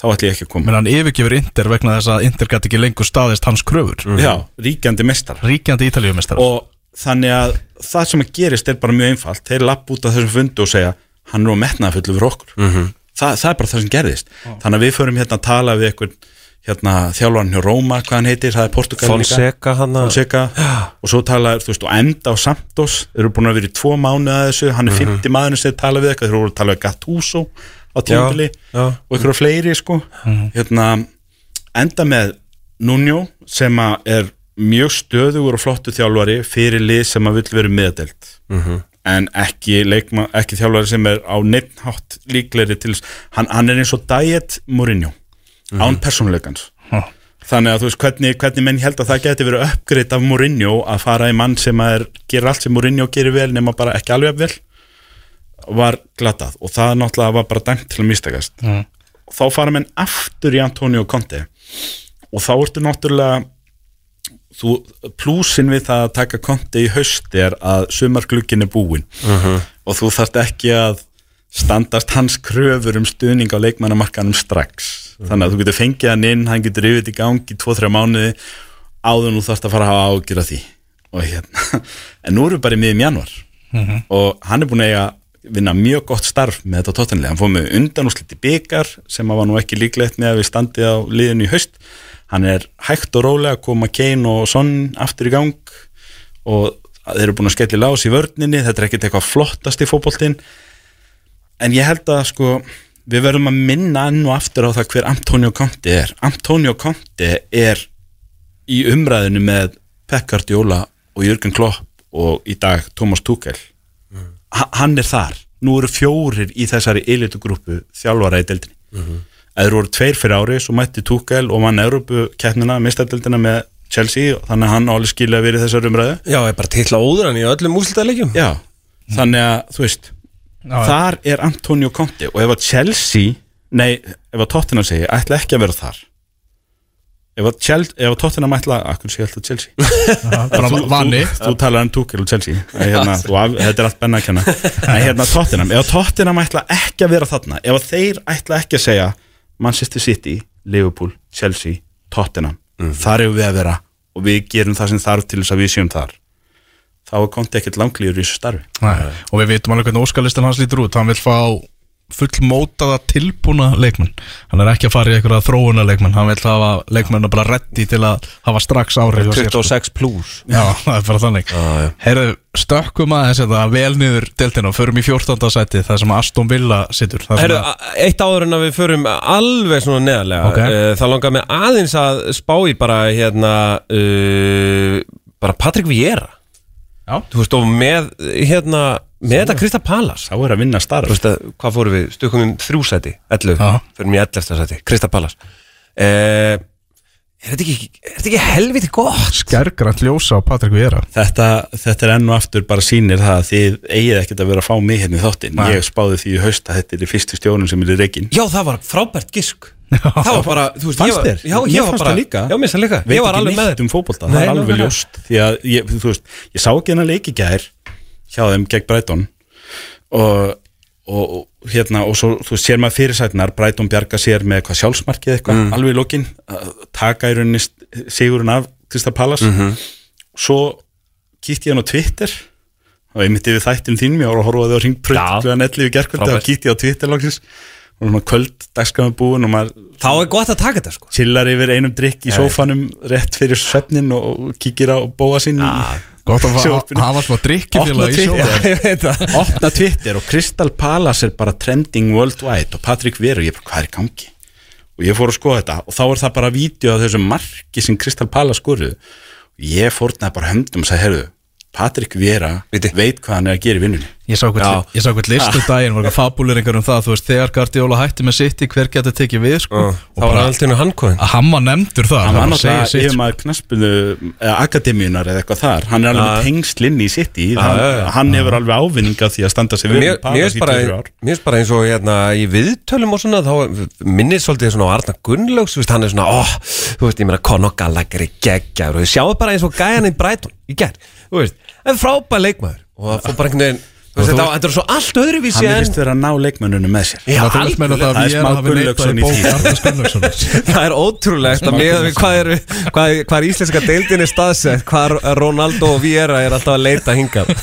þá ætlum ég ekki að koma. Menn hann yfirgefur Inter vegna þess að Inter gæti ekki lengur staðist hans kröfur. Já, ríkjandi mestar ríkjandi ítalíumestrar og þannig að það sem að gerist er bara mjög einfalt. Þeir lapp út af þessum fundu og segja hann er á metnaðafullu fyrir okkur. Þa, það er bara það sem gerðist. Þannig að við förum hérna að tala við einhvern hérna, þjálfarn hjá Róma, hvað hann heitir það er Portugal Fonseca hann Fonseca. Og svo tala, þú veist, og enda á Santos þeir eru búin að vera í tvo mánuði að þessu. Hann er 50 maðurinn sem tala við eitthvað þeir eru að tala við Gattuso á tímabili já. og einhverja fleiri sko. Hérna, enda með Nuno sem er mjög stöðugur og flottu þjálfari fyrir lið sem að vill vera meðdelt en ekki, leikma, ekki þjálfari sem er á neittnátt líklegri til hann, hann er eins og Diet Mourinho án persónuleikans. Já. þannig að þú veist hvernig, hvernig menn held að það geti verið uppgreitt af Mourinho að fara í mann sem er, gerir allt sem Mourinho gerir vel nema bara ekki alveg vel var glatað. Og það náttúrulega var bara dæmt til að mistakast. Mm. og þá fara menn aftur í Antonio Conte. Og þá ertu náttúrulega þú, plúsin við það að taka Conte í haust er að sumarglukkin er búin og þú þarft ekki að standast hans kröfur um stuðning á leikmannamarkanum strax. Þannig að þú getur fengið hann inn, hann getur yfir í gang í 2-3 mánuði áður nú þarft að fara að hafa ágjur af því. Og hérna, en nú erum við bara í miðum januar og hann er búin að eiga vinna mjög gott starf með þetta tóttanlega, hann fóð með undanúsliti byggar sem var nú ekki líklegt með að við standið á liðinu í haust. Hann er hægt og rólega að koma Kane og Son aftur í gang. Og þeir eru búin að skelli lás í vörninni. Þetta er ekkert eitthvað flottast í fótboltinn en ég held að sko við verðum að minna enn og aftur á það hver Antonio Conte er. Antonio Conte er í umræðinu með Pep Guardiola og Jürgen Klopp og í dag Thomas Tuchel. Ha- hann er þar. Nú eru fjórir í þessari elitugrúpu þjálfara í deildinni. Mm eða eru voru tveir fyrir ári, svo mætti Tuchel og vann Európu keppnina, mistadeildina með Chelsea, þannig að hann á alveg skilja að vera í þessari umræðu. Já, er bara til að óður hann í öllum úrslitaleikjum. Já, þannig að þú veist þar er Antonio Conte og ef að Chelsea nei, ef að Tottenham segi, ætla ekki að vera þar. Ef að, Chelsea, ef að Tottenham ætla akkur sé alltaf Chelsea? Bara vani. þú, þú talar um Tuchel og Chelsea. Hérna, þú, af, þetta er allt benna að kenna. En hérna Tottenham, ef að Tottenham ætla ekki að vera þarna ef að þeir ætla ekki að segja Manchester City, Liverpool, Chelsea Tottenham, þar hefur við að vera og við gerum það sem þarf til þess að við séum þar þá er konti ekkert langlýður í þessu starfi Nei. og við vitum alveg hvernig óskalistin hans lítur út hann vil fá fullmótaða tilbúna leikmenn hann er ekki að fara í einhverja þróuna leikmenn hann vil hafa leikmenn bara reddi til að hafa strax sko. 26 plus Já, það er bara þannig. Heyrðu, stökkum aðeins þetta vel niður deltina og förum í 14. sæti það sem Aston Villa situr það sem Herru, að- eitt áður en að við förum alveg svona neðarlega Ok. okay. Það langar mig aðeins að spá í bara hérna uh, bara Patrik Vieira Já. Þú veist og með hérna með þetta Krista Palas þá er að vinna Þú starf veist að, hvað fórum við, stökkum um þrjú seti 11, Já. fyrir 11 seti Krista Palas uh, Er þetta ekki, ekki helviti gott? Skergrant ljósa á Patrik Viera þetta, þetta er enn og aftur bara sýnir það að þið eigið ekkert að vera að fá mig hérna í þáttinn. Ég spáði því í haust að þetta er í fyrstu stjórnum sem er í reikin Já, það var frábært gisk Það var bara, þú veist, Fannst ég var, þér? Já, ég var fannst bara. Já, mér finnst það líka. Ég var alveg með neitt um fótbolta, Nei, það er alveg ljóst. Því að ég, þú veist, ég sá ekki hennar leiki gær hjá þeim gegn Brighton. Og, og, hérna og svo, þú sér maður fyrirsætnar Brighton bjarga sér með eitthvað sjálfsmarkið eitthvað Mm. alveg í lokin, taka í rauninni sigurinn af Krista Pallas Mhm. svo kýtti ég hann á Twitter og ég myndi við þættin þínum, ég var að horfa þau á ringprönd og svona kvöld dagskræmi búin og maður Þá er gott að taka þetta sko. Chillar yfir einum drikk í sófanum rétt fyrir svefnin og kíkir á bóa sín Gott að hafa smá drikkifélag í það. Opna Twitter og Crystal Palace er bara trending worldwide og Patrick Veru, ég bara hvað er í gangi? Og ég fór að skoða þetta og þá er það bara vídeo af þessu marki sem Crystal Palace skoruðu. Og ég fórnaði bara höndum og sagði, heyrðu, Patrick Vera Viti. veit hvað hann er að gera í vinnunni. Ég sá hvern listu daginn var eitthvað fabuleringar um það, þú veist, þegar Guardiola hætti með City, hver getur tekið við, sko? Það var alltaf hennu handkóðin að hann var nefndur það hann var bara að náttúrulega sitt, yfir sko. maður knaspinu eða akademíunar eða eitthvað þar. Hann er alveg Já. með tengsl inn í City. Já, hann, hann hefur alveg ávinning af því að standa sig vel Mér finnst í bara, 24 ár. mér finnst bara eins og hérna í viðtölum og svona þá minnir svolítið svona á Arna Gunnlaugs hann er svona, ó, þú veist, ég meina Er þið þú veist, það er frábæð leikmaður. Og það fór bara einhvern veginn þú veist, þetta, þetta er svo allt öðruvísi hann en virðist vera að ná leikmönnunum með sér. Já, Það veist meina það Það að er við smá Gunnlaugsson í því. Það er ótrúlegt að með við hvað er, hvað, hvað er íslenska deildin er staðsett hvað Ronaldo og Viera er alltaf að leita hingað.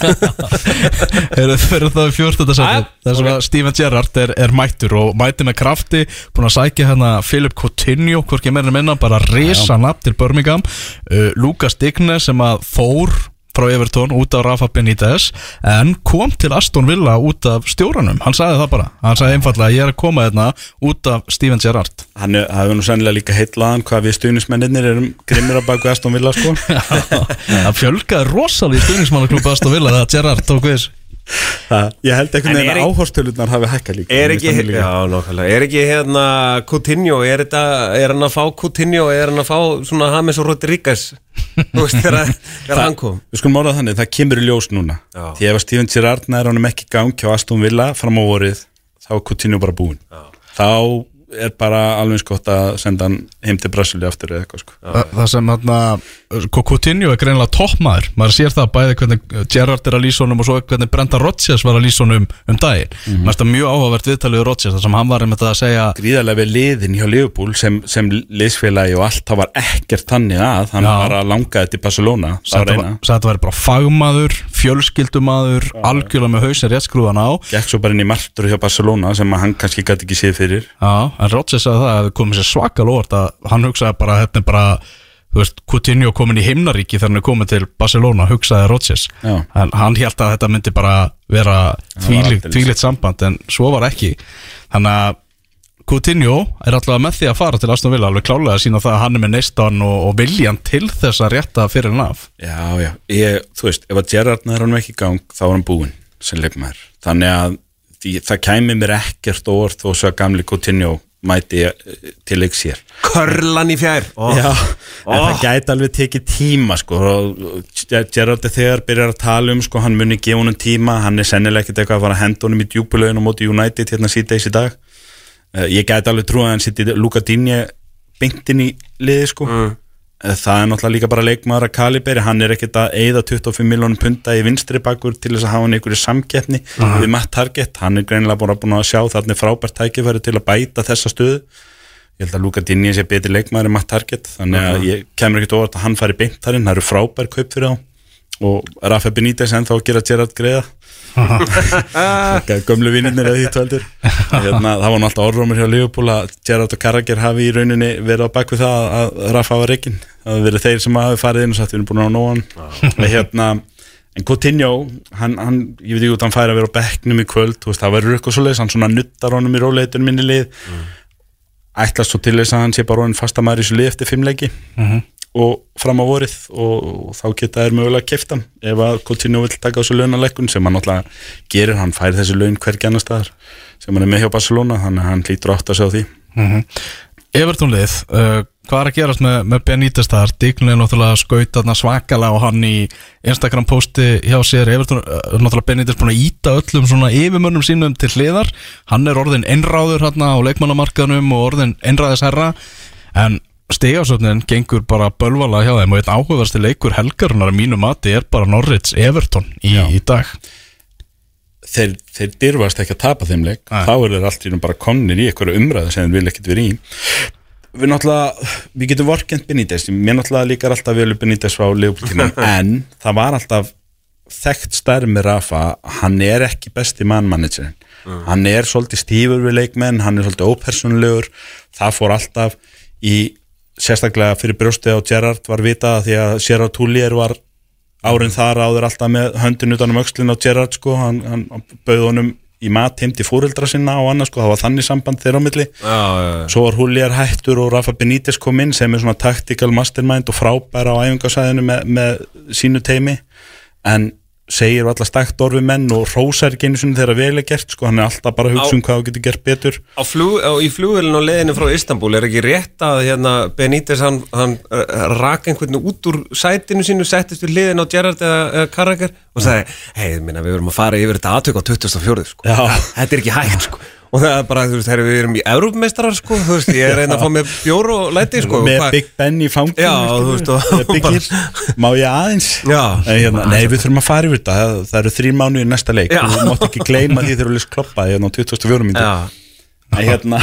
Erum fyrir það í 14. Jæja, sæti þar sem að Steven Gerrard er, er mættur og mættir með krafti, búin að sækja hérna Philip Coutinho, hvorki meira en minna bara risa nafn til Birmingham. Uh, Lucas Digne sem að fór frá Everton út af Rafa Benítez en kom til Aston Villa út af stjóranum, hann sagði það bara. Hann sagði einfallega ég er að koma hérna út af Steven Gerrard. Hann það hefur nú sennilega líka heitlaðan hvað við stuðnismennir erum grimmir að baku Aston Villa sko. Það fjölgaði rosalega í stuðningsmannaklúpa Aston Villa þegar Gerrard tók við það, ég held veginn er að ekki- áhórstölunar hafi hækkað líka Er ekki, líka. já, nákvæmlega, er ekki hérna Coutinho, er, þetta, er hann að fá Coutinho, er hann að fá svona James Rodríguez, þú veist, þegar hann kom. Við skulum orða þannig, það kemur í ljós núna. Já. Því ef að Steven Gerrard nær honum ekki í gang hjá Aston Villa fram á vorið þá er Coutinho bara búinn. Þá er bara alveg skott að senda hann heim til Brasilia aftur eða eitthvað sko. Þa, það sem hérna Coutinho er greinilega toppmaður. Maður sér það bæði hvernig Gerrard er að lýsa honum og svo hvernig Brenda Rodgers var að lýsa honum um daginn. Mm. -hmm. mjög áhugavert viðtalið við Rodgers þar sem hann var einmitt að segja Gríðarlega við liðin hjá Liverpool sem, sem liðsfélagi og allt það var ekkert þannig að hann Já. var að langa til Barcelona það eina að þetta væri bara fagmaður fjölskyldumaður, algjörlega með hausin rétt en Rodgers sagði það að það komið sér svakal óvart að hann hugsaði bara þetta er bara þú veist, Coutinho komin í himnaríki er komin til Barcelona, hugsaði Rodgers. En hann held að þetta myndi bara vera þvílíkt samband en svo var ekki. Þannig að Coutinho er alltaf með því að fara til Aston Villa alveg klálega að sína það að hann er með neistan og, og viljan til þess að rétta fyrir hann af. Já, já, ég, þú veist, ef að Gerrard nær hann ekki í gang þá er hann búinn sem leikmaður. Þannig að því, það kæmi mér ekkert orð þó svo að gamli Coutinho mæti eh, til leiks hér. Körlan í fjær. Oh. Já, en það gæti alveg tekið tíma sko. Er þegar byrjar að tala um sko, hann muni gefa honum tíma, hann er sennilega ekkert eitthvað að fara að henda honum í djúpulegin og móti United hérna síðdeis í dag. Uh, ég gæti alveg trúið að hann sitt í Luka Dinje beintin í liði sko. Mm. Eh, það er náttúrulega líka bara leikmaður að kaliberi hann er ekkert að eyða 25 miljónum punta í vinstri bakur til þess að hafa hann einhverju samkeppni við Matt Target, hann er greinilega bara búin að sjá þarna frábært tækifæri til að bæta þessa stöðu. Ég held að Luka Dinni sé betri leikmaður en Matt Target þannig að ég kemur ekkert óvart að hann fari beint þarinn, það eru frábær kaup fyrir þá. Og Rafa Benítez ennþá að gera Gerard greiða gömlu vinnirnir eða því töldur. Hérna, það var náttúrulega orðrómur hjá Liverpool að Gerard og Carragher hafi í rauninni verið á bakvið það að Rafa var reygin það verið þeir sem hafi farið inn og sagt við erum búin að ná nóan hérna, en Coutinho hann, hann, ég veit ekki út hann færi að vera á bekknum í kvöld veist, það verður eitthvað svo hann svona nuttar honum í róleitunum minni lið. Ætlast svo til þess að hann sé bara honum fastamæður í svo lið eftir fimmleiki og fram á vorið og þá geta þær mögulega keftan ef að Coutinho vil taka þessu launalekkun sem hann náttúrulega gerir, hann fær þessu laun hvergi annar staðar sem hann er með hjá Barcelona þannig að hann lítur átt að sjá því. Evertón lið, uh, hvað er að gerast með, með Benítez þar? Díknum er náttúrulega skaut þarna svakalega og hann í Instagram posti hjá sér. Evertón, uh, náttúrulega Benítez búin að íta öllum svona yfirmönnum sínum til hliðar. Hann er orðin einráður hérna á leikmannamarkaðnum og orðin einráðisherra en stegasöfnin gengur bara bölvala hjá þeim og einn áhugaversti leikur helgarunar að mínu mati er bara Norrids Evertón í, í dag. Þeir, þeir dyrfast ekki að tapa þeim leik. Nei. þá er þeir allt í einu bara komnir í einhverju umræðu sem þeir vil ekkert vera í. Við náttúrulega, við getum vorkend Benítez, mér náttúrulega líkar alltaf vel Benítez frá Leopoldinum, en það var alltaf þekkt stærð með Rafa, hann er ekki besti mannmanagerin, hann er svolítið stífur við leikmenn, hann er svolítið ópersonlegur, það fór alltaf í, sérstaklega fyrir brjóstið á Gerrard var vitað að því að Gerrard Tullier var árin þar áður alltaf með höndin utan um öxlin á Gerrard sko, hann, hann bauð honum í mat heim til fóreldra sinna og annað sko, það var þannig samband þeirra á milli. Já, já, já. svo var Hulliar hættur og Rafa Benítez kom inn sem er svona tactical mastermind og frábæra á æfingasæðinu með, með sínu teimi en segir alltaf stækt orfi menn og rósar ekki einu sinni þegar vel er gert sko, hann er alltaf bara að hugsa um hvað þú getur gert betur Á flug, á, í flugvelin á leiðinu frá Istanbul er ekki rétt að hérna, Benítez hann, hann uh, rak einhvern út úr sætinu sínu, settist við hliðin á Gerrard eða, eða Carragher og sagði, hei, við verum að fara yfir þetta aðtök á 2004 sko. Þetta er ekki hægt sko. Og það er bara, þú veist, herri, við erum í Európmestrar sko, þú veist, ég er reyna að fá með bjór og læti sko, með Hvað- Big Ben í fanginu Já, þú veist, og- Hir. má ég aðeins? Já. En hérna, nei við þurfum að fara yfir þetta. Það, það eru þrír mánu í næsta leik. Þú mátt ekki gleyma því þegar þú lýst kloppa hérna á 24 mínútur Já, En hérna,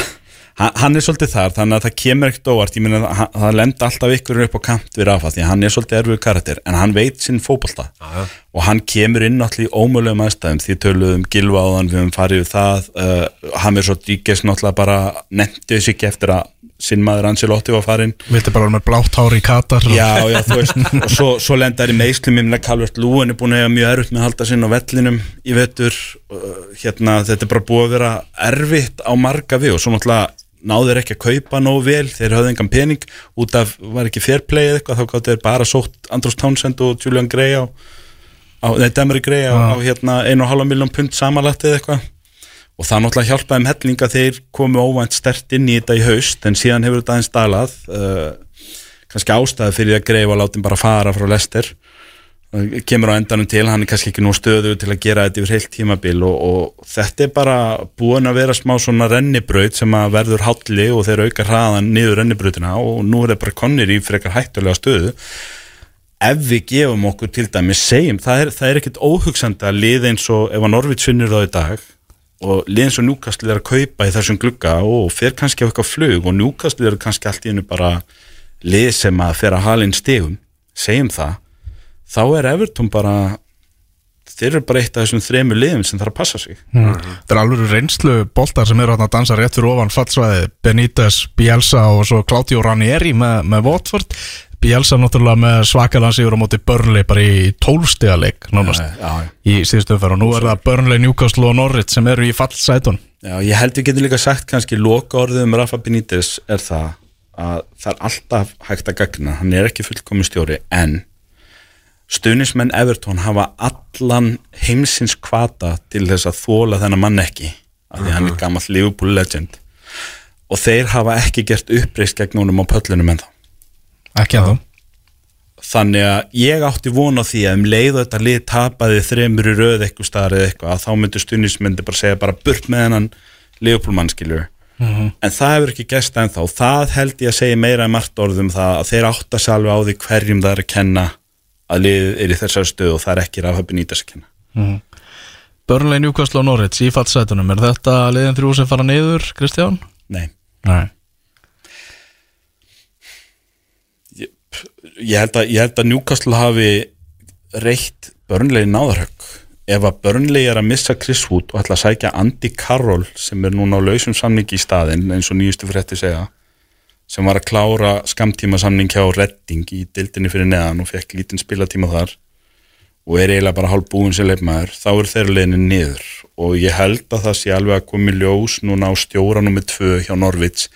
hann, er svolítið þar þannig að það kemur ekkert óvart. Ég meina að hann- það lenda alltaf ykkur upp á kant við Rafa því að hann er svolítið erfið karakter en hann veit sinn fótbolta. Já. og hann kemur inn náttúrulega í ómögulegum aðstæðum. Því töluðum gilva áðan við höfum farið við það. Uh, hann er svo díkes náttúrulega bara nefndi þessi ekki eftir að sinn maður Ancelotti var farin Vildi bara vera með blátt hár í Katar. Já, já, þú veist, og svo, svo lendar í meðslum ég meina Calvert Lúin er búin að eiga mjög erfitt með að halda sinn á vellinum í vetur. Uh, hérna, þetta er bara búið að vera erfitt á marga við og svo náttúrulega náður ekki að kaupa nógu vel, þeir höfðu engan pening út af, var ekki fairplay eða eitthvað þá gáttu þeir bara sótt Andros Townsend og Julian Gray á, á nei, Demri Gray á, á hérna 1,5 miljón pund samanlætt eða eitthvað. Og það náttúrulega hjálpaði um helling að þeir komu óvænt stert inn í þetta í haust en síðan hefur þetta aðeins dalað uh, kannski ástæði fyrir að greifa látum bara fara frá Lester kemur á endanum til, hann er kannski ekki nú stöðu til að gera þetta yfir heilt tímabil og, og þetta er bara búin að vera smá svona rennibraut sem að verður hálli og þeir auka hraðan niður rennibrautina og nú er það bara konnir í frekar hættulega stöðu. Ef við gefum okkur til dæmis segjum, það er, það er ekkit óhugsandi að lið eins og ef að Norvits vinnur þá í dag og lið eins og Núkastli er að kaupa í þessum glugga og fer kannski á eitthvað flug og Núkastli er kannski allt í hennu bara lið sem að fer að halinn stegum segjum það, þá er Everton bara þeir eru bara eitt af þessum þremur liðum sem þarf að passa sig. Það er alveg reynslu boltar sem eru að dansa rétt fyrir ofan fallsvæði Benítez, Bielsa og svo Claudio Ranieri með, með Watford. Bielsa náttúrulega með svakalega sigur á móti Burnley bara í tólstega leik nánast já, já. í síðustu umferð. Og nú er það Burnley, Newcastle og Norwich sem eru í fallsætun Já, ég held við getum líka sagt kannski loka orðið um Rafa Benítez er það að það er alltaf hægt að gagna, hann er ekki fullkomi stjóri en stuðnismenn Everton hafa allan heimsins kvata til þess að þóla þennan mann ekki af því hann er gammal Liverpool legend. Og þeir hafa ekki gert uppreist gegn honum á pöllunum en þá ekki að þannig að ég átti von á því að um leið og þetta lið tapaði þremur í röð eitthvað staðar eða eitthvað að þá myndu stuðnismyndi bara segja bara burt með hennan Leopold mann skilur en það hefur ekki gæst ennþá. Það held ég að segja meira en margt orðum það að þeir átta sig alveg á því hverjum það er að kenna að liðið er í þessari stöðu og það er ekki rafhöfn í þess að kenna Burnley, Newcastle og Norwich í fallsætunum. Er þetta liðin þrjú sem fara niður, Kristján? Nei, Nei. Ég, ég, held að, ég held að Newcastle hafi reitt Burnley náðarhögg. Ef að Burnley er að missa Chris Wood og ætla að sækja Andy Carroll sem er núna á lausum samningi í staðinn eins og nýjustu frétti segja sem var að klára skamtíma samning hjá Redding í dildinni fyrir neðan og fekk lítinn spilatíma þar og er eiginlega bara hálf búin sem leifmaður, þá er þeirra leiðinni niður. Og ég held að það sé alveg að komi ljós núna á stjóra nummið tvö hjá Norvits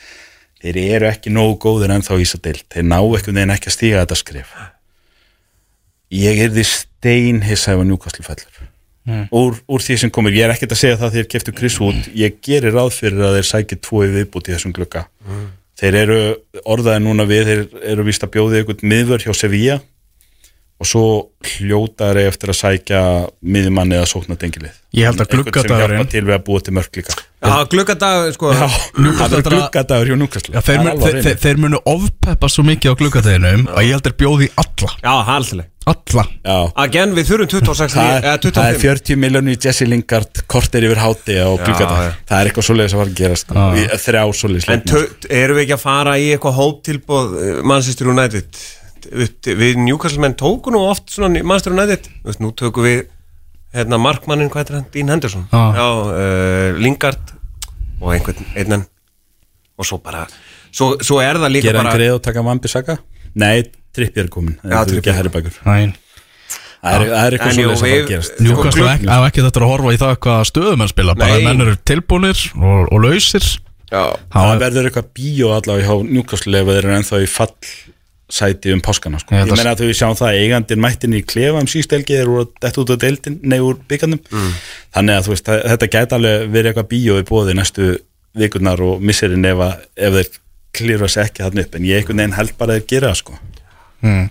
þeir eru ekki nógu góðir ennþá í þess að deild, þeir ná ekkert veginn ekki að stíga þetta skrif ég er því stein hissa ef að njúkastlu fellur. Úr, úr því sem komir, ég er ekkert að segja það þegar keftu Chris Wood, ég gerir ráð fyrir að þeir sækir tvo í viðbúti í þessum glukka þeir eru orðaði núna við, þeir eru vist að bjóði einhvern miðvör hjá Sevilla og svo hljótaður eftir að sækja miðjumann eða sókna tengilið Ég held að einhvern sem hjálpa til við að búa til mörk líka. Já, gluggadag, sko. Já, það er gluggadagur hjá Núkastlu Já, þeir, þeir, þeir, munu ofpeppa svo mikið á gluggadeginum að ég held þeir bjóði alla. Já, haldileg Alla. Já, Again, við þurfum 26 það, eða það er 25 40 miljónu í Jesse Lingard kortir yfir háti gluggadag já. það er eitthvað svoleiðis að fara að gerast. Í- þrjá svoleiðis En erum við ekki að fara í eitthvað hóptilbóð uh, Manchester United? Við Newcastle menn tóku nú oft svona Manchester United. Nú tökum við hérna, markmannin, hvað heitir hann? Dean Henderson. Já. uh, Lingard og einhvern einnan og svo bara svo, svo er það líka gera hann bara greið og taka Vambi Saga nei, Trippi er komin Já, það er ekki herri bækur. Næn það er, það er eitthvað En jú, svoleiðis að fara við- að gerast Njúkast glugg- á ekki þetta að horfa í það hvað stöðum er spila. Bara að menn eru tilbúnir og, og lausir. Já, það verður eitthvað bíó allavega hjá Newcastle ef þeir eru ennþá í fall sæti um páskana sko. Ég ég, held að- meina að þau sjáum það að eigandinn mættin í klefa um sístelgi þeir eru þetta út á deildin, nei úr byggandum Mm. þannig að veist, að, þetta gæti alveg verið eitthvað bíó í bóði næstu vikurnar og misserinn ef, að- ef þeir klýra sig ekki þarna upp en ég einhvern veginn held bara að þeir gera það sko. Mm.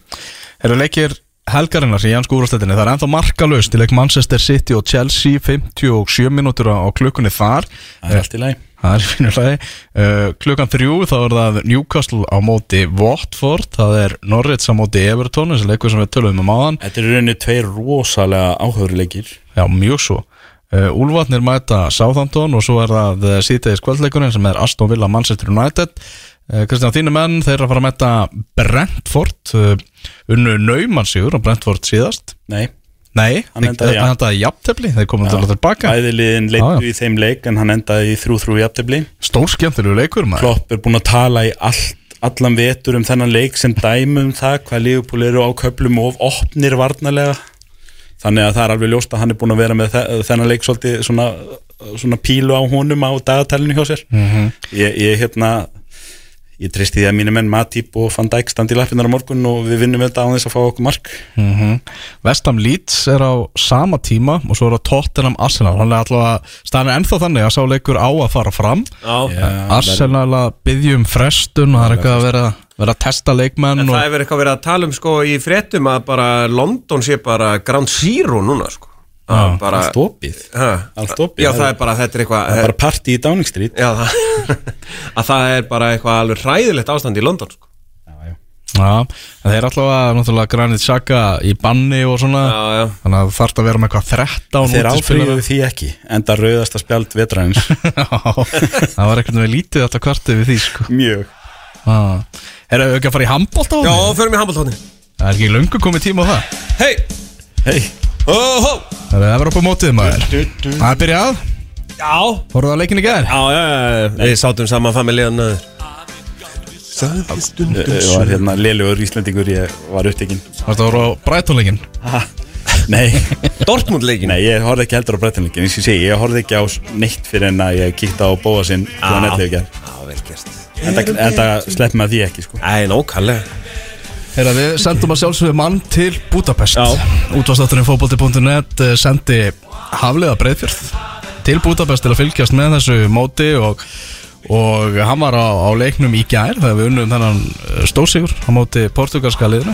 Eru leikir helgarinnar í Jansku úrstættinni það er ennþá markalust í leik Manchester City og Chelsea 57 mínútur á, klukkunni þar. Það er allt í lagi. Það er fínulegi uh, Klukkan þrjú þá er það Newcastle á móti Watford, það er Norwich á móti Everton, þessi leikur sem við töluðum um áðan. Þetta eru rauninni tveir rosalega áhöruleikir Já, mjög svo uh, Úlfarnir mæta Southampton og svo er það uh, síðtegis kvöldleikurinn sem er Aston Villa Manchester United. Uh, Kristján, þínu menn, þeir eru að fara að mæta Brentford unnu Naumannsjúr á Brentford síðast. Nei, Nei, Hann endaði hann endaði jafntefli þeir komum til að tilbaka æðiliðin leittu í þeim leik en hann endaði í þrjú-þrjú jafntefli. Stór skemmtilegu leikur maður. Klopp er búinn að tala í allt, allan vetur um þennan leik sem dæmi um það hvað Liverpool eru á köplum of opnir varnarlega þannig að það er alveg ljóst að hann er búinn að vera með þe- þennan leik svolítið svona, svona pílu á honum á dagatælinu hjá sér. Mhm. ég, ég hérna ég tristi því að mínu menn Matip og Van Dijk standi í lappinnar á morgun og við vinnum þetta á þess að fá okkur mark. Mm Vestam Leeds er á sama tíma og svo er það Tottenham Arsenal. Hann er alltaf staðan er ennþá þannig að sá leikur á að fara fram. Já. Arsenal að byggja um frestun og það er eitthvað að vera, vera að testa leikmenn En og, það hefur eitthvað verið að tala um sko í fréttum að bara London sé bara Ground Zero núna sko Að bara, allt opið ha, allt opið. Já, það er bara, þetta er eitthvað það er bara party í Downing Street Já, það, að það er bara eitthvað alveg hræðilegt ástand í London sko. Já, en þeir er alltaf að náttúrulega Granit Xhaka í banni og svona Já, já þannig að þarf að vera með eitthvað 13 þeir útispilara. áfrýjuðu því ekki enda rauðasta spjald vetraðins Já, það var eitthvað við lítið alltaf kvartið við því sko. mjög Er það ekki að fara í handbólt á Já, það? förum í handbóltóni Það er ekki löngu komið tíma á það. Hei, hei óhó Það er að vera upp á mótið maður Það er byrjað, Já. Fóruð að leikin í gær? Já, já, já, við sátum saman familíðan ég var hérna lélugur íslendingur ég var upptekinn. Það voru á Brætonleikin nei, Dortmund leikin nei, ég horfði ekki heldur á breytanleikin eins og ég segi, ég horfði ekki á neitt fyrir en að ég kíkta á bóa sinn það slepp með því ekki sko. Æ, nókallega Heyrða, við sendum að sjálfsögðu mann til Budapest. Útvastátturinn fótbolti.net eh, sendi Hafliða Breiðfjörð til Budapest til að fylgjast með þessu móti og, og hann var á, á leiknum í gær þegar við unnum þennan eh, stóðsigur á móti portugalska liðinu.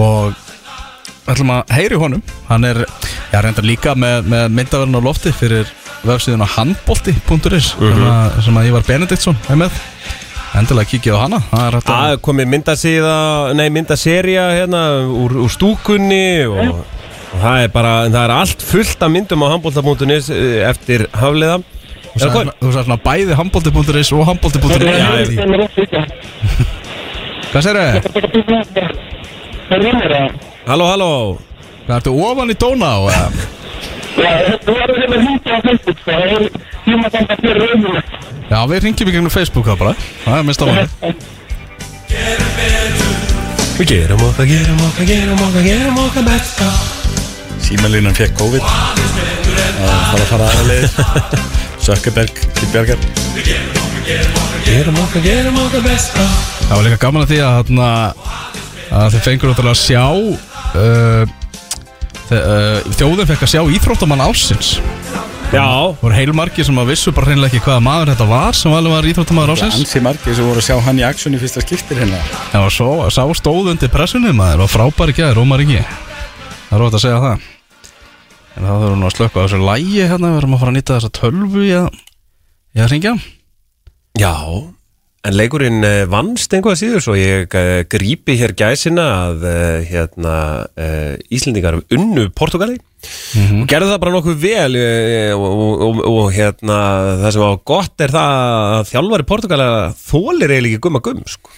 Og við ætlum að heyri honum. Hann er, já reyndar líka með, með myndaverðin á lofti fyrir vefsíðuna handbolti.is sem, að- sem að Ívar Benediktsson er með. Endilega kikið á hana. Það er að Það komið myndasíða, nei myndaserja hérna úr, úr stúkunni og, og það er bara, það er allt fullt af myndum á handbólta.is eftir hafliða. Þú sagði svona- bæði handbolti.is og handbolti.is Hvað sér þau? Halló, halló. Hvað ertu ofan í dóna á? Eða? Já, við ringjum í gegnum Facebook það bara. Það er mest á hann Við gerum okkar, gerum okkar, gerum okkar, gerum okkar besta. Símalínan fekk COVID. Það var að fara aðeins Sökkeberg til Bjargar Gerum okkar, gerum okkar besta. Það var líka gaman að því að, þarna, að þið fengur að sjá uh, þe- uh, Þjóðin fekk að sjá íþróttamann ásins Já, Það voru heilmargir sem að vissu bara hreinlega ekki hvaða maður þetta var sem alveg var íþróttamaður ásins Ansi margir sem voru að sjá hann í aksjón í fyrsta skiptir hérna. Já, og svo sá stóð undir pressunni maður og frábæri gæði, rómar ekki Það er rót að segja það. En það þurfum nú að slökka á þessu lægi hérna Við erum að fara að nýta þessa tölvu í að, í að ringja já En leikurinn eh, vannst einhvað síður svo ég uh, grípi hér gæsina að uh, hérna, Íslendingar unnu Portugali og gerðu það bara nokkuð vel og, og, og, og hérna, það sem var gott er það að þjálfari Portugala þólir eiginlega ekki gumma gumm sko.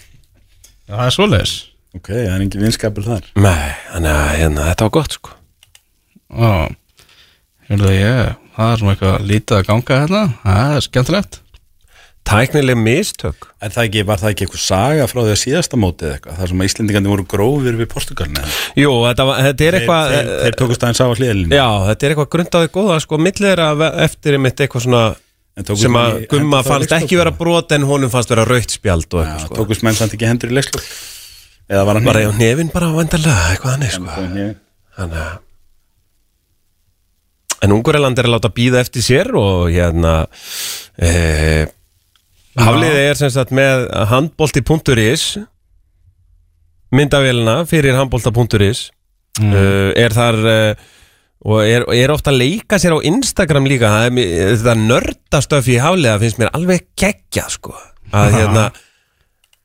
Já, það er svoleiðis. Ok, það er engin vinskapur þar. Nei, þannig að hérna, þetta var gott sko. Já, hérna ég Það er svona eitthvað lítið að ganga hérna. Það er skemmtilegt Tæknileg mistök? En það ekki, var það ekki eitthvað saga frá því að síðasta mótið eitthvað? Þar sem að Íslendingandi voru grófir við Portugalina Jú, þetta, var, þetta er Þeir, eitthvað þeir, þeir tókust aðeins á að hlýðalínu Já, þetta er eitthvað grundaði góða sko, millir að eftir einmitt eitthvað svona sem að Gumma fannst ekki vera brot en honum fannst vera rautt spjald og Já, eitthvað sko. tókust menn samt ekki hendur í leikslokk Eða var hann á nefin bara vandarlega eitthvað hannig sko. En Unguriland er að láta býða eftir sér og hérna e, Hafliði er sem sagt með handbolti.is myndavélina fyrir handbolta.is Mm. uh, er þar uh, og er, er ofta að leika sér á Instagram líka. Það er, þetta nördastöf í Hafliða finnst mér alveg geggja sko. Að hérna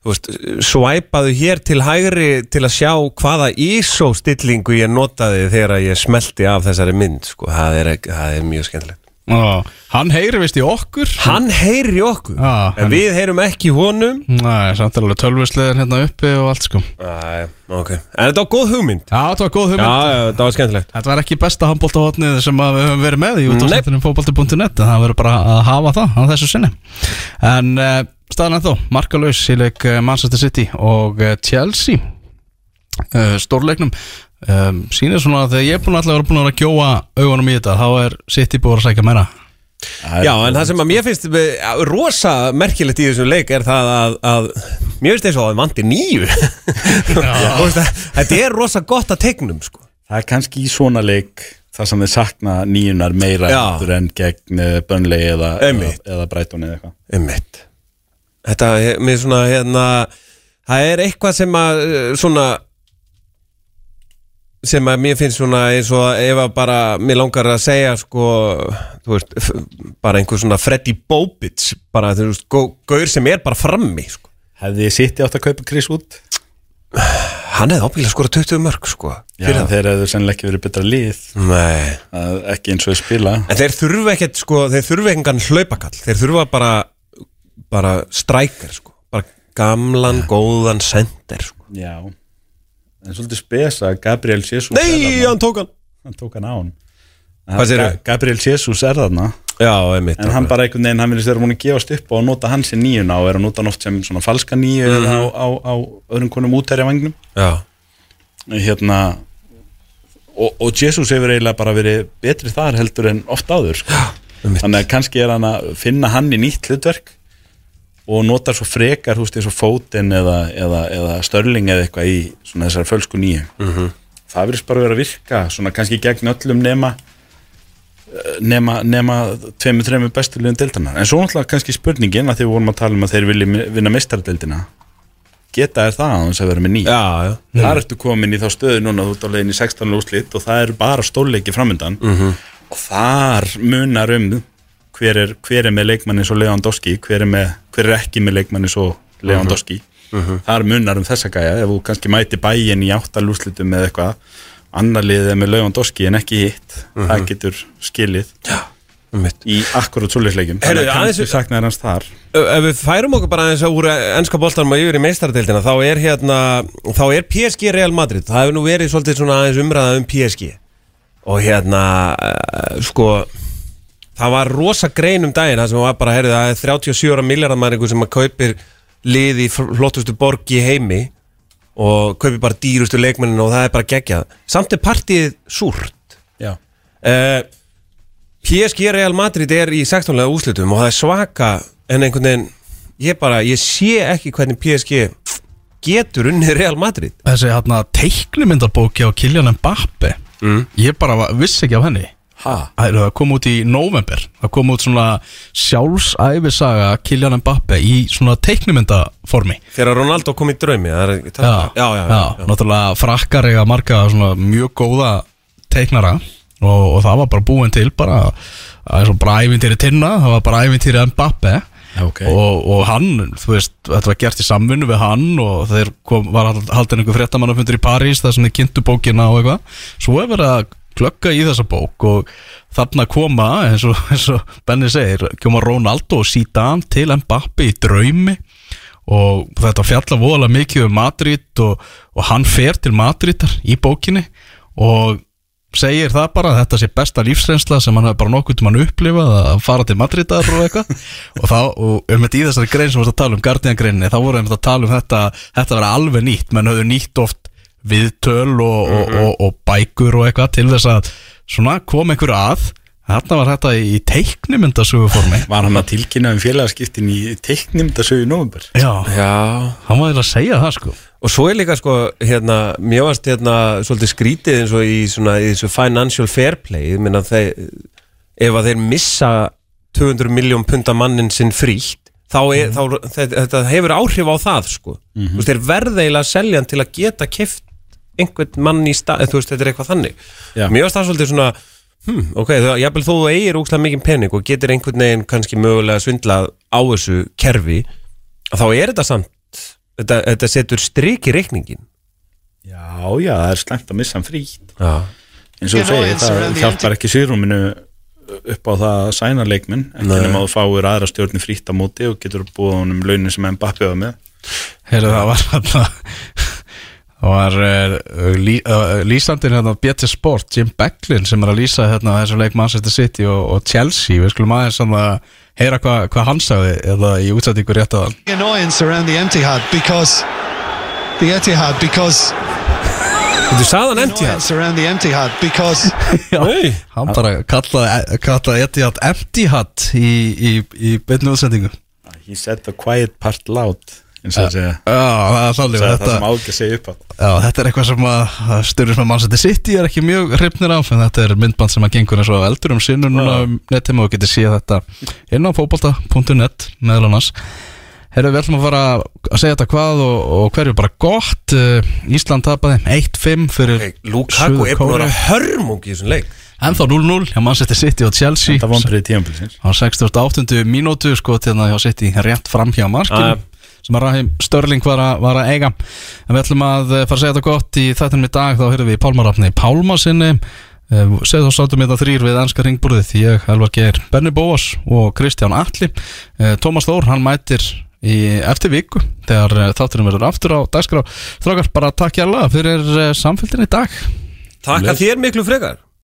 veist, svæpaðu hér til hægri til að sjá hvaða ISO stillingu ég notaði þegar ég smelti af þessari mynd sko, það er, það er mjög skemmtilegt Já, Hann heyri vist í okkur. Hann heyrir í okkur. Já, en hann- við heyrum ekki í honum. Nei, samt er alveg tölvusliðin hérna uppi og allt sko. Æ, ok, en þetta var góð hugmynd. Já, þetta var góð hugmynd. Já, já, þetta var skemmtilegt. Þetta var ekki besta handbóltahotnið sem að við höfum verið með í útastættinu fótbolti.net en það verður bara að hafa það á þessu sinni. En uh, staðan ennþá markalaus í leik uh, Manchester City og uh, Chelsea. Uh, stórleiknum um, sýnir svona að þegar ég er búin að alltaf vera búin að vera að gjóa augunum í þetta þá er City búin að sækja meira. Já, en það sem að mér finnst eh, rosa merkilegt í þessum leik er það að, að mér finnst eins og að það vanti nýju Þú veist að Þetta er rosa gott að tegnum sko. Það er kannski í svona leik þar sem þeir sakna nýjunar meira en gegn uh, Burnley eða, eða, Einmitt. eða Brighton eða eitthvað. Einmitt. Þetta er mér svona hérna Það er eitthvað sem að eh, svona sem að mér finnst svona eins og ef að bara mér langar að segja sko, þú veist, bara einhver svona Freddy Bobits, bara þú veist, gau- gaur sem er bara frammi sko. Hefði þið sitt átt að kaupa Chris Wood? Hann hefði ábyggilega skora 20 mörg sko, Já, fyrir þeir hefðu sennilega ekki verið betra að ekki eins og spila. En þeir þurfa ekkert sko, þeir þurfa engan hlaupakall. Þeir þurfa bara bara strækir sko. Bara gamlan, góðan sender sko. Já En svolítið spes að Gabriel Jesus er Nei, hann tók hann. Hann tók hann á hann? Ga- Gabriel Jesus er þarna. Já, einmitt En hann bara einhvern veginn, hann vilja vera múin að gefast upp að nota hans í nýjuna og er að nota hann oft sem svona falska nýju Mhm. eða á, á, á öðrum konum útæri vagnum Já, hérna og, og Jesus hefur eiginlega bara verið betri þar heldur en oft áður sko. einmitt. Þannig að kannski er hann að finna hann í nýtt hlutverk og notar svo frekar húst eins og fótinn eða, eða, eða störling eða eitthvað í svona þessar fölsku nýju. -hmm. það verðist bara vera að virka svona kannski gegn öllum nema eh, nema, nema tveimur, þreimur bestu liðum deildana en svo náttúrulega kannski spurningin að því við vorum að tala um að þeir vilja vinna mistaradeildina geta er það að þess að vera með nýja þar ertu komin í þá stöðu núna þú ert á leiðin í 16 úrslit og það eru bara stórleiki framöndan Mhm. og þar munar um hver er, hver er með leikmanni svo Lewandowski? Hver er, með, hver er ekki með leikmanni svo Lewandowski? Þar munar um þessa gæja. Ef þú kannski mæti bæin í áttalúslitum með eitthvað annar liðið með Lewandowski en ekki hitt. Það getur skilið Einmitt. í akkurat svoleiðsleikum Heyrðu, þannig að kannski saknaði hans þar. Ef við færum okkur bara aðeins úr ennska boltanum og yfir í meistaradeildina þá er hérna, þá er PSG Real Madrid. Það hefur nú verið svolítið svona aðeins umræða um PSG og hérna uh, sko það var rosa grein um daginn það sem var bara, heyrðu, það er 37 miljardar mæringu sem að kaupir lið í flottustu borg í heimi og kaupir bara dýrustu leikmennin og það er bara geggjað samt er partíið súrt Já. uh, PSG Real Madrid er í 16. úslitum og það er svaka en einhvern veginn ég bara, ég sé ekki hvernig PSG getur unnið Real Madrid Þessi hérna teiknumyndarbóki á Kylian Mbappe Mm. Ég bara vissi ekki af henni? Það það kom út í november Það kom út svona sjálfsæfisaga Kylian Mbappe í svona teiknumyndaformi þegar Ronaldo kom í draumi það er, það, já, já, já, já. Náttúrulega frakkar eiga marga svona mjög góða teiknara og, og það var bara búin til bara Það er svo bara ævintýri tinna Það var bara ævintýri Mbappe Ok. og, og hann, þú veist, þetta var gert í samvinnu við hann og þeir kom, var haldin einhver fréttamannafundur í París þar sem þeir kynntu bókina og eitthvað. Svo er verið að klögga í þessa bók og þarna koma, eins og, eins og Benni segir, koma Ronaldo og Zidane til Mbappe í draumi og þetta fjalla voðalega mikið um Madrid og, og hann fer til Madridar í bókinni og segir það bara að þetta sé besta lífsreynsla sem hann hefur bara nokkuð til mann upplifað að fara til Madridar og eitthvað. Og þá, og um þetta í þessari grein sem við varst að tala um Guardian greininni, þá voru við að tala um þetta þetta vera alveg nýtt, menn höfðu nýtt oft viðtöl og, og, og, og bækur og eitthvað til þess að svona kom einhverju að. Þarna var þetta í teiknumyndasöguformi Var hann að tilkynna um félagaskiptin í teiknimdasögu í november? Já, já. hann var eiginlega að segja það sko. Og svo er líka sko hérna, mér varst hérna svolítið skrítið eins og í, svona, í þessu financial fair play. Ég minna þeir ef að þeir missa 200 miljón punta mannin sinn frítt þá, er, þá þetta, þetta hefur áhrif á það sko. Þú veist, þeir verða eiginlega að selja hann til að geta keft einhvern mann í stað þú veist, þetta er eitthvað þannig. Já. mér varst það svolítið svona hmm, ok, þú, jafnvel þó þú eigir úkslega mikið pening og getur einhvern veginn kannski mögulega svindlað á þessu kerfi þá er þetta samt þetta, þetta setur strik í reikningin Já, já, það er slæmt að missa hann frítt. Já, eins og þú segir, það hjálpar ekki sýrúminu upp á það að sæna leikminn ekki nema að þú fáir aðra stjórni frítt á móti og getur búið honum launin sem Mbappi var með. Heyrðu það var hérna Það var uh, lí, uh, lýsandinn hérna BT Sport, Jim Becklin sem er að lýsa hérna þessum leik Manchester City og, og Chelsea, við skulum aðeins svona heyra hvað hva hann sagði eða í útsættingu rétt að hann annoyance around the Etihad because the Etihad because Þú sagði hann empty annoyance around the Etihad because Nei, Hann bara kallaði, kallaði Etihad Empty Hat í, í, í beinni útsendingu. He said the quiet part loud eins og að segja. Já, það er það, það þetta, sem ágæð segja upp á. Já, þetta er eitthvað sem að styrjum sem að Manchester City er ekki mjög hrifnir af en þetta er myndband sem að gengur eins og eldur um sinnu núna um nettíma og getur séð þetta inn á fótbolta.net meðal annars. Herru, við ætlum að fara að segja þetta hvað og, og hverju bara gott. Uh, Ísland tapaði 1-5 fyrir okay, Lukaku er búin að vera hörmung í þessum leik. Ennþá 0-0 hjá Manchester City og Chelsea. Þetta vombriði tíðanbilsins á 68. mínútu sko til að hjá City rétt fram hjá markinu. Sem að Rahim Störling var að, var að eiga. En við ætlum að eh, fara að segja þetta gott í þættinum í dag. Þá höfum við Pálmarafni Pálma sinni uh, segð þá sátum við þetta þrýr við ennska ringborðið. Ég, Elvar Geir, Benny Bóas og Kristján Alli uh, Tómas Þór, hann mætir í eftir viku þegar þátturinn verður aftur á dagskrá. Þrákar bara takk hjá fyrir uh, samfélgin í dag. Takk að þér miklu frekar